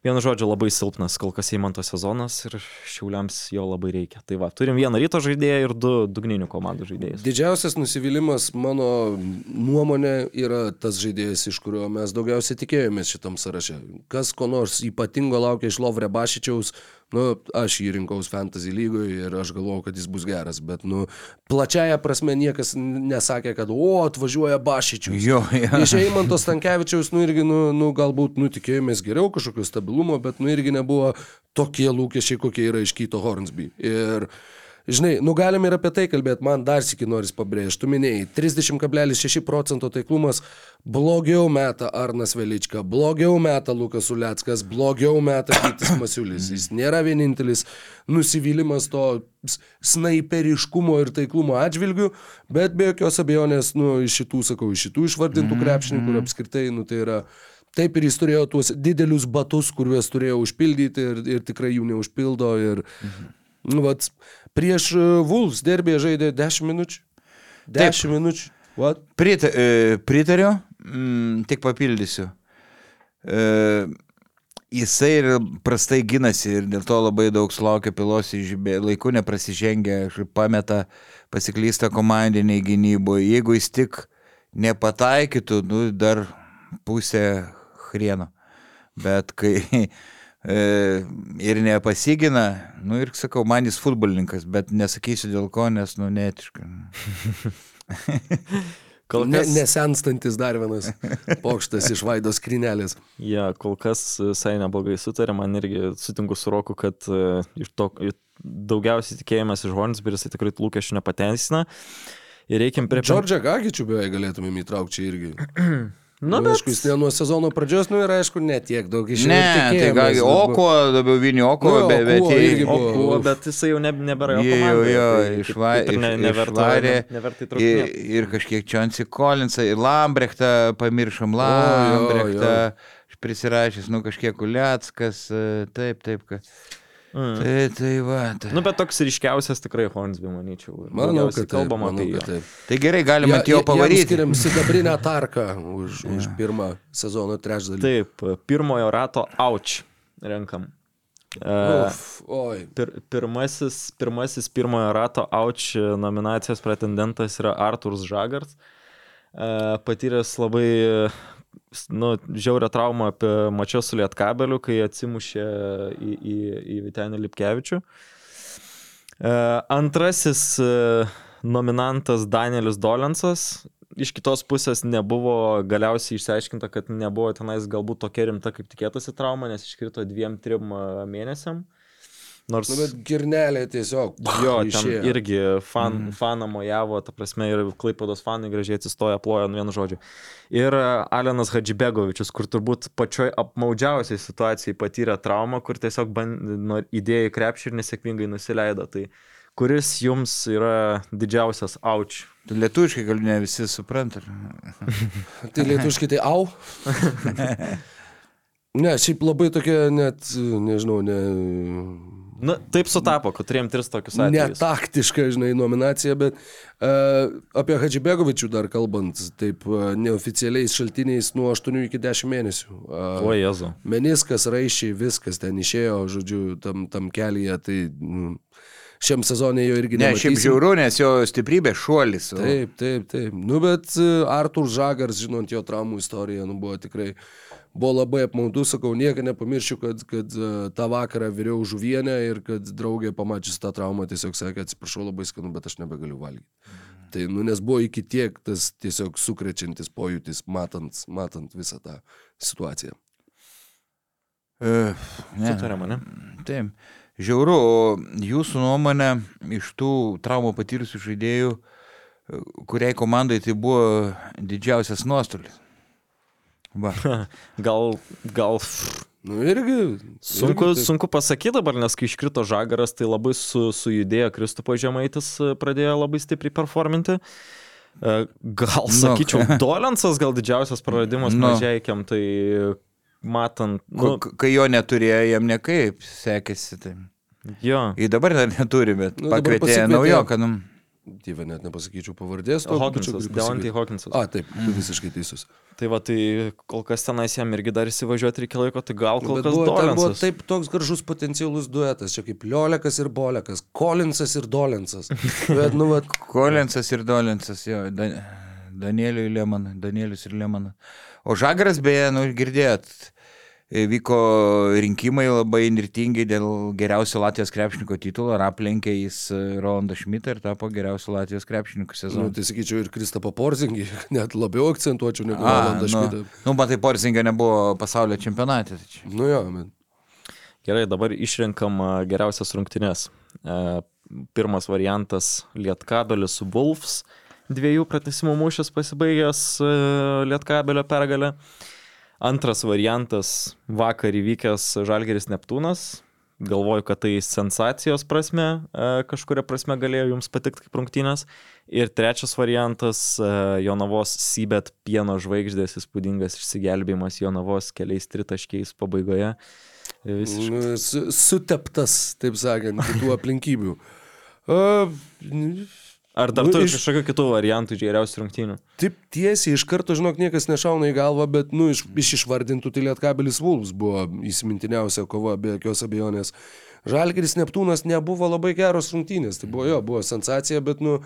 Vienu žodžiu, labai silpnas kol kas įmanto sezonas ir šiauliams jo labai reikia. Tai va, turim vieną ryto žaidėją ir du, dugninių komandų žaidėjus. Didžiausias nusivylimas mano nuomonė yra tas žaidėjas, iš kurio mes daugiausiai tikėjomės šitam sąraše. Kas ko nors ypatingo laukia iš Lovre Bašičiaus, nu, aš jį rinkaus fantasy lygoje ir aš galvojau, kad jis bus geras, bet, nu, plačiaja prasme niekas nesakė, kad, o, atvažiuoja Bašičius. Jo, jo. Iš Eimanto Stankievičiaus, nu irgi, nu, nu galbūt, nu, tikėjomės geriau kažkokio stabilumo, bet, nu, irgi nebuvo tokie lūkesčiai, kokie yra iš Kyto Hornsby. Ir, žinai, nu, galim ir apie tai kalbėti, man dar sėki noris pabrėžti, tu minėjai, 30,6 procento taiklumas, blogiau meta Arnas Velička, blogiau meta Lukas Uleckas, blogiau meta Kytis Masiulis. Jis nėra vienintelis nusivylimas to snaiperiškumo ir taiklumo atžvilgių, bet be jokios abejonės, nu, iš šitų, sakau, iš šitų išvardintų krepšininkų ir apskritai, nu, tai yra Taip ir jis turėjo tuos didelius batus, kuriuos turėjo užpildyti ir, ir tikrai jų neužpildo. Ir, nu, vat, prieš e, Wolves derbėje žaidė 10 minučių. 10 minučių. What? Prit, e, pritariu, mm, tik papildysiu. E, jisai ir prastai ginasi ir dėl to labai daug sulaukia pilos išžybė, laiku neprasižengia, pameta, pasiklysta komandiniai gynyboje. Jeigu jis tik nepataikytų, nu, dar pusė hrieno. Bet kai ir nepasigina, nu ir sakau, man jis futbolininkas, bet nesakysiu dėl ko, nes, nu, netiška. Kol Ne, kas, nesenstantis dar vienas pokštas iš vaidos skrinelės. ja, kol kas visai neblogai sutarė, man irgi sutinku su Roku, kad e, iš to daugiausiai tikėjimas iš Hornsby jisai tikrai lūkesčių nepateisina. Ir reikim prie... Džordžią Gagičių beveik galėtumėm įtraukti čia irgi. Nu, Nu, bet... aišku, jis ne nuo sezono pradžios, nu ir aišku, ne tiek daug iš Ne, tai gal Oko, labiau Vinio Oko, Nu, bet, bet jie- buvo- kuo, bet jisai jau ne, nebėra jo jau jo tai išvarė ne, neverta ir, ir kažkiek Čionsi Collinsą, ir Lambrechtą pamiršom, jo, Lambrechtą prisirašęs, nu kažkiek Uliackas, e, taip, taip, kad. Mm. Tai, tai va. Tai. Nu, bet toks ryškiausias tikrai Hornsby, manyčiau. Manau, kad kalbama manau, apie jį. taip. tai gerai, galima ant jo pavaryti. Skiriam sidabrinę tarką už, už pirmą sezono trečdalį. Taip, pirmojo rato auč renkam. Uh, Uf, oi. pir, pirmasis, pirmasis pirmojo rato auč nominacijos pretendentas yra Arturs Žagars. Uh, patyręs labai nu, žiaurę traumą apie mačią su Lietkabeliu, kai atsimušė į, į, į Vitenį Lipkevičių. Uh, antrasis uh, nominantas Danielis Dolensas. Iš kitos pusės nebuvo galiausiai išsiaiškinta, kad nebuvo tenais galbūt tokia rimta, kaip tikėtasi trauma, nes iškrito dviem, trim uh, mėnesiam. Nors Nu, bet girnelė tiesiog. jo, ten išėjo. irgi fan, mm. faną mojavo, ta prasme, ir Klaipados fanai gražiai atsistoja, ploja nu vienu žodžiu. Ir uh, Alenas Hadžibegovičius, kur turbūt pačioj apmaudžiausiai situacijai patyrė traumą, kur tiesiog band, nu, įdėjo į krepšį ir nesėkmingai nusileido. Tai kuris jums yra didžiausias auč? Tu lietuviškai gal ne visi supranta. Tai lietuškai tai au. ne, šiaip labai tokia net, nežinau, ne, Nu, taip sutapo, kad turėjom tris tokius atvejus. netaktiška, žinai, nominacija, bet uh, apie Hadžibegovičių dar kalbant, taip uh, neoficialiais šaltiniais nuo 8 iki 10 mėnesių. Uh, O Jezu. Meniskas, raišiai, viskas ten išėjo, žodžiu, tam, tam kelyje, tai nu, šiam sezonė jo irgi Ne, šiaip žiauru, nes jo stiprybė šuolis. o- Taip, taip, taip. Nu, bet e, Artur Žagars, žinant jo traumų istoriją, nu, buvo tikrai, buvo labai apmaudu, sakau, niekada nepamiršiu, kad, kad e, tą vakarą viriau žuvienę ir kad draugė pamačius tą traumą tiesiog sakė, atsiprašau labai skanu, bet aš nebegaliu valgyti. Tai, nu, nes buvo iki tiek tas tiesiog sukrečiantis pojūtis, matant, matant visą tą situaciją. E, ne. Sutarėm, ne? Taip. Žiauru, o jūsų nuomonė iš tų traumų patyrusių žaidėjų, e, kuriai komandai tai buvo didžiausias nuostolis? Va. Gal, gal Nu, irgi. Sunku, irgi taip. sunku pasakyti dabar, nes kai iškrito žagaras, tai labai su, sujudėjo Kristupo Žemaitis, e, pradėjo labai stipriai performinti. E, Gal Nu, sakyčiau, ką? Dolensas gal didžiausias praradimas Nu. mažiekiam, tai matant, Nu, kai jo neturėjo, jam nekaip sekėsi. Tai. jo. Jį dabar dar neturi, bet Nu, pakvietė naujoką. Nu. Dieve net nepasakyčiau pavardės. to Hawkinsas, Deontay. Hawkinsas. A, taip, tu visiškai teisus. Tai va, tai kol kas tenais jam irgi dar įsivažiuoti reikia laiko, tai gal kol Bet kas buvo, ten buvo Dolensas. taip toks gražus potencialus duetas, čia kaip Liolekas ir Bolekas, Kolinsas ir Dolensas. Bet, nu, vat, Kolinsas ir Dolinsas, jo, da, Danieliui Leman, Danielius ir Lemanas. O Žagaras, beje, nu, girdėjot, e, vyko rinkimai labai nirtingi dėl geriausio Latvijos krepšininko titulo ir aplenkė jis e, Rolandą Šmitą ir tapo geriausiu Latvijos krepšininku nu, sezonu. tai sakyčiau, ir Kristapą Porzingį net labiau akcentuočiau negu A, Rolandą nu, Šmitą. nu, matai, Porzingio nebuvo pasaulio čempionate. Tai čia. Nu jo, men. Gerai, dabar išrenkam geriausias rungtynes. E, Pirmas variantas - Lietkabelis su Wolfs. Dviejų pratesimų mūšis pasibaigęs e, Lietkabelio pergalę. Antras variantas - vakar įvykęs Žalgeris Neptūnas. Galvoju, kad tai sensacijos prasme, e, kažkuria prasme galėjo jums patikti kaip rungtynės. Ir trečias variantas e, - Jonavos Sybet pieno žvaigždės įspūdingas išsigelbėjimas Jonavos keliais tritaškiais pabaigoje. Visiškai. Nu, su, suteptas, taip sakant, kitų aplinkybių. A, Ar dar Nu, turi iš- kažkokių kitų variantų geriausių rungtynių? Taip tiesiai, iš karto, žinok, niekas nešauna į galvą, bet, nu, iš, iš išvardintų tai Lietkabelis Vulfs buvo įsimintiniausia kova, be jokios abejonės. Žalgeris Neptūnas nebuvo labai geros rungtynės, tai buvo jo, buvo sensacija, bet, nu,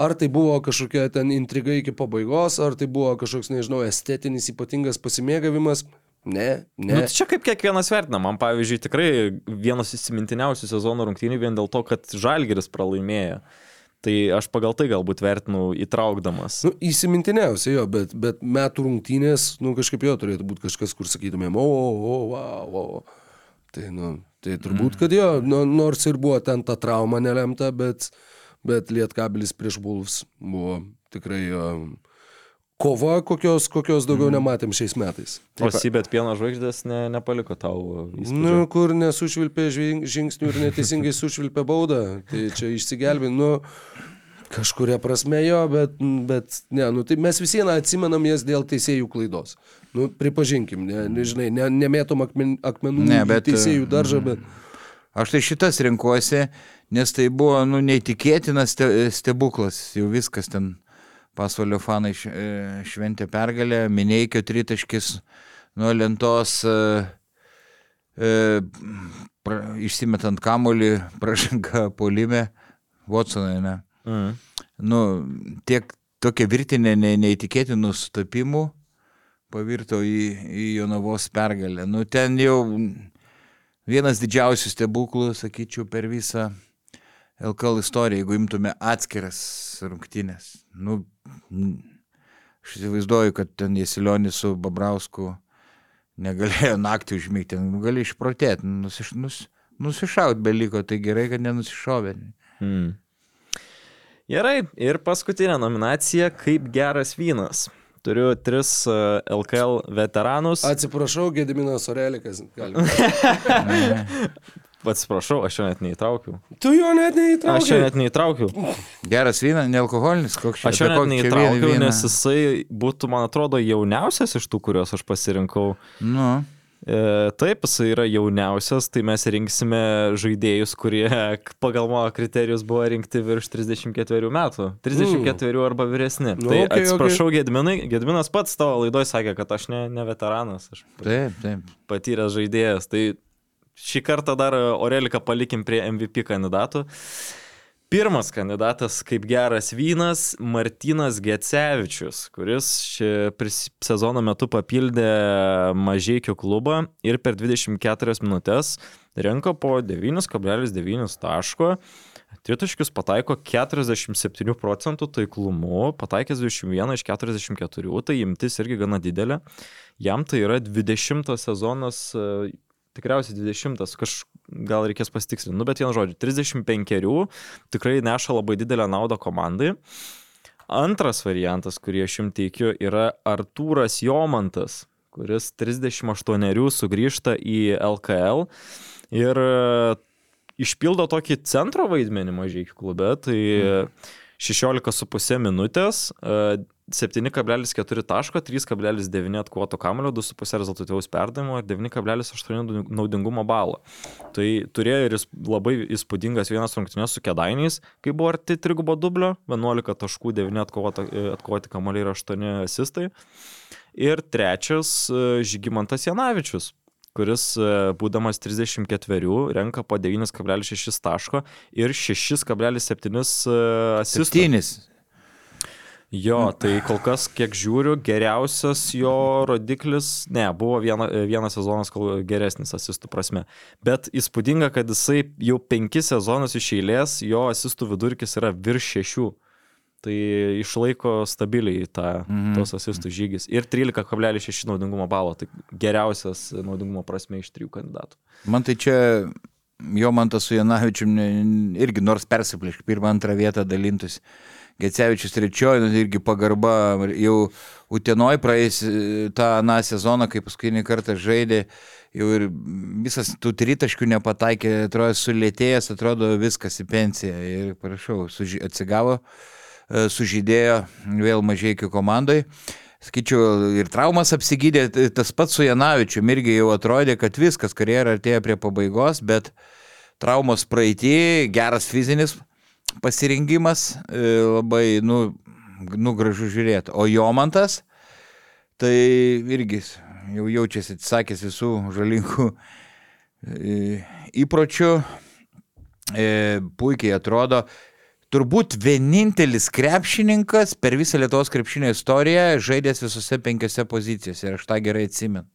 ar tai buvo kažkokia ten intriga iki pabaigos, ar tai buvo kažkoks, nežinau, estetinis ypatingas pasimėgavimas, ne, Ne. ne. Nu, tai čia kaip kiekvienas vertina. Man, pavyzdžiui, tikrai vienas įsimintiniausių sezono rungtynių vien dėl to, kad Žalgeris pralaimėjo. Tai aš pagal tai galbūt vertinu įtraukdamas. Nu, įsimintiniausia jo, bet, bet metų rungtynės, nu, kažkaip jo turėtų būti kažkas, kur sakytumėm, o, o, wow, wow. Tai, nu, tai turbūt, kad jo, nu, nors ir buvo ten ta trauma nelemta, bet, bet Lietkabelis prieš Bulvs buvo tikrai jo, kova, kokios, kokios daugiau nematėm šiais metais. O Sibet pieno žvaigždės ne, nepaliko tau įspūdžio. Nu, kur nesušvilpė žingsnių ir neteisingai sušvilpė baudą, tai čia išsigelbė, nu, kažkuria prasme jo, bet, bet ne, nu, tai mes vis vieną atsimenam jas dėl teisėjų klaidos. Nu, pripažinkim, ne, nežinai, ne, nemėtom akmen, akmenų Ne, ne, bet, teisėjų daržą, bet... Aš tai šitas renkuosi, nes tai buvo nu, neįtikėtinas ste, stebuklas. Jau viskas ten pasvalio fanai e, šventė pergalę, minėjikio tritaškis nuo lentos, e, e, pra, išsimetant kamolį, pražanga polime, Watsonai, ne. Mm. Nu, tiek tokia virtinė ne, neįtikėtinų sutapimų pavirto į, į Jonavos pergalę. Nu, ten jau vienas didžiausių stebuklų, sakyčiau, per visą LKL istoriją, jeigu imtume atskiras rungtynės. Nu, aš įsivaizduoju, kad ten Jesilionis su Babrausku negalėjo naktį užmygti, nu, gali išprotėti, nusiš, nus, nusišaut beliko, tai gerai, kad nenusišovė. Mm. Gerai, ir paskutinė nominacija - kaip geras vynas. Turiu tris LKL veteranus. Atsiprašau, Gediminas Orelikas. Atsiprašau, aš jo net neįtraukiau. Tu jo net Aš jo net neįtraukiau. Geras vynas, nealkoholinis, koks čia Aš jo net neįtraukiau, vyną? nes jisai būtų, man atrodo, jauniausias iš tų, kuriuos aš pasirinkau. Nu, E, taip, jisai yra jauniausias, tai mes rinksime žaidėjus, kurie pagal mano kriterijus buvo rinkti virš 34 metų. 34 arba vyresni. Nu, tai okei, atsiprašau, Gedminai, Gedminas pats tavo laidoje sakė, kad aš ne, ne veteranas, aš taip, taip. patyręs žaidėjas. Tai šį kartą dar Oreliką palikim prie MVP kandidatų. Pirmas kandidatas kaip geras vynas - Martinas Gecevičius, kuris šį sezono metu papildė Mažiekių klubą ir per 24 minutės renka po 9,9 taško. Tritaškius pataiko 47 procentų taiklumu, pataikęs 21 iš 44, tai imtis irgi gana didelė. Jam tai yra 20 sezonas, e, tikriausiai 20, kaž, gal reikės pasitikslinti, nu bet vienu žodžiu, 35 tikrai neša labai didelę naudą komandai. Antras variantas, kurį aš jums teikiu, yra Artūras Jomantas, kuris 38 sugrįžta į LKL ir e, išpildo tokį centro vaidmenį mažai klube, tai 16,5 minutės, e, 7,4 taško, 3,9 atkovoto kamulio, 2,5 rezultatyvaus perdavimo ir 9,8 naudingumo balo. Tai turėjo ir labai įspūdingas vienas rungtynės su kedainiais, kai buvo arti trigubo dublio, 11 taškų, 9 atkovoti, atkovoti kamuoliai ir 8 asistai. Ir trečias e, Žygimantas Janavičius, kuris e, būdamas 34 renka po 9,6 taško ir 6,7 asistų. Septynis. Jo, tai kol kas, kiek žiūriu, geriausias jo rodiklis, ne, buvo viena, vienas sezonas geresnis asistų prasme. Bet įspūdinga, kad jisai jau penkis sezonus iš eilės, jo asistų vidurkis yra virš šešių. Tai išlaiko stabiliai tą, mhm. tos asistų žygis. Ir 13,6 naudingumo balo, tai geriausias naudingumo prasme iš trijų kandidatų. Man tai čia jo man tas su Janavičium irgi nors persiplėšk, pirmą, antrą vietą dalintus. Gecevičius trečioji, nu, irgi pagarba, jau Utenoj praeis e, tą aną sezoną, kai paskutinį kartą žaidė, jau ir visas tų tritaškių nepataikė, atrodo, sulėtėjęs, atrodo viskas į pensiją. Ir prašau, suži, atsigavo, e, sužydėjo vėl mažai iki komandai. Sakyčiau, ir traumas apsigydė, tas pats su Janavičiu, irgi jau atrodė, kad viskas, karjera artėja prie pabaigos, bet traumos praeitį, geras fizinis pasirengimas, e, labai, nu, nu gražu žiūrėti. O Jomantas, tai irgi jau jaučiasi atsakęs visų žalingų e, įpročių, e, puikiai atrodo. Turbūt vienintelis krepšininkas per visą Lietuvos krepšinio istoriją žaidęs visose penkiose pozicijose ir aš tą gerai atsimenu.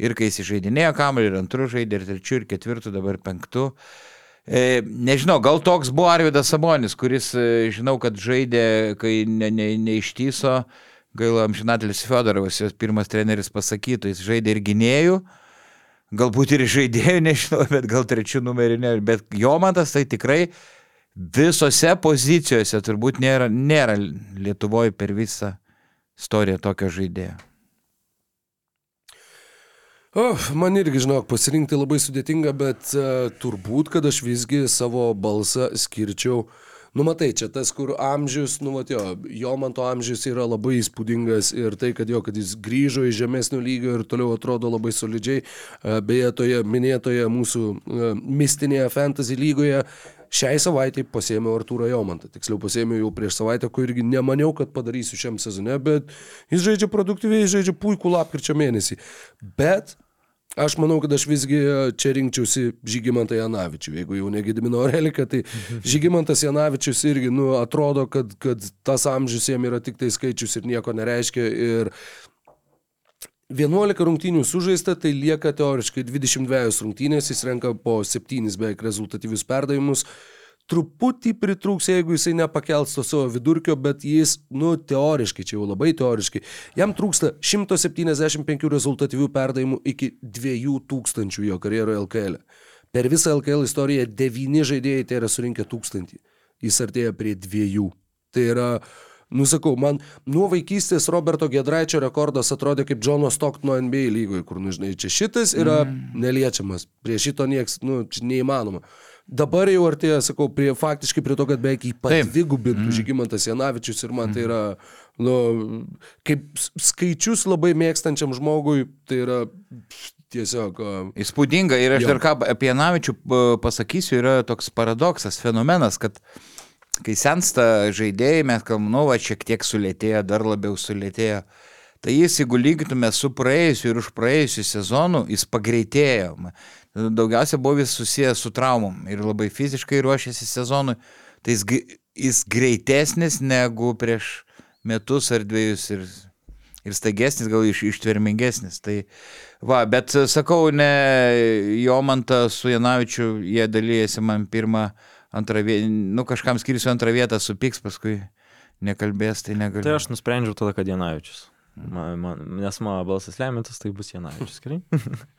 Ir kai jis žaidinėjo kamuolį, ir antrų žaidė, ir trečių, ir ketvirtų, dabar penktų. E, nežinau, gal toks buvo Arvidas Sabonis, kuris, e, žinau, kad žaidė, kai ne, ne, neištyso, gaila Amžinatelis Fedorovas, jos pirmas treneris pasakytų, jis žaidė ir gynėjų, galbūt ir žaidėjų, nežinau, bet gal trečių numerį, ne, bet Jomantas tai tikrai visose pozicijose turbūt nėra, nėra Lietuvoje per visą istoriją tokio žaidėjo. Oh, man irgi, žinok, pasirinkti labai sudėtinga, bet uh, turbūt, kad aš visgi savo balsą skirčiau. Nu, matai, čia tas, kur amžius, nu, matėjo, jo man to amžius yra labai įspūdingas ir tai, kad jo, kad jis grįžo iš žemesnio lygio ir toliau atrodo labai solidžiai, uh, beje, toje minėtoje mūsų uh, mistinėje fantasy lygoje šiai savaitai pasėmiau Artūrą Jomantą. Tiksliau pasėmiau jau prieš savaitę, ko irgi nemaniau, kad padarysiu šiam sezone, bet jis žaidžia produktyviai, jis žaidžia puikų lapkričio mėnesį. Bet Aš manau, kad aš visgi čia rinkčiausi Žygimantą Janavičių. Jeigu jau negidimino Orelika, tai Žygimantas Janavičius irgi, nu, atrodo, kad, kad tas amžius jam yra tik tai skaičius ir nieko nereiškia. Ir 11 rungtynių sužaista, tai lieka teoriškai 22 rungtynės, jis renka po 7 beveik rezultatyvius perdavimus truputį pritrūks, jeigu jisai nepakels to savo vidurkio, bet jis, nu, teoriškai, čia jau labai teoriškai, jam trūksta 175 rezultatyvių perdavimų iki 2000 jo karjeroje LKL. E. Per visą LKL istoriją 9 žaidėjai tai yra surinkę 1000. Jis artėja prie 2. Tai yra, Nusakau, man nuo vaikystės Roberto Gedraičio rekordas atrodė kaip Džono Stocktono NBA lygoje, kur, nu, žinai, čia šitas yra mm. neliečiamas, prie šito nieks, nu, neįmanoma. Dabar jau artėja, sakau, prie, faktiškai prie to, kad beveik padvigubintų mm. Žygimantas Janavičius ir man mm. tai yra, nu, kaip skaičius labai mėgstančiam žmogui, tai yra tiesiog. Įspūdinga ir aš jo. dar ką apie Janavičių pasakysiu, yra toks paradoksas, fenomenas, kad kai sensta žaidėjai, mes kalbame, nu, va, šiek tiek sulėtėjo, dar labiau sulėtėjo. Tai jis, jeigu lygintume su praėjusiu ir už praėjusiu sezonu, jis pagreitėjo daugiausia buvo vis susijęs su traumom ir labai fiziškai ruošėsi sezonui, tai jis, jis greitesnis negu prieš metus ar dviejus ir, ir staigesnis, gal iš, ištvermingesnis. Tai va, bet sakau, ne Jomantą su Janavičiu, jie dalyjasi man pirmą, antrą vietą, nu kažkam skirsiu antrą vietą, supyks, paskui nekalbės, tai negaliu. Tai aš nusprendžiau tada, kad Janavičius. Man, man, nes mano balsas lemintas, tai bus Janavičius, gerai?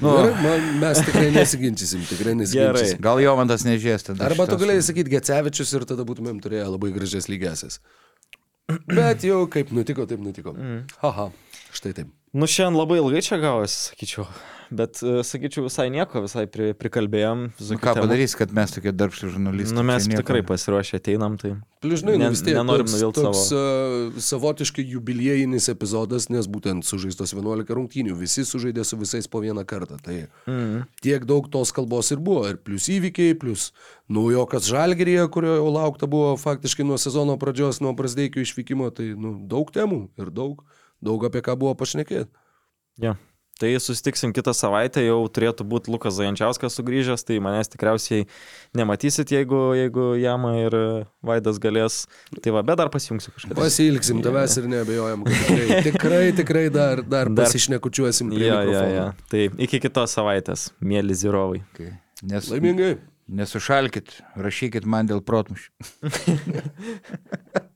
Nu, man, mes tikrai nesiginčysim, tikrai nesiginčysim. Gerai. Gal jo man tas nežės tada. Arba tu galėjai sakyti Gecevičius ir tada būtumėm turėję labai gražias lygiasias. Bet jau kaip nutiko, taip nutiko. Mm. Haha, štai taip. Nu, šiandien labai ilgai čia gavosi, sakyčiau. Bet, e, sakyčiau, visai nieko, visai pri, prikalbėjom. Nu, ką temų. padarys, kad mes tokie darbšti žurnalistai? Nu, mes nieko- tikrai pasiruošę ateinam, tai... Plius, žinai, nu, Ne- tiek nenorim toks, nuvilt toks uh, savotiškai jubiliejinis epizodas, nes būtent sužaistos 11 rungtynių, visi sužaidė su visais po vieną kartą. Tai Mm. tiek daug tos kalbos ir buvo. Ir plus įvykiai, plus naujokas Žalgerėje, kurio jau laukta buvo faktiškai nuo sezono pradžios, nuo Prasdeikio išvykimo. Tai nu, daug temų ir daug, daug apie ką buvo pašnekėti. Ja. Tai susitiksim kitą savaitę, jau turėtų būti Lukas Zajančiauskas sugrįžęs, tai manęs tikriausiai nematysit, jeigu, jeigu Jama ir Vaidas galės. Tai va, bet dar pasijungsiu kažkada. Pasilgsim tavęs ir nebejojam, kad tikrai, tikrai, tikrai dar, dar, Dar- pasišnekučiuosim. Ja, ja, ja. Tai iki kitos savaitės, mėly zirovai. Okay. Nes, Laimingai. nesušalkit, rašykit man dėl protmušių.